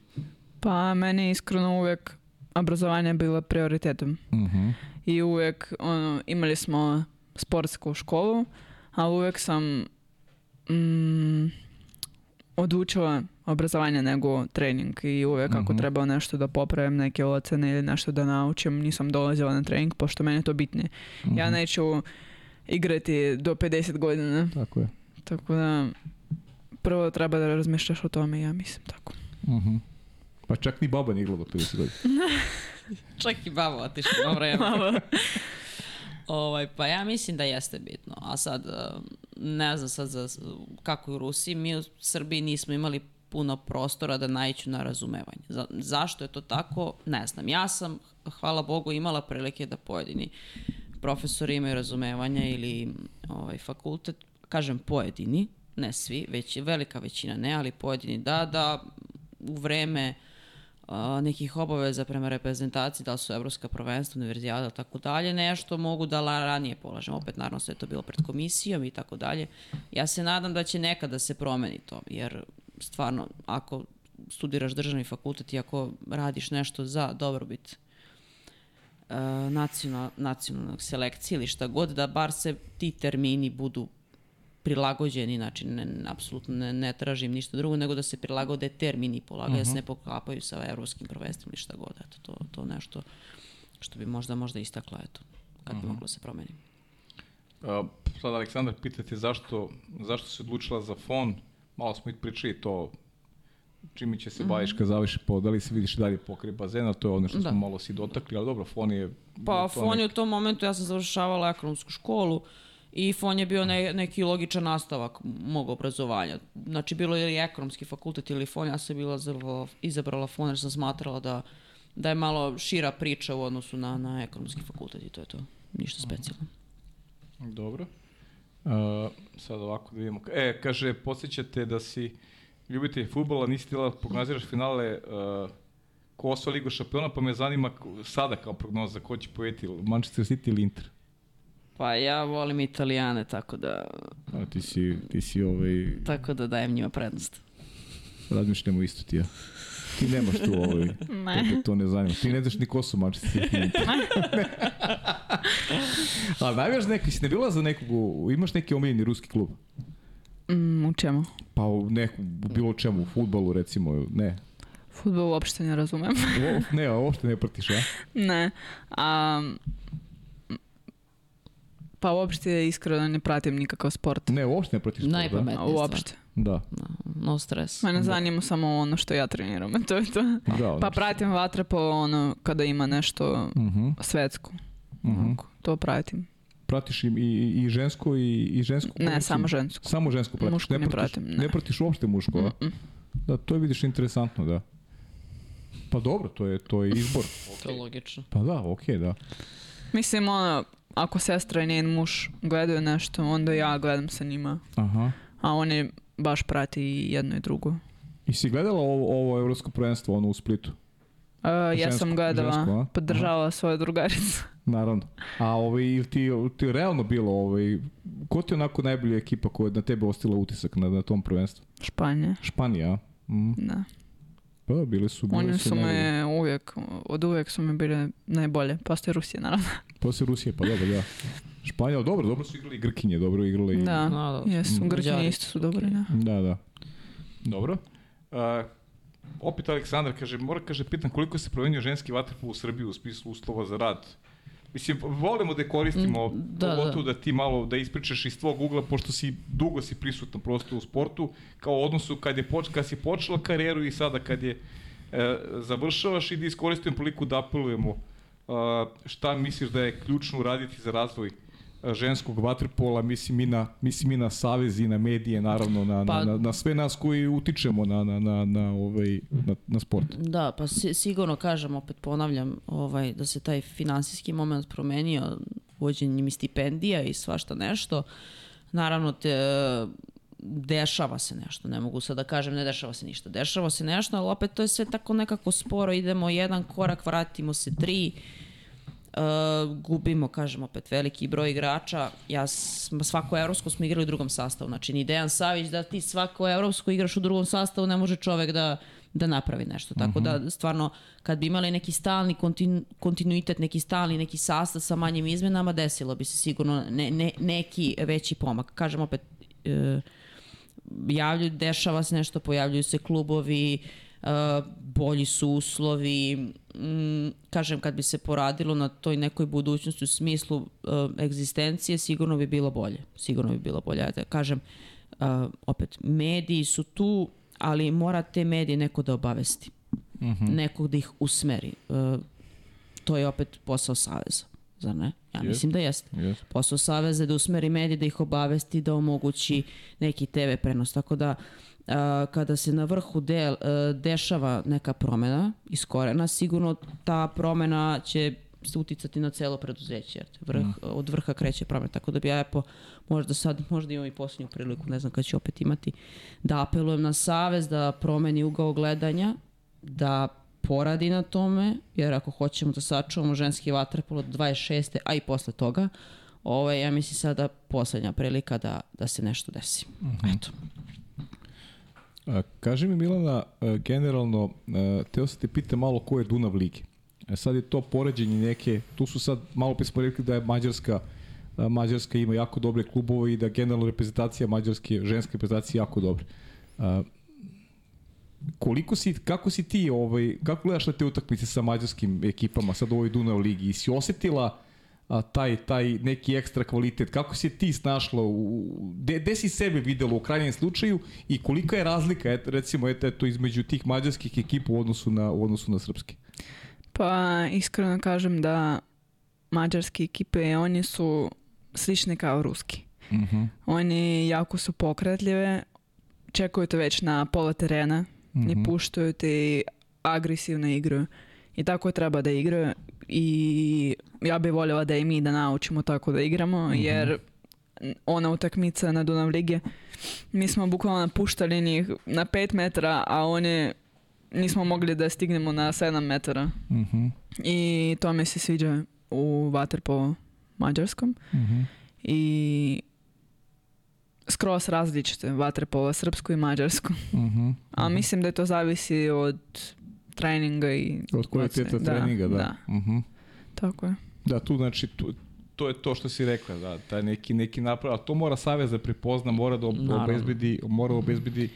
Pa meni je iskreno uvek obrazovanje bilo prioritetom. Uh -huh. I uvek ono, imali smo sportsku školu, ali uvek sam mm, odučila obrazovanje nego trening i uvek ako Mhm. trebao nešto da popravim neke ocene ili nešto da naučim, nisam dolazila na trening pošto meni je to bitnije. Ja Mhm. neću igrati do 50 godina, Tako je. tako da prvo treba da razmišljaš o tome, ja mislim tako. Mhm. Pa čak ni baba nije igrala do 50 godina. <laughs> <laughs> Čak i babo otišla na vreme. <laughs> Ovaj, pa ja mislim da jeste bitno. A sad, eh, ne znam sad za, kako je u Rusiji, mi u Srbiji nismo imali puno prostora da naiću na razumevanje. Za, zašto je to tako? Ne znam. Ja sam, hvala Bogu, imala prilike da pojedini profesori imaju razumevanja ili ovaj, fakultet, kažem pojedini, ne svi, već velika većina ne, ali pojedini da, da u vreme a, nekih obaveza prema reprezentaciji, da su evropska prvenstva, univerzijada tako dalje, nešto mogu da ranije polažem. Opet, naravno, sve je to bilo pred komisijom i tako dalje. Ja se nadam da će nekada da se promeni to, jer stvarno, ako studiraš državni fakultet i ako radiš nešto za dobrobit uh, nacional, nacionalnog selekcije ili šta god, da bar se ti termini budu prilagođeni, znači ne, apsolutno ne, ne tražim ništa drugo, nego da se prilagode termini polaganja, da se ne poklapaju sa evropskim prvenstvima ili šta god, eto, to, to nešto što bi možda, možda istakla, eto, kad bi moglo se promeni. A, sad Aleksandar pitate zašto, zašto se odlučila za fon, malo smo i pričali to čime će se baviš kad završi po, da li se vidiš dalje pokraj bazena, to je ono što Da. smo malo si dotakli, ali dobro, fon je... Pa to Fon je u nek- tom momentu, ja sam završavala ekonomsku školu i Fon je bio ne, neki logičan nastavak mog obrazovanja. Znači, bilo je ili ekonomski fakultet ili Fon, ja sam bila izabrala, izabrala Fon jer sam smatrala da, da je malo šira priča u odnosu na, na ekonomski fakultet i to je to. Ništa specijalno. Dobro. Uh, sad ovako da vidimo. E, kaže, podsjećate da si ljubitelj futbola, nisi htjela da prognoziraš finale uh, ko osva Ligu šampiona, pa me zanima sada kao prognoza ko će pojeti, Manchester City ili Inter? Pa ja volim Italijane, tako da, A, ti si, ti si ovaj, tako da dajem njima prednost. razmišljamo isto ti ja. Ti nemaš tu ovaj, Ne. tebe to ne zanima. Ti ne znaš ni ko su Manchester <laughs> City. Ali najvažnije neki, si ne bila za nekog, imaš neki omiljeni ruski klub? Mm, u čemu? Pa u neku, bilo čemu, u futbolu recimo, ne. Futbol uopšte ne razumem. O, ne, uopšte ne pratiš, a? ne. A, pa uopšte iskreno ne pratim nikakav sport. Ne, uopšte ne pratiš to, da? Najpametnije stvar. Uopšte. Da, No stres. Mene zanima samo ono što ja treniram. <laughs> To je to. da. Pa pratim vaterpolo ono kada ima nešto Mhm, svetsko. mhm. Onako, To pratim. Pratiš i, i, i žensko i, i žensko? Ne, kolekciju? samo žensku. Samo žensko pratiš? Muško ne pratiš, pratim, Ne. ne. pratiš uopšte muško, a? Mm-mm. Da, to je vidiš interesantno, da. Pa dobro, to je, to je izbor. To je logično. Pa da, okej, da. Mislim, ono, ako sestra i njen muž gledaju nešto, onda ja gledam sa njima. Aha. A oni baš prati jedno i drugo. I si gledala ovo, ovo evropsko prvenstvo, ono u Splitu? Uh, ja sam gledala, žensko, podržavala svoju drugaricu. Naravno. A ovaj, ti, ti realno bilo, ovaj, ko ti je onako najbolja ekipa koja je na tebe ostila utisak na, na tom prvenstvu? Španija. Španija, a? Mm. Da. Pa da, bili su, bili Oni su su najbolji. me uvijek, od uvijek su mi bile najbolje. Postoje Rusija, naravno. Posle Rusije, pa dobro, da. Španija, dobro, dobro su igrali i Grkinje, dobro igrale i... Da, Da, da. jesu. Mm. Grčani Mađari. isto su dobri, da. Da, da. Dobro. Uh, opet Aleksandar kaže, mora kaže, pitan koliko se promenio ženski vaterpol u Srbiji u smislu uslova za rad. Mislim, volimo da je koristimo, Mm, da, da, pogotovo da. ti malo, da ispričaš iz tvog ugla, pošto si dugo si prisutan prosto u sportu, kao odnosu kad, je poč, kad si počela karijeru i sada kad je e, završavaš i da iskoristim priliku da apelujemo a, šta misliš da je ključno uraditi za razvoj ženskog vaterpola, mislim i na, mislim i na savez i na medije, naravno, na, Pa- na, na, na sve nas koji utičemo na, na, na, na, ovaj, na, na sport. Da, pa si, sigurno kažem, opet ponavljam, ovaj, da se taj finansijski moment promenio uvođenjem i stipendija i svašta nešto. Naravno, te, dešava se nešto, ne mogu sad da kažem ne dešava se ništa. Dešava se nešto, ali opet to je sve tako nekako sporo, idemo jedan korak, vratimo se tri, Uh, gubimo, kažem opet, veliki broj igrača. Ja svako evropsko smo igrali u drugom sastavu. Znači, ni Dejan Savić da ti svako evropsko igraš u drugom sastavu, ne može čovek da, da napravi nešto. Tako da, stvarno, kad bi imali neki stalni kontinu, kontinuitet, neki stalni, neki sastav sa manjim izmenama, desilo bi se sigurno ne, ne, neki veći pomak. Kažem opet, uh, javljaju, dešava se nešto, pojavljuju se klubovi, uh, bolji su uslovi, mm, kažem, kad bi se poradilo na toj nekoj budućnosti u smislu uh, egzistencije, sigurno bi bilo bolje. Sigurno bi bilo bolje. Ja da kažem, uh, opet, mediji su tu, ali mora te medije neko da obavesti. Mm -hmm. Nekog da ih usmeri. To je opet posao Saveza, zar ne? Ja yes. mislim da jeste. Yes. Posao Saveza je da usmeri medije, da ih obavesti, da omogući neki TV prenos. Tako da kada se na vrhu de, dešava neka promena iz korena, sigurno ta promena će se uticati na celo preduzeće. Jer vrh, mm. Od vrha kreće promena. Tako da bi ja po, možda sad, možda imam i posljednju priliku, ne znam kada ću opet imati, da apelujem na Savez da promeni ugao gledanja, da poradi na tome, jer ako hoćemo da sačuvamo ženski vaterpolo od 26. a i posle toga, ovo je, ja mislim, sada poslednja prilika da, da se nešto desi. Mm -hmm. Eto. Kaži mi Milana, generalno, teo se te pita malo ko je Dunav Ligi. E, sad je to poređenje neke, tu su sad, malo pre smo rekli da je Mađarska, Mađarska ima jako dobre klubove i da generalno reprezentacija Mađarske, ženska reprezentacija jako dobra koliko si, kako si ti, ovaj, kako gledaš na te utakmice sa mađarskim ekipama, sad u ovoj Dunav ligi, si osetila a, taj, taj neki ekstra kvalitet, kako si ti snašla, u, gde, gde si sebe videla u krajnjem slučaju i kolika je razlika, et, recimo, et, eto, između tih mađarskih ekipa u odnosu na, u odnosu na srpske? Pa, iskreno kažem da mađarske ekipe, oni su slični kao ruski. Uh mhm. -huh. Oni jako su pokretljive, čekaju te već na pola terena, mm -hmm. ne puštaju te agresivne igre i tako treba da igraju i ja bih voljela da i mi da naučimo tako da igramo mm -hmm. jer ona utakmica na Dunav Lige mi smo bukvalno napuštali njih na 5 metara a one nismo mogli da stignemo na 7 metara mm -hmm. i to mi se sviđa u Waterpolo mađarskom mm -hmm. i skroz različite vaterpolo, srpsku i mađarsku. Mhm, uh -huh. A mislim da to zavisi od treninga i... Od kvaliteta da, treninga, da. da. Uh mhm. -huh. Tako je. Da, tu znači, tu, to je to što si rekla, da, taj neki, neki naprav, a to mora Savez da prepozna, mora da obezbedi, mora da obezbedi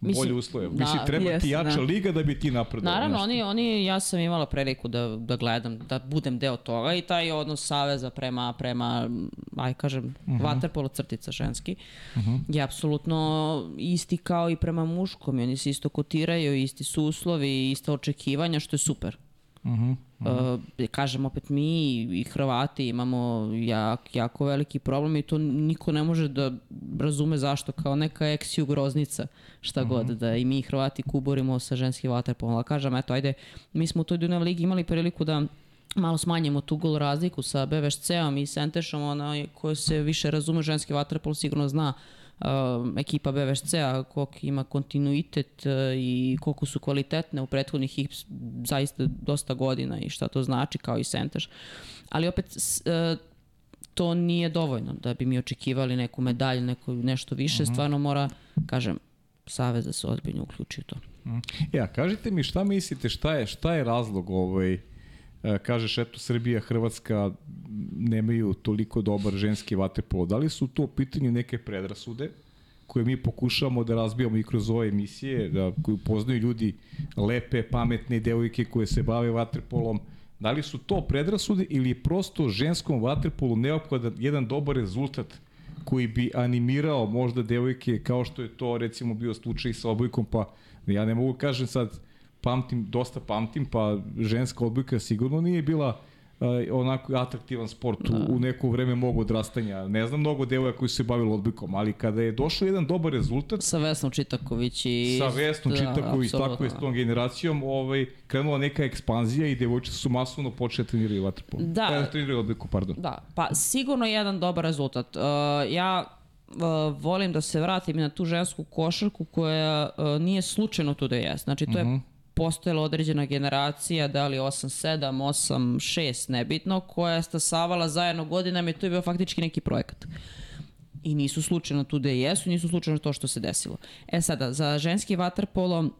Mislim, bolje uslove. Da, Mislim, treba yes, ti jača da. liga da bi ti napredao. Naravno, oni, oni, ja sam imala priliku da, da gledam, da budem deo toga i taj odnos Saveza prema, prema aj kažem, uh mhm. -huh. vaterpolo crtica ženski, uh mhm. -huh. je apsolutno isti kao i prema muškom. I oni se isto kotiraju, isti su uslovi, ista očekivanja, što je super. Uh -huh. Uh -huh. Uh, kažem opet mi i Hrvati imamo jak, jako veliki problem i to niko ne može da razume zašto kao neka eksiju groznica šta uh -huh. god da i mi Hrvati kuborimo sa ženski vaterpolom. Kažem eto ajde mi smo u toj Dunav ligi imali priliku da malo smanjimo tu gol razliku sa BVŠC-om i Sentešom, ona koja se više razume ženski vaterpol sigurno zna uh, ekipa BVŠC-a koliko ima kontinuitet uh, i koliko su kvalitetne u prethodnih ih zaista dosta godina i šta to znači kao i Senteš. Ali opet uh, to nije dovoljno da bi mi očekivali neku medalju, neko, nešto više, uh mhm. -huh. stvarno mora, kažem, Savez da se ozbiljno uključi u to. Uh mhm. Ja, kažite mi šta mislite, šta je, šta je razlog ovaj, E, kažeš eto Srbija, Hrvatska nemaju toliko dobar ženski vaterpolo. Da li su to u pitanju neke predrasude koje mi pokušavamo da razbijamo i kroz ove emisije, da koju poznaju ljudi lepe, pametne devojke koje se bave vaterpolom, da li su to predrasude ili je prosto ženskom vaterpolu neophodan jedan dobar rezultat koji bi animirao možda devojke kao što je to recimo bio slučaj sa obojkom, pa ja ne mogu kažem sad pamtim, dosta pamtim, pa ženska odbojka sigurno nije bila uh, onako atraktivan sport u, da. u neko vreme mog odrastanja. Ne znam mnogo devoja koji su se bavili odbojkom, ali kada je došao jedan dobar rezultat... Sa Vesnom Čitaković i... Sa Vesnom da, Čitaković, tako je s tom generacijom, ovaj, krenula neka ekspanzija i devojčice su masovno počeli da treniraju vaterpolo. Da. Da, treniraju odbojku, pardon. Da, pa sigurno jedan dobar rezultat. Uh, ja uh, volim da se vratim na tu žensku košarku koja uh, nije slučajno tu da je. Znači, to je uh mhm. -huh postojala određena generacija, da li 8, 7, 8, 6, nebitno, koja je stasavala zajedno godinama i to je bio faktički neki projekat. I nisu slučajno tu da jesu, nisu slučajno to što se desilo. E sada, za ženski vaterpolo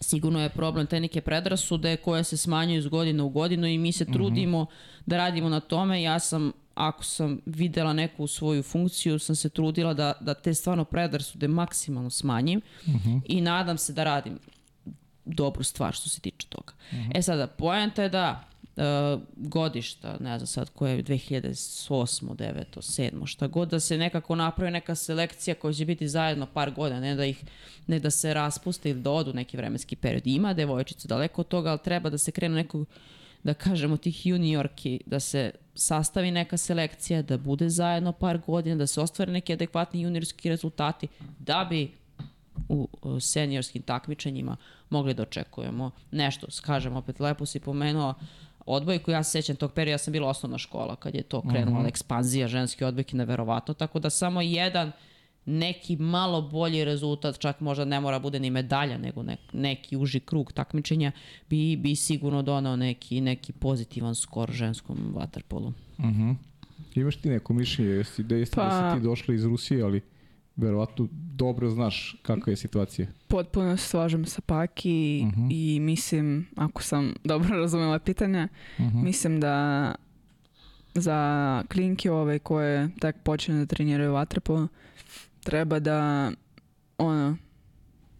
sigurno je problem te neke predrasude koje se smanjuju iz godine u godinu i mi se mhm. trudimo mm -hmm. da radimo na tome. Ja sam ako sam videla neku svoju funkciju, sam se trudila da, da te stvarno predrasude maksimalno smanjim i nadam se da radim dobru stvar što se tiče toga. E sada, poenta je da e, godišta, ne znam sad koje je 2008, 9, 7, šta god, da se nekako napravi neka selekcija koja će biti zajedno par godina, ne da ih ne da se raspuste ili da odu neki vremenski period. Ima devojčica daleko od toga, ali treba da se krenu nekog da kažemo tih juniorki, da se sastavi neka selekcija, da bude zajedno par godina, da se ostvare neki adekvatni juniorski rezultati, da bi u u seniorskim takmičenjima mogli da očekujemo nešto. Kažem, opet lepo si pomenuo odbojku, ja se sećam tog perioda, ja sam bila osnovna škola kad je to krenula ekspanzija ženske odbojke neverovatno, tako da samo jedan neki malo bolji rezultat, čak možda ne mora bude ni medalja, nego nek, neki uži krug takmičenja, bi, bi sigurno donao neki, neki pozitivan skor ženskom vaterpolu. Imaš ti neko mišljenje, jesi, da, jesi, da Pa- si ti došla iz Rusije, ali verovatno dobro znaš kakva je situacija. Potpuno se slažem sa Paki i mislim, ako sam <laughs> dobro razumela pitanje, mislim da za klinke ove koje tek počne da treniraju vaterpolo, treba da ono,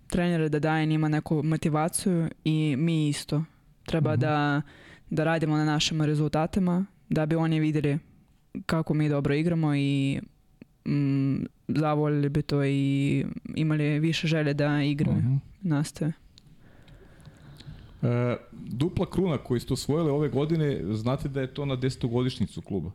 trenere da daje njima neku motivaciju i mi isto. Treba da, da radimo na našim rezultatima da bi oni vidjeli kako mi dobro igramo i mm, zavoljeli bi to i imali više želje da igraju, Mhm. nastave. E, dupla kruna koju ste osvojili ove godine, znate da je to na desetogodišnicu kluba.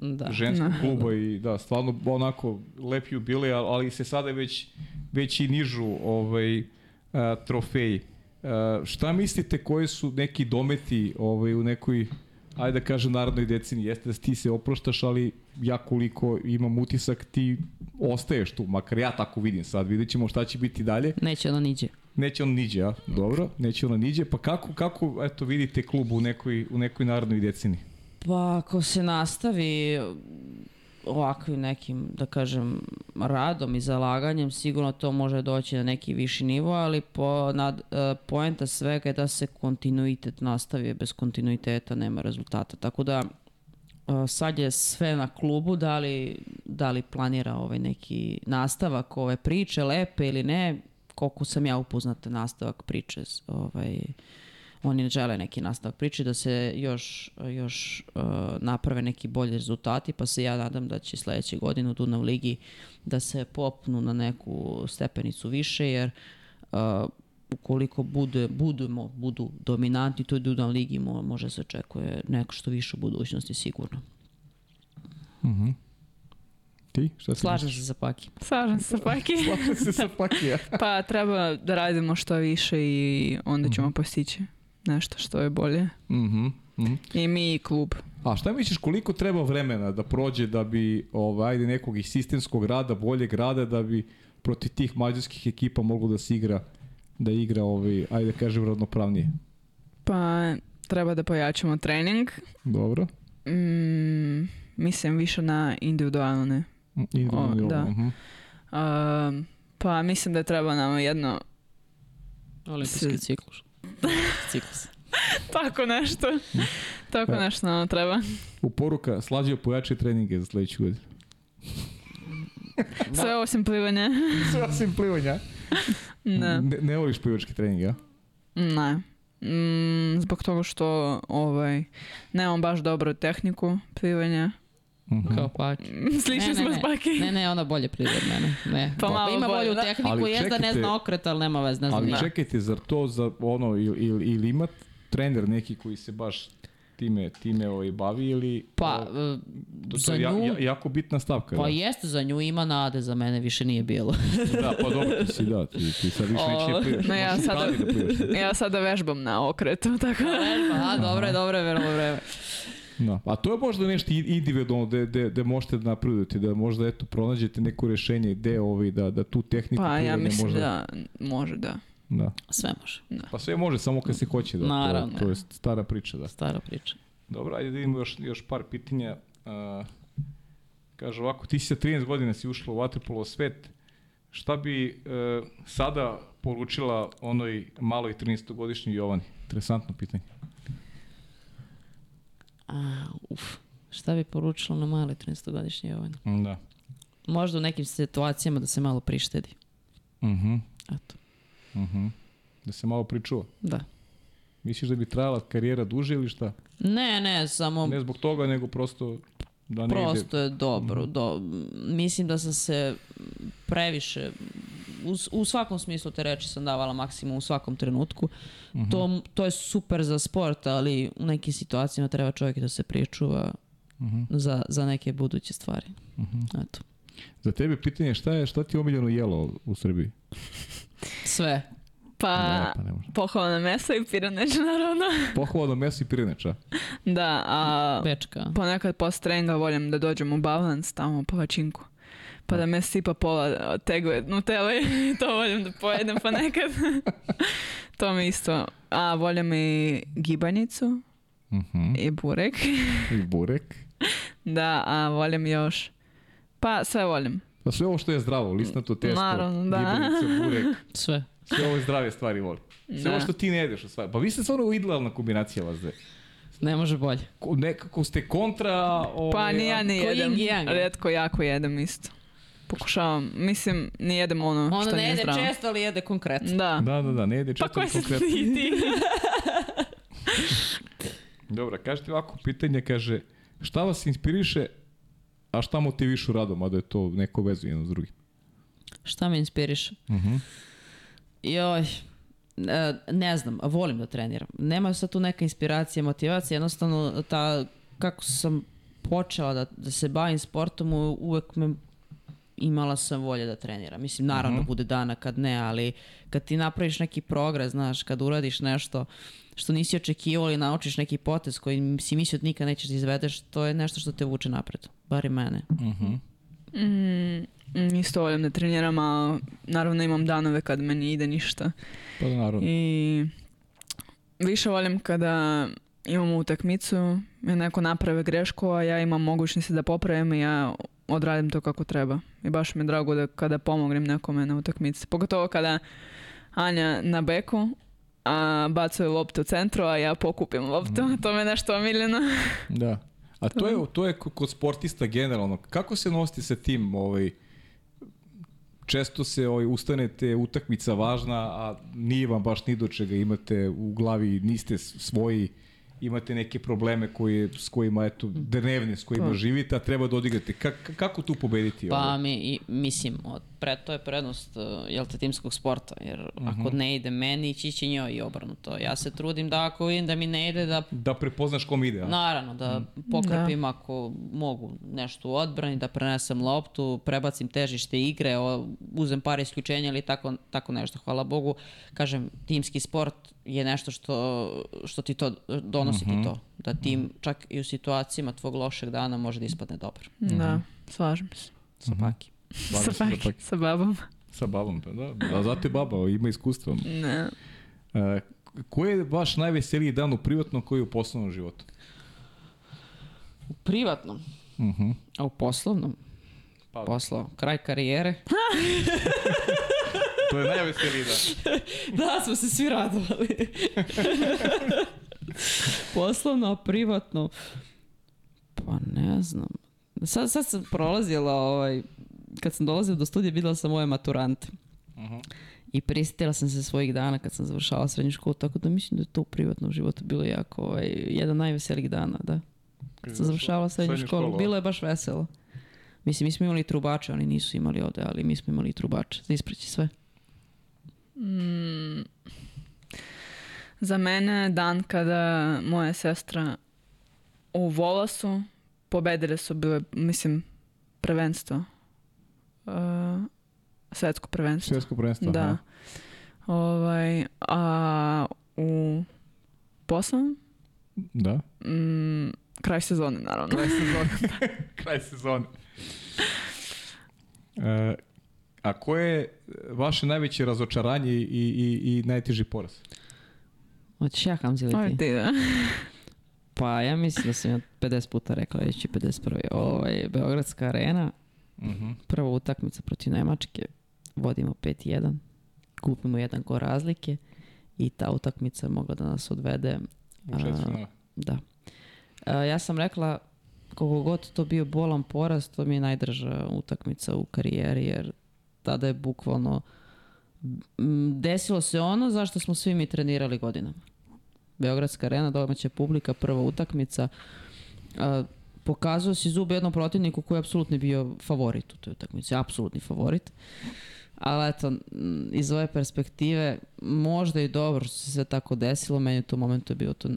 Da. ženskog Da. kluba i da, stvarno onako lep jubilej, ali, se sada već, već i nižu ovaj, a, trofeji. A, šta mislite koji su neki dometi ovaj, u nekoj ajde da kažem narodnoj decini, jeste da ti se oproštaš, ali ja koliko imam utisak ti ostaješ tu, makar ja tako vidim sad, vidjet ćemo šta će biti dalje. Neće ono niđe. Neće on niđe, a? Dobro, neće ono niđe. Pa kako, kako eto, vidite klub u nekoj, u nekoj narodnoj decini? Pa ako se nastavi ovakvim nekim, da kažem, radom i zalaganjem, sigurno to može doći na neki viši nivo, ali po, nad, e, poenta svega je da se kontinuitet nastavi, bez kontinuiteta nema rezultata. Tako da e, sad je sve na klubu, da li, da li planira ovaj neki nastavak ove priče, lepe ili ne, koliko sam ja upoznata nastavak priče, ovaj, oni ne žele neki nastavak priče, da se još, još uh, naprave neki bolji rezultati, pa se ja nadam da će sledeće godine u Dunav Ligi da se popnu na neku stepenicu više, jer uh, ukoliko bude, budemo, budu dominantni u toj Dunav Ligi, mo, može se očekuje neko što više u budućnosti sigurno. Ti? Šta ti Slažem se sa Paki. Slažem se sa Paki. Slažem se sa <laughs> Pakija. pa treba da radimo što više i onda ćemo postići nešto što je bolje. Mhm. mhm. I mi i klub. A šta misliš koliko treba vremena da prođe da bi ovaj, ajde nekog iz sistemskog rada, boljeg rada, da bi protiv tih mađarskih ekipa moglo da se igra da igra ovaj, ajde da kažem ravnopravnije. Pa treba da pojačamo trening. Dobro. Mm, mislim više na individualne. O, rol, da. mhm. Um, pa mislim da treba nam jedno Olimpijski ciklus. <laughs> ciklus. tako nešto. tako Da. nešto nam treba. U poruka, slađe pojače treninge za sledeću godinu. <laughs> Sve osim plivanja. <laughs> Sve osim plivanja. ne. Ne, ne voliš plivački trening, a? Ne. Mm, zbog toga što ovaj, nemam baš dobru tehniku plivanja. Mhm. Kao. <laughs> Slični Ne, ne, smo ne. s Paki. Ne, ne, ona bolje pliva od mene. Ne. Pa malo Ima bolje, bolju da. tehniku, Ali jest da ne zna okret, ali nema veze, ne znam Ali čekajte, zar to za ono, ili, ili, ili ima trener neki koji se baš time, time ovaj, bavi ili... Pa, o, e, to, za je ja, nju, ja, jako bitna stavka. pa da. jeste za nju ima nade, za mene više nije bilo. Da, pa dobro, ti si da, ti, ti sad više neće O, da plivaš. ne, ja sada- da plivaš. Ja sada vežbam na okretu, <laughs> tako da. A, dobro je, dobro je, vrlo vreme. Da. A to je možda nešto individualno da, da, da možete da napredujete, da možda eto pronađete neko rešenje gde ovaj, da, da tu tehniku Pa ja mislim možda, da može da. da. Sve može. Pa sve može samo kad se hoće da. Naravno. To, to je stara priča, da. Stara priča. Dobro, ajde da vidimo još, još par pitanja. Uh, kaže ovako, ti si sa 13 godina si ušla u Waterpolo svet. Šta bi uh, sada poručila onoj maloj 13-godišnjoj Jovani? Interesantno pitanje. A, uf, šta bi poručila na mali 13-godišnji Jovan? Da. Možda u nekim situacijama da se malo prištedi. Mhm. Eto, Mhm. Da se malo pričuva. da. Misliš da bi trajala karijera duže ili šta? Ne, ne, samo Ne zbog toga, nego prosto da ne prosto ide. je dobro. Do, mislim da sam se previše, u, u svakom smislu te reči sam davala maksimum u svakom trenutku. to, to je super za sport, ali u nekim situacijama treba čovjek da se pričuva za, za neke buduće stvari. Eto. Za tebe pitanje je šta je, šta ti je omiljeno jelo u Srbiji? Sve. Pa, Ne, pa ne pohvalna mesa i piraneč, naravno. Pohvalno meso i pirineča. Da, a Bečka. ponekad post treninga volim da dođem u balans tamo po vačinku. Pa da me sipa pola tegove nutele i <laughs> to volim da pojedem ponekad. <laughs> to mi isto. A volim i gibanicu Mhm. i burek. <laughs> I burek. Da, a volim još. Pa sve volim. Pa sve ovo što je zdravo, lisnato testo, Naravno, da. gibanice, burek, Sve. sve ove zdrave stvari voli. Sve Da. ovo što ti ne jedeš stvari. Pa vi ste stvarno idealna kombinacija vas dve. Ne može bolje. Ko- Nekako ste kontra... Ove, Pa ni ja ne jedem. Redko jako jedem isto. Pokušavam. Mislim, ne jedem ono Ona što ne nije jede zdravo. često, ali jede konkretno. Da. Da, da, da, ne jede Pa često ko ni si konkretno. ti? <laughs> ti? Dobro, kažete ovako pitanje, kaže, šta vas inspiriše, a šta motivišu radom, a da je to neko vezu jedno s drugim? Šta me inspiriše? Mhm. Joj, e, ne znam, volim da treniram. Nema sad tu neka inspiracija, motivacija, jednostavno ta, kako sam počela da, da se bavim sportom, uvek me imala sam volje da treniram. Mislim, naravno bude dana kad ne, ali kad ti napraviš neki progres, znaš, kad uradiš nešto što nisi očekivao ili naučiš neki potez koji si mislio da nikad nećeš da izvedeš, to je nešto što te vuče napred. Bar i mene. Mm, mm, isto volim da treniram, a naravno imam danove kad meni ide ništa. Pa da, naravno. I više volim kada imamo utakmicu neko naprave grešku, a ja imam mogućnosti da popravim i ja odradim to kako treba. I baš mi je drago da kada pomognem nekome na utakmici. Pogotovo kada Anja na beku, a bacuje loptu u centru, a ja pokupim loptu. To mi je nešto omiljeno. <laughs> Da. A to je, to je ko- kod sportista generalno. Kako se nositi sa tim? Ovaj, često se ovaj, ustanete, utakmica važna, a nije vam baš ni do čega. Imate u glavi, niste svoji, imate neke probleme koje, s kojima, eto, dnevne, s kojima živite, a treba da odigrate. Ka, ka- kako tu pobediti? Pa ovaj? mi, mislim, od, pre, to je prednost uh, jel te, timskog sporta, jer ako ne ide meni, ići će njoj i obrnuto. Ja se trudim da ako vidim da mi ne ide, da Da prepoznaš kom ide, a? naravno, da pokrpim ako mogu nešto u odbrani, da prenesem loptu, prebacim težište igre, o, uzem par isključenja ili tako, tako nešto. Hvala Bogu, kažem, timski sport je nešto što, što ti to donosi ti to. Da tim čak i u situacijama tvog lošeg dana može da ispadne dobro. Da, slažem se. Sa paki. Slažem se Sa, pak- sa babom. Sa babom, pa da. Da, zato je baba, ima iskustva. Ne. E, koji je vaš najveseliji dan u privatnom, koji je u poslovnom životu? U privatnom, Mhm. a u poslovnom, Pa- posao, kraj karijere. <laughs> To je najveseliji dan. <laughs> da, smo se svi radovali. <laughs> Poslovno, a privatno, pa ne znam. Sad, sad sam prolazila, ovaj, kad sam dolazila do studija, videla sam moje maturante. I prisjetila sam se svojih dana kad sam završala srednju školu, tako da mislim da je to u privatnom životu bilo jako, ovaj, jedan najveselijih dana, da. Kad sam završavala srednju, Srednju školu, bilo je baš veselo. Mislim, mi smo imali trubače, oni nisu imali ovde, ali mi smo imali trubače za ispreći sve. Mm, za mene dan kada moja sestra u Volasu pobedile su bile, mislim, prvenstvo. Uh, svetsko prvenstvo. Svjetsko prvenstvo. Da. aha. Ovaj, a u poslovnom Da. mm, kraj sezone, naravno. Kraj sezone. <laughs> Kraj sezone. <laughs> E, a koje je vaše najveće razočaranje i, i, i najteži poraz? Hoćeš ja Hamzi ili Aj, ti? ti, da. Pa ja mislim da sam ja 50 puta rekla, već i 51. Ovaj, Beogradska arena, Mhm. prva utakmica protiv Nemačke, vodimo 5-1, kupimo jedan gol razlike i ta utakmica je mogla da nas odvede U četvrtfinale. Da. E, ja sam rekla koliko god to bio bolan poraz, to mi je najdrža utakmica u karijeri, jer tada je bukvalno desilo se ono zašto smo svi mi trenirali godinama. Beogradska arena, domaća publika, prva utakmica. A, pokazao si zub jednom protivniku koji je apsolutno bio favorit u toj utakmici, apsolutni favorit. Ali eto, m, iz ove perspektive, možda i dobro što se sve tako desilo, meni u tom momentu je bio to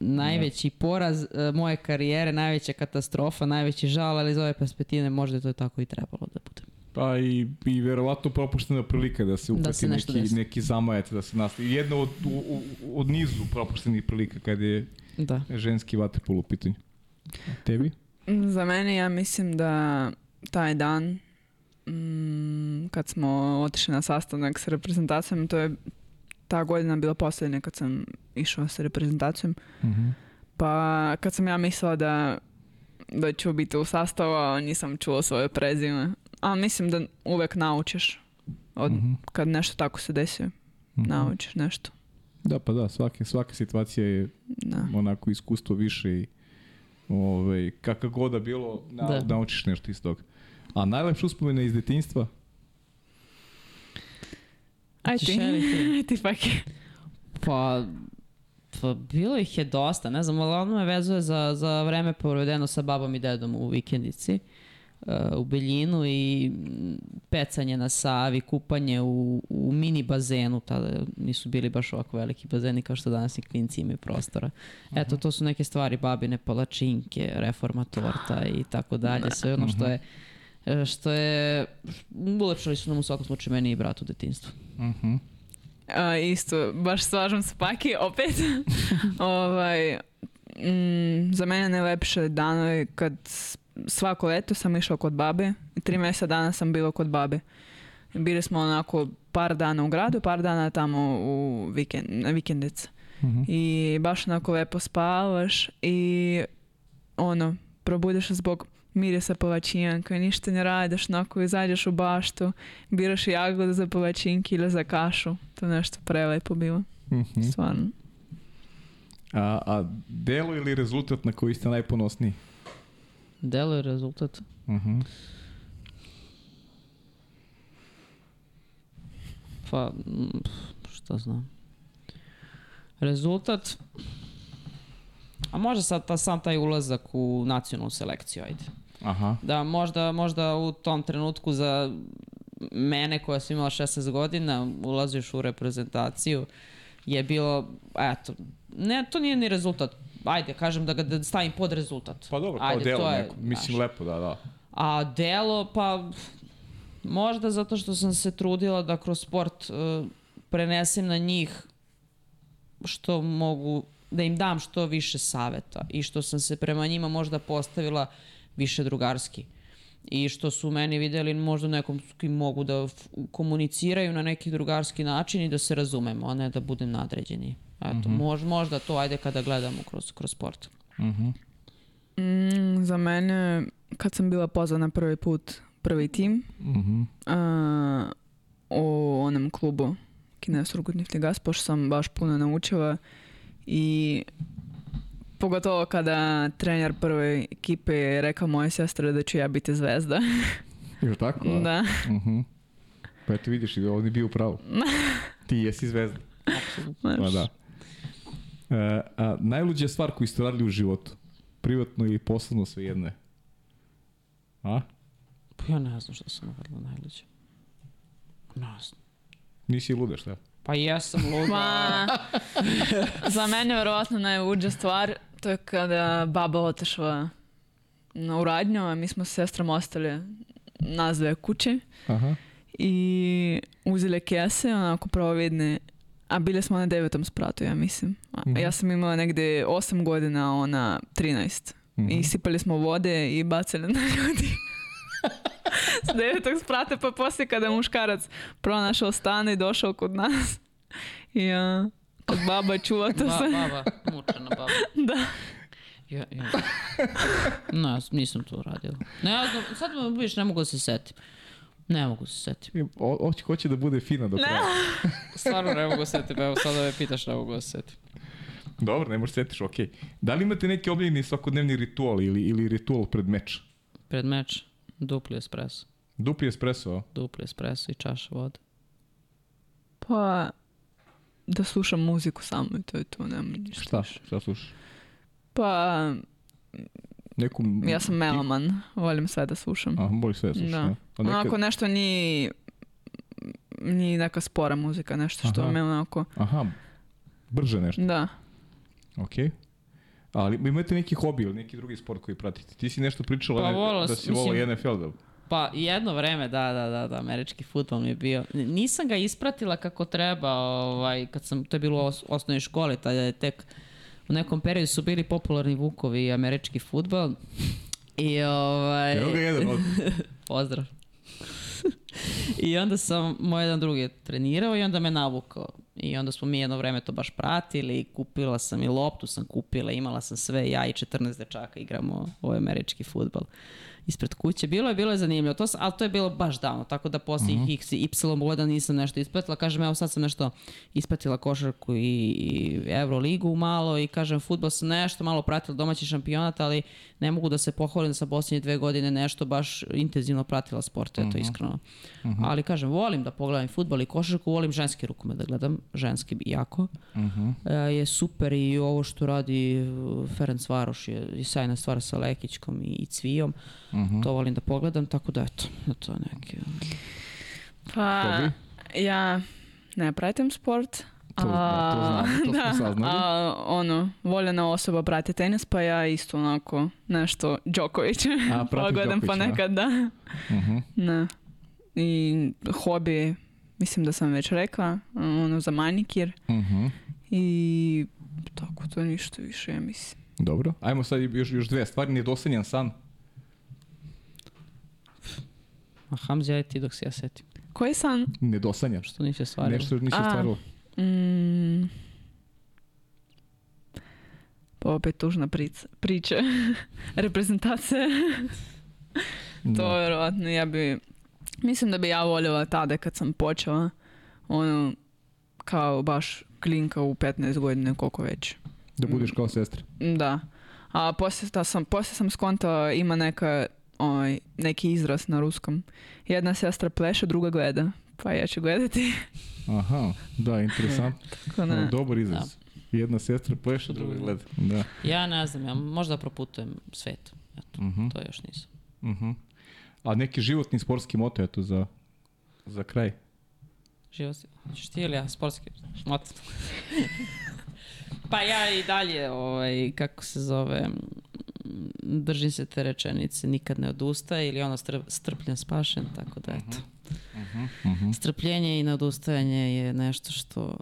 najveći poraz e, moje karijere, najveća katastrofa, najveći žal, ali iz ove perspektive možda je to tako i trebalo da bude. Pa i, i verovatno propuštena prilika da se Da se nešto neki, desi. neki zamajac, da se nastavi. Jedna od, u, u, od nizu propuštenih prilika kada je Da. ženski vaterpol u pitanju. Tebi? Za mene ja mislim da taj dan mm, kad smo otišli na sastanak sa reprezentacijom, to je ta godina bila posljednja kad sam išao sa reprezentacijom. Mhm. Pa kad sam ja mislila da, da ću biti u sastavu, a nisam čula svoje prezime. A mislim da uvek naučiš od, Mhm. kad nešto tako se desi. Mhm. Naučiš nešto. Da, pa da, svake, svaka situacija je Da. onako iskustvo više i ovaj, kakva god da bilo, na, Da. naučiš nešto iz toga. A najlepše uspomene iz detinjstva? Aj Hoćeš ti. ili ti? Aj ti Faki. Pa, pa bilo ih je dosta, ne znam, ali ono me vezuje za, za vreme provedeno sa babom i dedom u vikendici uh, u Beljinu i pecanje na Savi, kupanje u, u mini bazenu, tada nisu bili baš ovako veliki bazeni kao što danas i klinci imaju prostora. Eto, to su neke stvari, babine palačinke, reforma torta i tako dalje, sve ono što je e, što je, ulepšali su nam u svakom slučaju meni i bratu u detinstvu. Mhm. A, isto, baš slažem se Paki, opet. <laughs> ovaj, mm, za mene najlepše dano je kad svako leto sam išla kod babe. Tri mjeseca dana sam bila kod babe. Bili smo onako par dana u gradu, par dana tamo u vikend, na vikendice. Mhm. I baš onako lepo spavaš i ono, probudiš se zbog mirisa palačinka i ništa ne radiš, onako izađeš u baštu, biraš jagode za palačinke ili za kašu. To je nešto prelepo bilo, Mhm. stvarno. A, a delo ili rezultat na koji ste najponosniji? Delo je rezultat. Mhm. Pa, mm, šta znam. Rezultat, a može sad ta, sam taj ulazak u nacionalnu selekciju, ajde. Aha. Da, možda, možda u tom trenutku za mene koja sam imala 16 godina, ulaziš u reprezentaciju, je bilo, eto, ne, to nije ni rezultat. Ajde, kažem da ga da stavim pod rezultat. Pa dobro, kao Ajde, delo to je, neko. Mislim, znaš. lepo, da, da. A delo, pa možda zato što sam se trudila da kroz sport uh, prenesem na njih što mogu, da im dam što više saveta i što sam se prema njima možda postavila više drugarski. I što su meni videli možda nekom s kim mogu da komuniciraju na neki drugarski način i da se razumemo, a ne da budem nadređeni. Eto, mož, možda to ajde kada gledamo kroz, kroz sport. Mhm. Mm, za mene, kad sam bila pozvana prvi put prvi tim Mhm. a, u onom klubu Kines Surgutni gas, pošto sam baš puno naučila i pogotovo kada trener prve ekipe je rekao moje sestre da ću ja biti zvezda. <laughs> Je li tako? a? da. Mhm. Pa eto vidiš, i ovdje bio u pravu. <laughs> Ti jesi zvezda. Znaš. Pa da. E, a najluđa stvar koju ste radili u životu? Privatno ili poslovno sve jedne? A? Pa ja ne znam što sam uradila najluđe. Ne znam. Nisi luda, šta? Pa jesam luda. Ma, za mene je verovatno najluđa stvar to je kada baba otešla na uradnju, a mi smo s sestrom ostali nas dve kući Aha. i uzeli kese, onako providne, a bile smo na devetom spratu, ja mislim. A Mhm. Ja sam imala negde 8 godina, a ona 13. Mhm. I sipali smo vode i bacali na ljudi. <laughs> S devetog sprata, pa poslije kada muškarac pronašao stan i došao kod nas. I a, kad baba čuva to Ba, baba, mučena baba. <laughs> Da. Ja, ja. Ne, nisam to uradila. Ne, ja znam, sad me vidiš, ne mogu da se setim. Ne mogu da se setim. O, hoće, hoće da bude fina do kraja. <laughs> Stvarno ne mogu da se setim, evo sada me pitaš, ne mogu da se setim. Dobro, ne možeš setiš, okej. Da li imate neki omiljeni svakodnevni ritual ili, ili ritual pred meč? Pred meč, dupli espresso. Dupli espresso? Dupli espresso i čaša vode. Pa, da slušam muziku samo i to je to, nema ništa. Šta? Šta slušaš? Pa, Neku... ja sam meloman, volim sve da slušam. A, boli sve Da. da. A nekad... Onako nešto ni ni neka spora muzika, nešto što Aha. me onako, Aha, brže nešto, da. okej. Ali imate neki hobi ili neki drugi sport koji pratite? Ti si nešto pričala Pa volala da si volao mislim- NFL da... Pa jedno vreme, da, da, da, da, američki futbol mi je bio. Nisam ga ispratila kako treba, ovaj, kad sam, to je bilo u os, osnovnoj školi, tada je tek u nekom periodu su bili popularni Vukovi i američki futbol. I ovaj... Evo ga jedan od... <laughs> Pozdrav. I onda sam, moj jedan drugi trenirao i onda me navukao. I onda smo mi jedno vreme to baš pratili, kupila sam i loptu sam kupila, imala sam sve, ja i 14 dečaka igramo ovaj američki futbol ispred kuće. Bilo je, bilo je zanimljivo, to, ali to je bilo baš davno, tako da poslije Mhm. x i y godina nisam nešto ispratila. Kažem, evo sad sam nešto ispratila košarku i, Euroligu malo i kažem, futbol sam nešto malo pratila domaći šampionat, ali ne mogu da se pohvalim da sam posljednje dve godine nešto baš intenzivno pratila sport, eto iskreno. Ali kažem, volim da pogledam futbol i košarku, volim ženski rukomet da gledam, ženski jako. Mhm. E, je super i ovo što radi Ferenc Varoš je, je sjajna stvar sa Lekićkom i, i Cvijom. Mhm. To volim da pogledam, tako da eto, to je neki... Pa, Tobi? ja ne pratim sport. To, da, to znamo, to <laughs> da, smo saznali. a ono, voljena osoba prati tenis, pa ja isto onako nešto Đoković. A, <laughs> Pogledam Đokovića, da? ponekad, da. Mhm. Ne. I hobi, mislim da sam već rekla, ono za manikir Mhm. i tako to ništa više, ja mislim. Dobro. Ajmo sad još, još dve stvari. Nedosanjan san. A Hamzi, aj ti dok se ja setim. Koji san? Nedosanjan. Što nisi ostvario? Nešto nisi A. ostvarilo. Mm. Pa opet tužna prica, priča. <laughs> Reprezentacija. <laughs> Da. To vjerovatno ja bi... Mislim da bi ja voljela tada kad sam počela. Ono, kao baš klinka u 15 godina, koliko već. Da budeš kao sestra. Da. A poslije, ta sam, poslije sam skontala ima neka, ovaj, neki izraz na ruskom. Jedna sestra pleše, druga gleda. Pa ja ću gledati. Aha, da, interesantno. <laughs> Tako da, Dobar izraz. Jedna sestra pleše, druga gleda. Da. Ja ne znam, ja možda proputujem svet. Eto, Mhm. to još nisam. Mhm. A neki životni sportski moto, eto, za, za kraj. Živo si. Hoćeš ti ili ja sportski? Mot. <laughs> pa ja i dalje, ovaj, kako se zove, držim se te rečenice, nikad ne odustaje ili ono strp, strpljen spašen, tako da eto. Mhm. Strpljenje i neodustajanje je nešto što,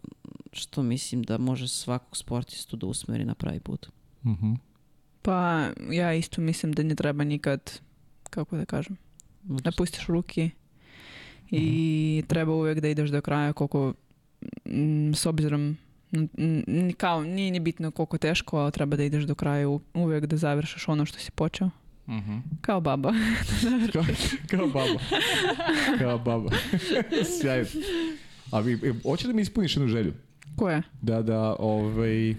što mislim da može svakog sportistu da usmeri na pravi put. Mhm. pa ja isto mislim da ne treba nikad, kako da kažem, da pustiš ruke i treba uvijek da ideš do kraja koliko mm, s obzirom kao nije ni bitno koliko teško, ali treba da ideš do kraja u- uvijek da završiš ono što si počeo. Mhm. Kao baba. <laughs> Kao, kao baba. Kao baba. <laughs> Sjajno. A vi, e, hoće da mi ispuniš jednu želju? Koja? Da, da, ovaj,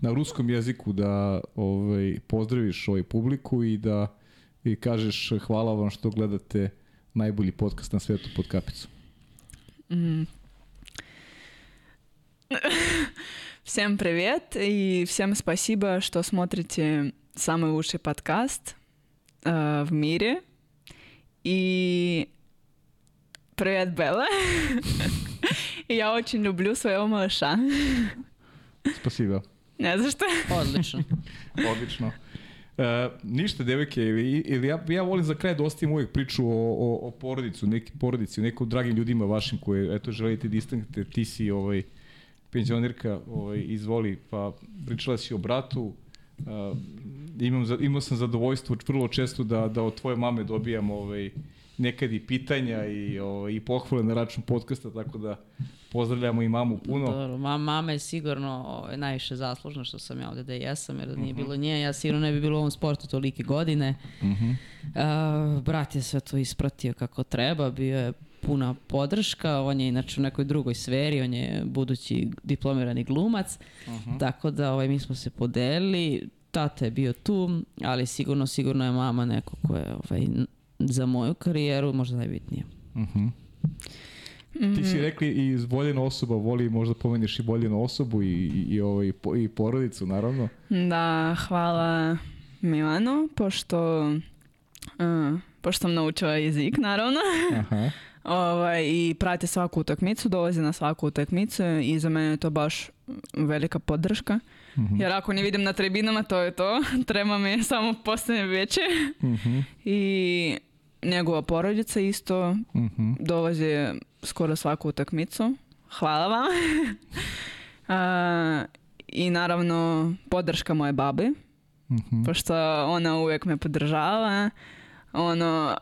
na ruskom jeziku da ovaj, pozdraviš ovaj publiku i da i kažeš hvala vam što gledate najbolji podcast na svetu pod kapicu. М. <laughs> Всем привет и всем спасибо, что смотрите самый лучший подкаст э, в мире. И привет, Белла. <laughs> Я очень люблю своего малыша. Spasiba. Не за что. Odlično. Odlično. E, ništa, devojke, ili, ili ja, ja volim za kraj da ostavim uvijek priču o, o, o porodicu, neki porodici, o nekom dragim ljudima vašim koje, eto, želite da istaknete, ti si ovaj, penzionerka, ovaj, izvoli, pa pričala si o bratu, Uh, imam, imao sam zadovoljstvo vrlo često da, da od tvoje mame dobijam ovaj, nekad i pitanja i, ovaj, i pohvale na račun podcasta, tako da pozdravljamo i mamu puno. Dobro, ma, mama je sigurno ovaj, najviše zaslužna što sam ja ovdje da jesam, jer da nije bilo nje, ja sigurno ne bi bilo u ovom sportu tolike godine. Mhm. Uh, brat je sve to ispratio kako treba, bio je puna podrška. On je inače u nekoj drugoj sferi, on je budući diplomirani glumac. Tako da ovaj, mi smo se podelili. Tata je bio tu, ali sigurno, sigurno je mama neko ko je ovaj, za moju karijeru možda najbitnije. Mhm. Ti si rekli i voljena osoba voli možda pomeniš i voljenu osobu i, i, i, ovaj, po- i porodicu, naravno. Da, hvala Milanu, pošto, uh, pošto sam naučila jezik, naravno. Aha. <laughs> Ovaj, I prati svaku utakmicu, dolazi na svaku utakmicu i za mene je to baš velika podrška. Mhm. Jer ako ne vidim na tribinama, to je to. <laughs> Treba mi samo postane veće. Mhm. I njegova porodica isto Mhm. dolazi skoro svaku utakmicu. Hvala vam. <laughs> A, I naravno podrška moje babi, Mhm. pošto ona uvijek me podržava. Ono,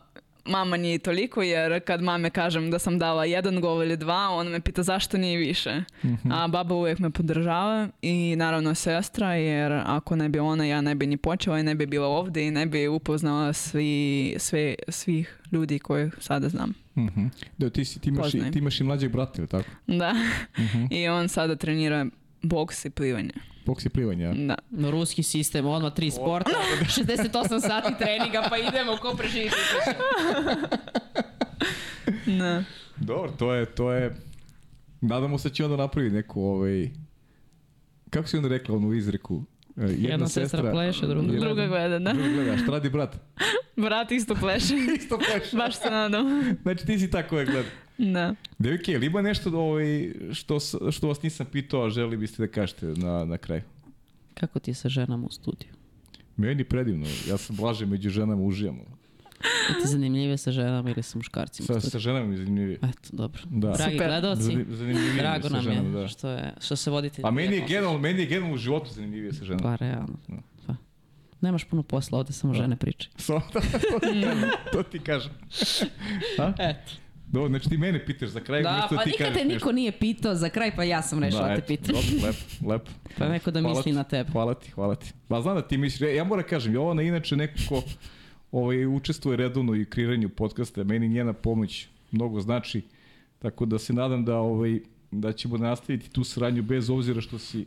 mama nije toliko jer kad mame kažem da sam dala jedan gol ili dva, ona me pita zašto nije više. Mhm. A baba uvijek me podržava i naravno sestra jer ako ne bi ona ja ne bi ni počela i ne bi bila ovdje i ne bi upoznala svi, sve, svih ljudi koje sada znam. Mhm. Da, ti, si, ti, imaš, ti imaš i mlađeg brata, ili tako? Da. Mhm. I on sada trenira boks i plivanje. Boks i plivanje, a? Da. Ruski sistem, odmah tri sporta, <laughs> <laughs> 68 sati treninga, pa idemo, ko preživi. <laughs> Da. Dobro, to je, to je... Nadamo se da će onda napraviti neku, ovaj... Kako si onda rekla onu izreku? E, Jedna, Jedna sestra pleše, druga jedna- Druga gleda, da. Druga gleda, šta radi brat? Brat isto pleše. Isto pleše. Baš se nadam. Znači ti si tako je gleda. Da. Devike, ili ima nešto ovaj, što, što vas nisam pitao, a želi biste da kažete na, na kraju? Kako ti je sa ženama u studiju? Meni predivno, ja sam blaže među ženama užijamo. Je ti zanimljivije sa ženama ili sa muškarcima? Sa, sa ženama mi je zanimljivije. Eto, dobro. Da. Dragi Super. gledalci, je drago sa nam ženama, je da. što, je, što se vodite. A meni je generalno, meni je generalno u životu zanimljivije sa ženama. Pa, realno. Da. Pa. Nemaš puno posla, ovde samo žene pričaju. So, to, ti kažem, to ti kažem. A? Eto. Dobro, znači ti mene pitaš za kraj, Da, umjesto pa ti nikad te niko nije pitao za kraj, pa ja sam rešila da, te pitam. Dobro, lepo, lepo. <laughs> Pa neko da Hvala misli ti, na tebe. Hvala ti, hvala ti. Pa znam da ti misliš, ja, ja moram kažem, Jovana je inače neko ko ovaj, učestvuje redovno i kreiranju podcasta, meni njena pomoć mnogo znači, tako da se nadam da ovaj, da ćemo nastaviti tu saradnju bez obzira što si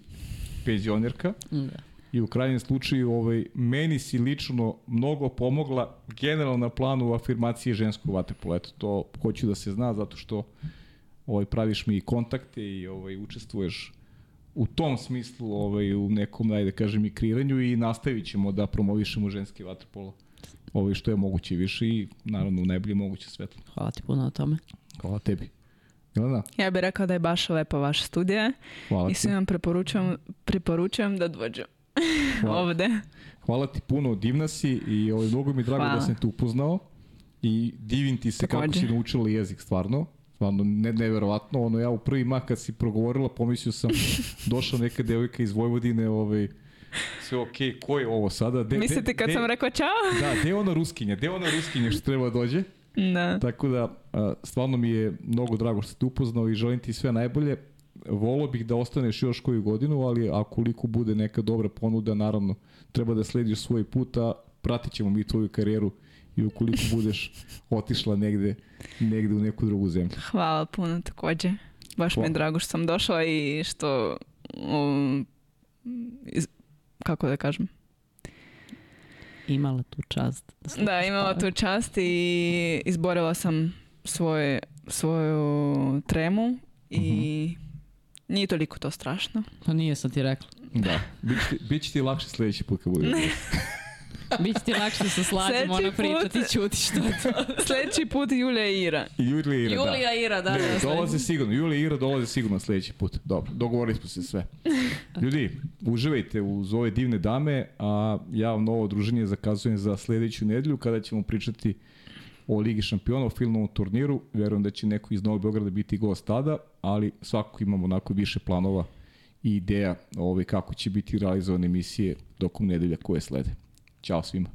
penzionerka Da. I u krajnjem slučaju ovaj, meni si lično mnogo pomogla generalno na planu afirmacije ženskog vaterpola. Eto, to hoću da se zna zato što ovaj, praviš mi kontakte i ovaj, učestvuješ u tom smislu ovaj, u nekom, ajde da kažem, i kreiranju i nastavit ćemo da promovišemo ženski vaterpolo ovaj, što je moguće više i naravno u najbolje moguće svetlo. Hvala ti puno na tome. Hvala tebi. Jelena, Ja bih rekao da je baš lepa vaša studija hvala i svima preporučujem, preporučujem da dođu Hvala. ovde. Hvala ti puno, divna si i ovaj, mnogo mi drago Hvala. da sam te upoznao i divim ti se kako Takođe. si naučila jezik, stvarno. Stvarno, ne, neverovatno. Ono, ja u prvi mah kad si progovorila, pomislio sam <laughs> došla neka devojka iz Vojvodine, ovaj, sve okej, ko je ovo sada? De, Mislite kad sam rekao čao? <laughs> Da, gde je ona ruskinja? Gde je ona ruskinja što treba da dođe? Da. Tako da, stvarno mi je mnogo drago što si te upoznao i želim ti sve najbolje. Volio bih da ostaneš još koju godinu, ali akoliko bude neka dobra ponuda, naravno, treba da slediš svoj put, a pratit ćemo mi tvoju karijeru i ukoliko <laughs> budeš otišla negde, negde u neku drugu zemlju. Hvala puno takođe. Baš mi je Hvala. drago što sam došla i što um, iz, kako da kažem. Imala tu čast. Da, Da, imala tu čast i izborila sam svoje, svoju tremu i nije toliko to strašno. Pa nije sam ti rekla. Da, bit će, ti- ti lakše sledeći put kad bude. <laughs> Biće ti lakše sa slađom, Sljedeći ona priča, put- ti čuti što je to. <laughs> Sljedeći put Julija i Ira. I Julija Ira, da. Julija Ira, da, Ne, da. dolaze sigurno, Julija i Ira dolaze sigurno sledeći put. Dobro, dogovorili smo se sve. <laughs> Ljudi, uživajte uz ove divne dame, a ja vam novo druženje zakazujem za sledeću nedelju kada ćemo pričati o Ligi šampiona, o filmovom turniru. Verujem da će neko iz Novog Beograda biti gost tada, ali svakako imamo onako više planova i ideja ove, kako će biti realizovane emisije tokom nedelja koje slede. Ćao svima.